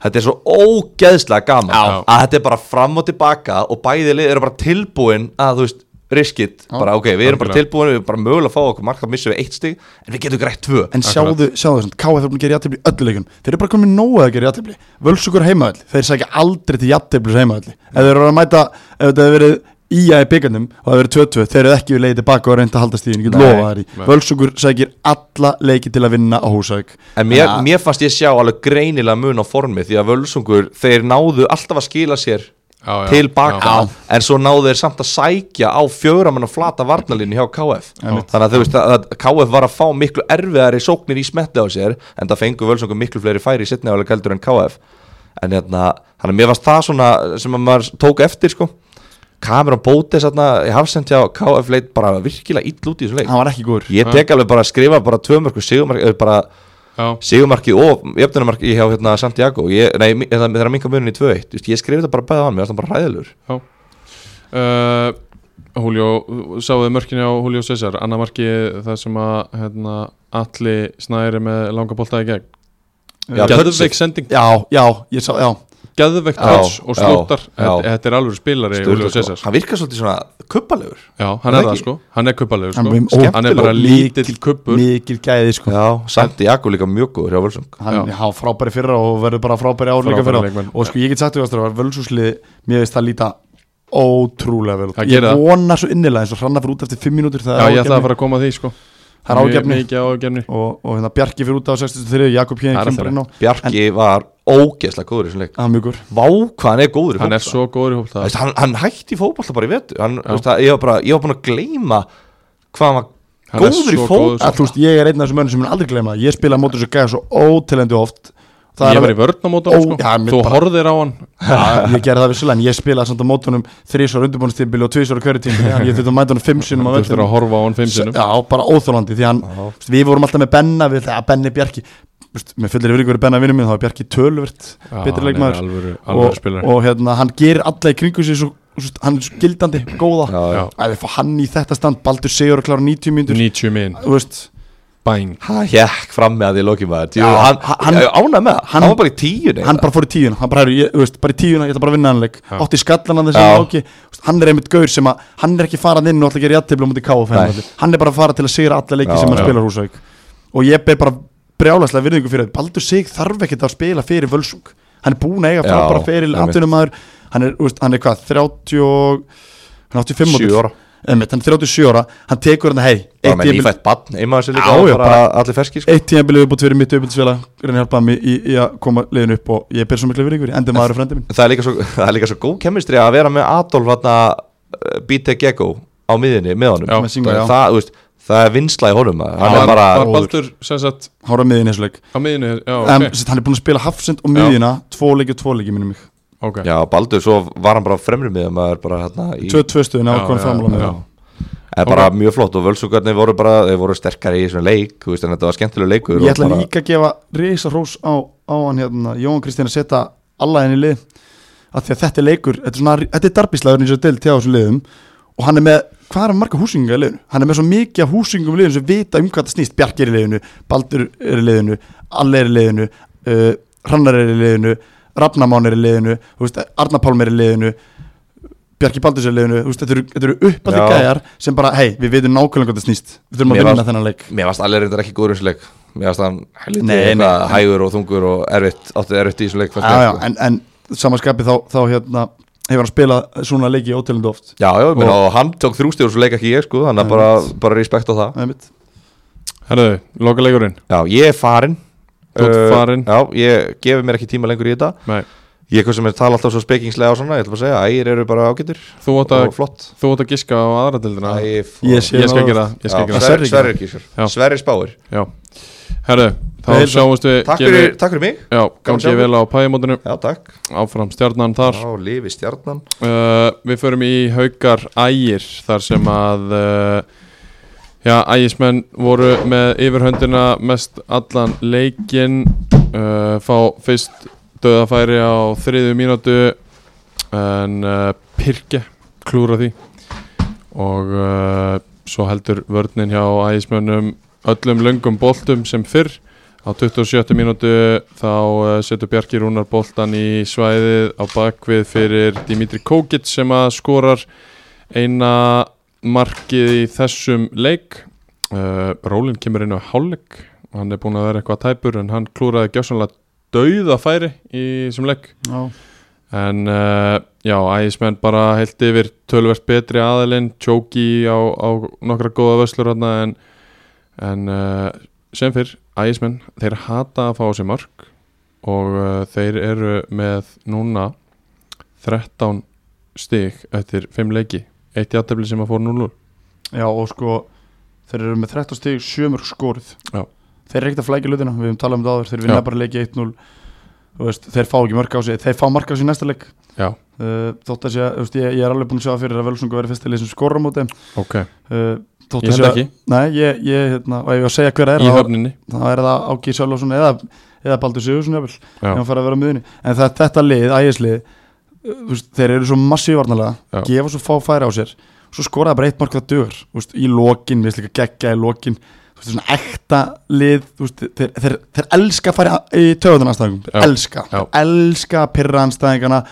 þetta er svo ógeðslega gaman Já. að þetta er bara fram og tilbaka og bæði lið eru bara tilbúin að þú veist riskit, bara ok, við erum bara Algjörlega. tilbúin við erum bara mögulega að fá okkur mark að missa við eitt stig en við getum grætt tvö. En sjáðu, sjáðu þessum, KF er búin að gera jafntefli í öllu leikjum. Þeir eru bara komið nógu að gera jafntefli. Völsugur heimaðall, þeir sækja aldrei til jafnteflis heimaðalli Ef þeir eru að mæta, ef þetta hefur verið ía í byggandum og það verið 2-2, þeir eru ekki við leiði tilbaka og reynda að halda stíðin, ég lofa þær í nei. Völsugur sækir alla leiki til að vinna á Húsavík. En mér, mér fannst ég sjá alveg greinilega mun á formi því að völsungur, þeir náðu alltaf að skila sér já, já tilbaka já. en svo náðu þeir samt að sækja á fjöramann og flata varnalínu hjá KF þannig að þú veist að, að KF var að fá miklu erfiðari sóknir í smetti á sér en það fengu völsungur miklu fleiri færi í álega heldur en KF en hérna, þannig að mér varst það svona sem að maður tók eftir sko. Cameron Bótes hérna í hafsend hjá KF leit bara virkilega ill út í þessum leik. Hann var ekki góður. Ég tek alveg bara að skrifa bara tvö mörgur sigumark, eh, bara já. Sigurmarkið og jöfnumarkið hjá hérna, Santiago. Ég, Nei, hérna, þegar að minka munin í 2-1 þú veist, Ég skrifði þetta bara bæða á hann, mér varst hann bara ræðilur Uh, Julio, sáuðu mörkinni á Julio César? Annar marki það sem að hérna, allir snæri með langa bolta í gegn. Já, Geðveik touchið. sending, Já, já, ég sá, já geðveikt Já, touch og slúttar. Þetta, þetta er alveg spilari sko. Hann virkar svolítið svona kuppalegur Já, hann Er er það sko, hann er kuppalegur Hann sko. er Skemmtilegur. hann er bara lítill kuppur Mikil gæði sko. Já, Santiago líka mjög góður hjá Völsung. Hann hafa frábæri fyrra og verður bara frábæri ár líka Frábæri fyrra. leikmenn. og sko ég get sagt þú að völsúslið mér veist það líta ótrúlega vel ég vona svo innilega eins og hranna fyrir út eftir 5 mínútur það Já, er ég ætlaði að fara að koma að því sko það er ágefni. Mikið ágefni. Og, og hérna Bjarki fyrir út á 63 Jakob á. Bjarki var ógeðslega góður í þessum leik. Er mjög góður. Vá, hvað hann er góður í Hann er svo góður í veist, hann, hann hætti bara í vetu hann, Já. þú veist, að, ég, var bara, ég var búin að gleyma hvað hann var Hann góður í veist ég er einn af þessum mönnum sem mun aldrei gleyma ég spila mótur þessu gæða svo ótilendi oft Það Ég var í vörn á mótum Ó, sko. já, mér Þú horfðir á hann. Já, ég gerði það vissulega en ég spilaði samt á mótunum þrísvar undirbúinustímbili og tvísvar á hverju tímbili ég þurfti að mæta hann fimm sinum Þú vellinum. að horfa á hann fimm sinum Já, bara óþólandi því hann, veist, við vorum alltaf með Benna við ætlaði að Benni Bjarki með fullir yfir ykkur Benna vinnum minn, þá Bjarki er leikmaður. alvöru, alvöru og, og hérna, hann gerir alla í kringu sig svo, hann er svo gildandi, góða. Já, já. Að við fá hann í þetta stand, Baldur Sigur og klára 90 mínútur. 90 minn, þú veist, bæn Hann hjekk fram með að því loki maður. Hann, hann- ánað með það, hann- hann var bara í tíu hann bara fór í tíuna. Hann bara, herru, ég, veist, bara í tíuna, ég ætla bara að vinna hann leik. Já. átti skallan að þessi áki hann er einmitt gaur sem að, hann er ekki farað inn og ætla að gera jættibli á mútið heima. hann er bara að fara til að sigra alla leiki Já, sem hann já. spilar húsæk og ég ber bara brjálaslega virðingu fyrir því. Baldur Sig þarf ekkert að spila fyrir Völsung. Hann er búin að eiga Já, frábæra fyrir atvinnumæður hann er, veist, hann er hvað, 30 og hann er 85 Sjö ára. Einmitt, hann er 37 ára, hann tekur hann hei, eitt með tímabil- nýfætt bann einmaður sér líka Já, já, bara, bara- allir ferski sko. eitt tímabilið upp á tverju mitt uppbyrðsfélag reyna að hjálpa mig í, í að koma liðin upp og ég ber svo miklu virðingu fyrir, endi maður og frendi minn það, er líka svo, <laughs> það er líka svo góð kemistri að vera með Adolf hérna, BT Gecko á miðinni með honum Já. Singa, já. það, veist, það er vinsla í honum hann var, er bara var Baldur sem sagt hára miðin í þessu leik á miðinu já, okay. ok, um, hann er búin að spila hafsend og miðina tvo leiki og tvo leiki minnum mig ok. Já, Baldur, svo var hann bara fremri með maður bara hérna í, 2-2 stuðin á Já, konum já, framála með já. það er bara mjög flott og völsugarnir voru bara, þeir voru sterkari í svona leik þú veist, en þetta var skemmtilega leikur Ég ætla bara, líka að gefa risa hrós á, á hann hérna, Jóhann Kristinn að setja alla henni í lið. Af því að þetta er leikur, þetta er, svona, þetta er darbíslaður eins og deilt hjá þessum liðum. Og hann er með, hvað er marga húsinga í liðinu? Hann er með svo mikið af húsingum í liðinu sem vita um hvað það snýst, Bjarki er í liðinu Baldur er í liðinu, Alle er í liðinu uh, Hrannar er í liðinu Rafnamán er í liðinu, þú veist, Arna Pálm er í liðinu Bjarki Baldur er í liðinu, veist, þetta eru, þetta eru uppaldi gæjar sem bara, hei, við veitum nákvæmlega hvað það snýst. Við þurfum að Mér vinna varst- þennan leik. mér varst allir reyndar ekki góður í þessu leik. Mér varst hann nei. hægur og þungur og erfitt átti erfitt í þessu leik já, já, en, en samanskapi þá, þá hérna, hefur hann spilað svona leiki ótelindu oft. Já, já, og, og hann tók þrjústíður og svo leik ekki ég sko, þannig að bara, bara respekt á það. Herðu, loka leikurinn já, ég er farin Uh, farinn. já, ég gefi mér ekki tíma lengur í þetta. Nei, ég er hvað sem er tala alltaf svo spekingslega og svona ég ætla bara að segja, ægir eru bara ágættir þú átt að og flott. þú átt að giska á aðra dildina Æ, Ég sé ég skal það. það, það. Ekki. Sverrir Já. Sverrir Sverrir spáir. Já, herðu, þá sjáumst við takk gefi- fyrir, takk fyrir mig. Gangi vel á pæjumótinu. Já, takk. Áfram stjarnan þar. Já, lifi stjarnan. Uh, við förum í haukar ægir þar sem að uh, já, ægismenn voru með yfirhöndina mest allan leikin uh, fá fyrst döðafæri á þriðu mínútu en uh, Pirke klúra því og uh, svo heldur vörnin hjá ægismennum öllum löngum boltum sem fyrr á 27. mínútu þá uh, setur Bjarki Rúnar boltan í svæðið á bakvið fyrir Dimitri Kokic sem að skorar eina markið í þessum leik. Uh, Rólin kemur inn á hálfleik. Hann er búin að vera eitthvað tæpur en hann klúraði gjössanlega dauða færi í þessum leik. Já. En uh, já, ægismenn bara heilt yfir tölvert betri aðilinn, tjóki á, á nokkra góða vöslur þarna en, en uh, sem fyrr, ægismenn, þeir hata að fá sig mark og þeir eru með núna 13 stig eftir 5 leiki, eitt játefli sem að fór 0 Já og sko þeir eru með 13 stig 7 mörg skorið. Já. þeir eru ekkert að flækja lutina, við höfum talað um það áður þeir vinna bara leiki 1-0 Þú veist, þeir fá ekki mörg á sig, þeir fá mark á sig næsta leik. Já, uh, þótt að sé, ég, ég er alveg búin að sjá það fyrir að Völsungu verið fyrsta lið sem skora á móti. Ok, uh, þótt ég að held ekki. Nei, ég, ég, hérna, og ég á að segja hver er í höfninni. þá er það Áki Sölvason eða, eða Baldur að miðunni en það, þetta lið, ægislið þeir eru svo massívarnalega Já. gefa svo fá færi á sér svo skoraði bara eitt mark það þú veist, í lokin, við veist líka geggja í lokin þú veist, svona ekta lið veist, þeir, þeir, þeir elska að fara í töðun anstæðingum, Já. elska Já. elska að pyrra anstæðingana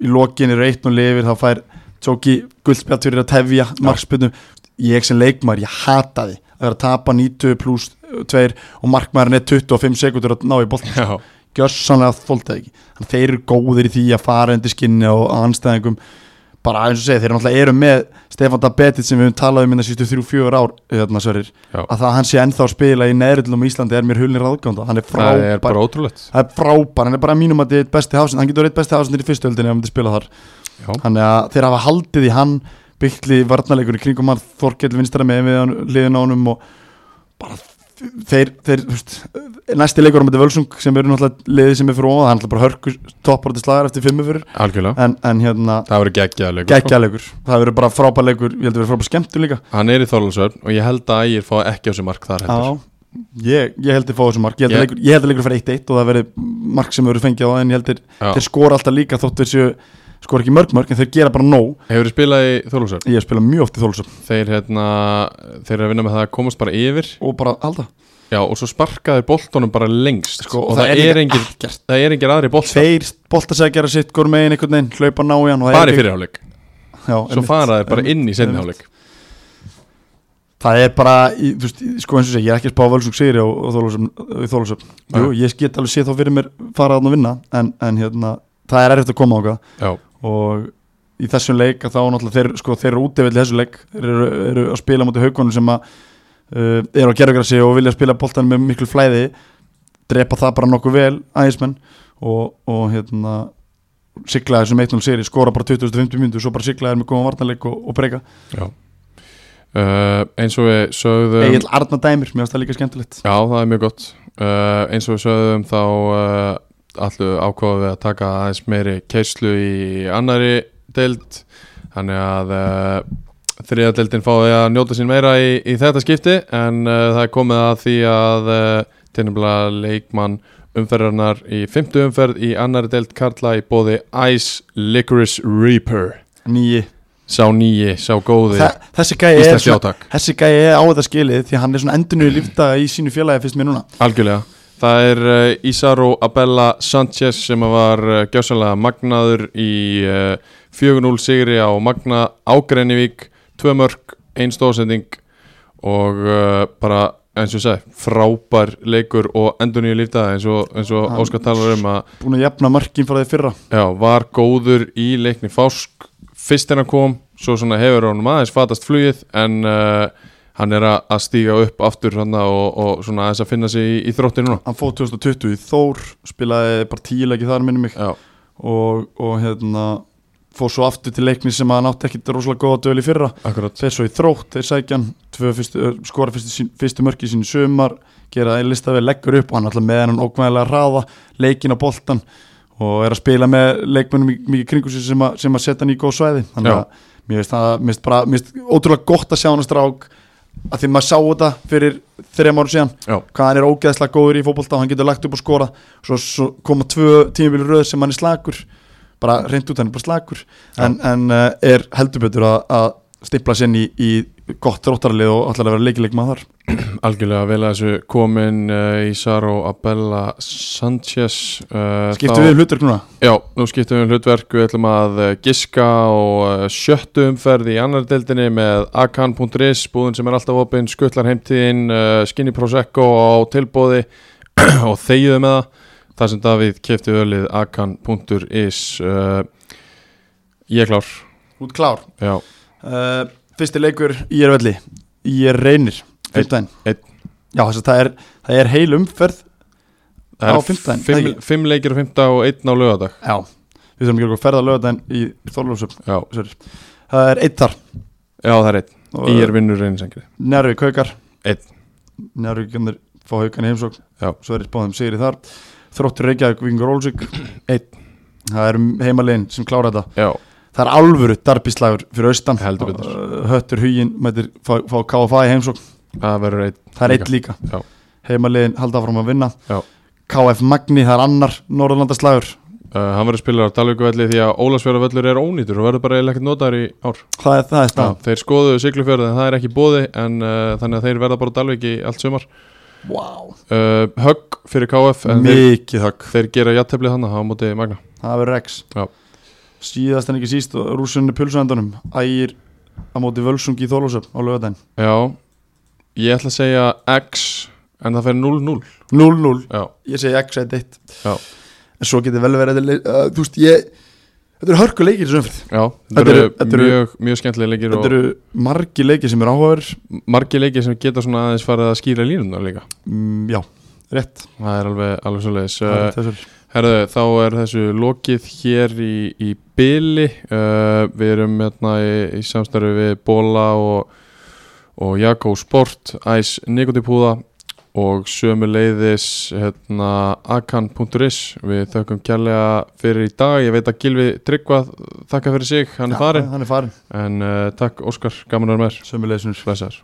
í lokin eru eitt og lifir þá fær Tóki guldspjalt fyrir að tefja markspilnum, ég sem leikmar ég hata því að vera að tapa 90 pluss 2 og markmærin er 25 sekundur að ná í boltan já, gjörsanlega þóltað ekki. Þannig þeir eru góðir í því að fara undir skinni og anstæðingum bara eins og segja, þeir náttúrulega eru með Stefán Dabetit sem við höfum talað um sístu þrjú, fjögur ár hérna, sverir, já. Að það hann sé ennþá að spila í neðrillum í Íslandi er mér hulnir ráðgönda hann er Það er frábær, bara ótrúlegt. Það er frábær. Hann er bara mínum að þetta er besti hásinn hann getur eitt besti hásinn í fyrstu öldinni ef hann myndi spila þar. Þannig að þeir hafa haldið í hann byggli varnarleikur í kringum hann Þorkell vinstara með við liðin á honum og bara þeir, þeir næsti leikur á með Völsung sem eru náttúrulega liðið sem er fyrir ofan það er náttúrulega bara hörku toppar til slagar eftir fimmu fyrir en, en hérna Það verður geggjaðleikur geggjaleikur, það verður bara frábær leikur ég held að verður frábær skemmtur líka. Hann er í Þorlásöfn og ég held að ægir fá ekki á sig mark þar heldur. Ég, ég held að þessu mark. Ég held að Ég- leikur, ég held að leikur fyrir 1-1 og það verður mark sem verður fengið á það en ég held að þeir skora alltaf líka þótt þeir séu skora ekki mörg mörg en þeir gera bara nóg. Hefur þið spilað í Þorlásöfn? ég spila mjög oft í þólusöfn Þeir, hérna, þeir eru að vinna með það að komast bara yfir. Og bara halda. Já, og svo sparkaði boltonum bara lengst. Sko, og, það, er engir, ekkert. það er engir aðri bolt tveir boltasækjara sitt gór megin einhvern veginn hlaupa ná í hann og það er bara í ekki- fyrirháleik Já, Svo einmitt, fara þeir bara inn í setniháleik það er bara, í, þú veist, sko eins og segi ég er ekki að spá völsung sigri á, Þólusöp jú, ég get alveg sé þá fyrir mér fara að vinna, en, en hérna það er erfitt að koma á Já, og í þessum leik að þá náttúrulega þeir, sko, þeir eru útivill í þessum leik. Þeir eru, eru að spila mútið haugunum sem að uh, eru á gerfugrassi og vilja spila boltan með miklu flæði. Drepa það bara nokkuð vel ægismenn og, og hérna sigla þessum 1-0 seri, skora bara 20-50 mínútur svo bara sigla þér með góðan varnarleik og, og breyka. Já. Uh, Eins og við sögðum Egil Arna dæmir, mér finnst það líka skemmtilegt. Já, það er mjög gott. Uh, Eins og við sögðum þá uh, allu ákváðum við að taka aðeins meiri keislu í annari deild. Þannig að uh, þriða deildin fáið að njóta sín meira í, í þetta skipti en uh, það er komið að því að uh, tennumlega leikmann umferðarnar í fymtu umferð í annari deild Karla í bóði Ice Licorice Reaper. Nýji Sá nýji, sá góði Þa, þessi gæi er er á þetta skilið því hann er svona endurnu lífdaga í sínu félagi fyrst mér núna. Algjörlega Það er uh, Isaro Abella Sanchez sem var uh, gjásanlega magnaður í uh, 4-0 sigri á Magna Ágrennivík, tvö mörg, ein stóðsending og bara eins og ég segi, frábær leikur og endur nýju lífdaga eins og, eins og Óskar talar um að búin að jafna mörkin frá því fyrra. Já, var góður í leikni Fásk fyrst en að kom, svo svona hefur hann aðeins fatast flugið en uh, hann er að að stíga upp aftur og, og svona aðeins að finna sig í, í þrótti núna. Hann fóð 2020 í Þór spilaði bara tíuleiki þar minni mig. Og, og hérna fóð svo aftur til leikni sem hann átti ekkit rosalega góða döl í fyrra. Þeir svo í þrótt, þeir sækjan fyrstu, skora fyrstu, fyrstu mörki sín í sumar gera það í listafi, leggur upp og hann alltaf með hann ókvæðilega hraða leikin á boltan og er að spila með leikmennum mik- mikið kringu sem, að- sem að setja hann í góð svæði. Þannig að mér finnst ótrúlega gott að sjá hann að strák að því maður sá þetta fyrir þrejum ára síðan Já, hvað hann er ógeðslega góður í fótbolta og hann getur lagt upp og skora svo, svo koma tvö tímabili röð sem hann er slagur bara reynd út hann er bara slagur en, en uh, er heldur betur að, að stipla sér inn í, í gott róttarlið og ætlar að vera leikileik maður <clears throat> algjörlega vel að þessu komin uh, Isaro Abella Sanchez uh, skiptu við hlutverk núna? Já, nú skiptum við um hlutverk. Við ætlum að uh, giska uh, sjöttu umferð í annar deildinni með akan.is, búðin sem er alltaf opinn skuttlar heimtíðin, uh, skinny prosecco á tilbóði <clears throat> og þegiðu með það þar sem Davíð kefti ölið akan.is Ég er klár. Út klár. Já, fyrsti leikur í er velli í er reynir fimmtæðin einn. já þess að það er, það er heil umferð það Á er fimmtudaginn, fimm, ekki? fimm leikir á fimmta og einn á lögadag já. Við þurfum ekki að ferða lögadaginn í Þorlófsöp Já, það er eitt þar. Já það er einn. Og, Í er vinnur reynisengri Njárvík haukar. Einn. Njárvík fá haukan í heimsókn. Já. svo er spáðum sigri þar. Þróttur Reykjavík Vingur Ólsvík. Einn. það er heimalegin sem klára þetta. Já, það er alvöru darbíslagur fyrir austan. Uh, höttur huginn mætir fá, fá KFA í heimsókn. Það er eitt líka. Já. heimalegin halda áfram að vinna. Já. KF Magni það er annar Norðurlandaslagur. Uh, hann verður spilar á Dalvíkuvelli því að Ólasfjörðavöllur er ónýtur og verður bara ekkert notaður í ár. Það er, það er stað þeir skoðuðu Siglufjörð en það er ekki bóði en uh, þannig að þeir verða bara á Dalvíki allt sumar. Wow. uh, Högg fyrir KF en þeir, mikið högg. þeir gera jætteflið hann á móti Magna. Það verður X. Já. Síðast en ekki síst rúsunni pulsuendunum ægir á móti völsungi í Þorlósöp á lögadaginn Já, ég ætla að segja X en það fer 0-0 0-0 Já, ég segi X 1-1 Já. en svo getur vel verið uh, þú veist ég þetta eru hörku leikir í þessu umfrið já Þetta eru- þetta eru- mjög, mjög skemmtilega leikir þetta eru margi leikir sem eru áhugaður margir leikir sem geta svona aðeins farið að skýra línuna líka. Mm, já, rétt. Það er alveg, alveg svo Herðu, þá er þessu lokið hér í, í byli uh, Við erum hérna í, í samstarfi við Bóla og, og Jakó Sport, Æs Nikotipúða og sömu leiðis hérna, akan.is Við þökkum kærlega fyrir í dag. Ég veit að Gilvi Tryggvað þakka fyrir sig, hann er Já, farin hann er farin En uh, takk Óskar, gaman að vera með sömuleiðis Blessaður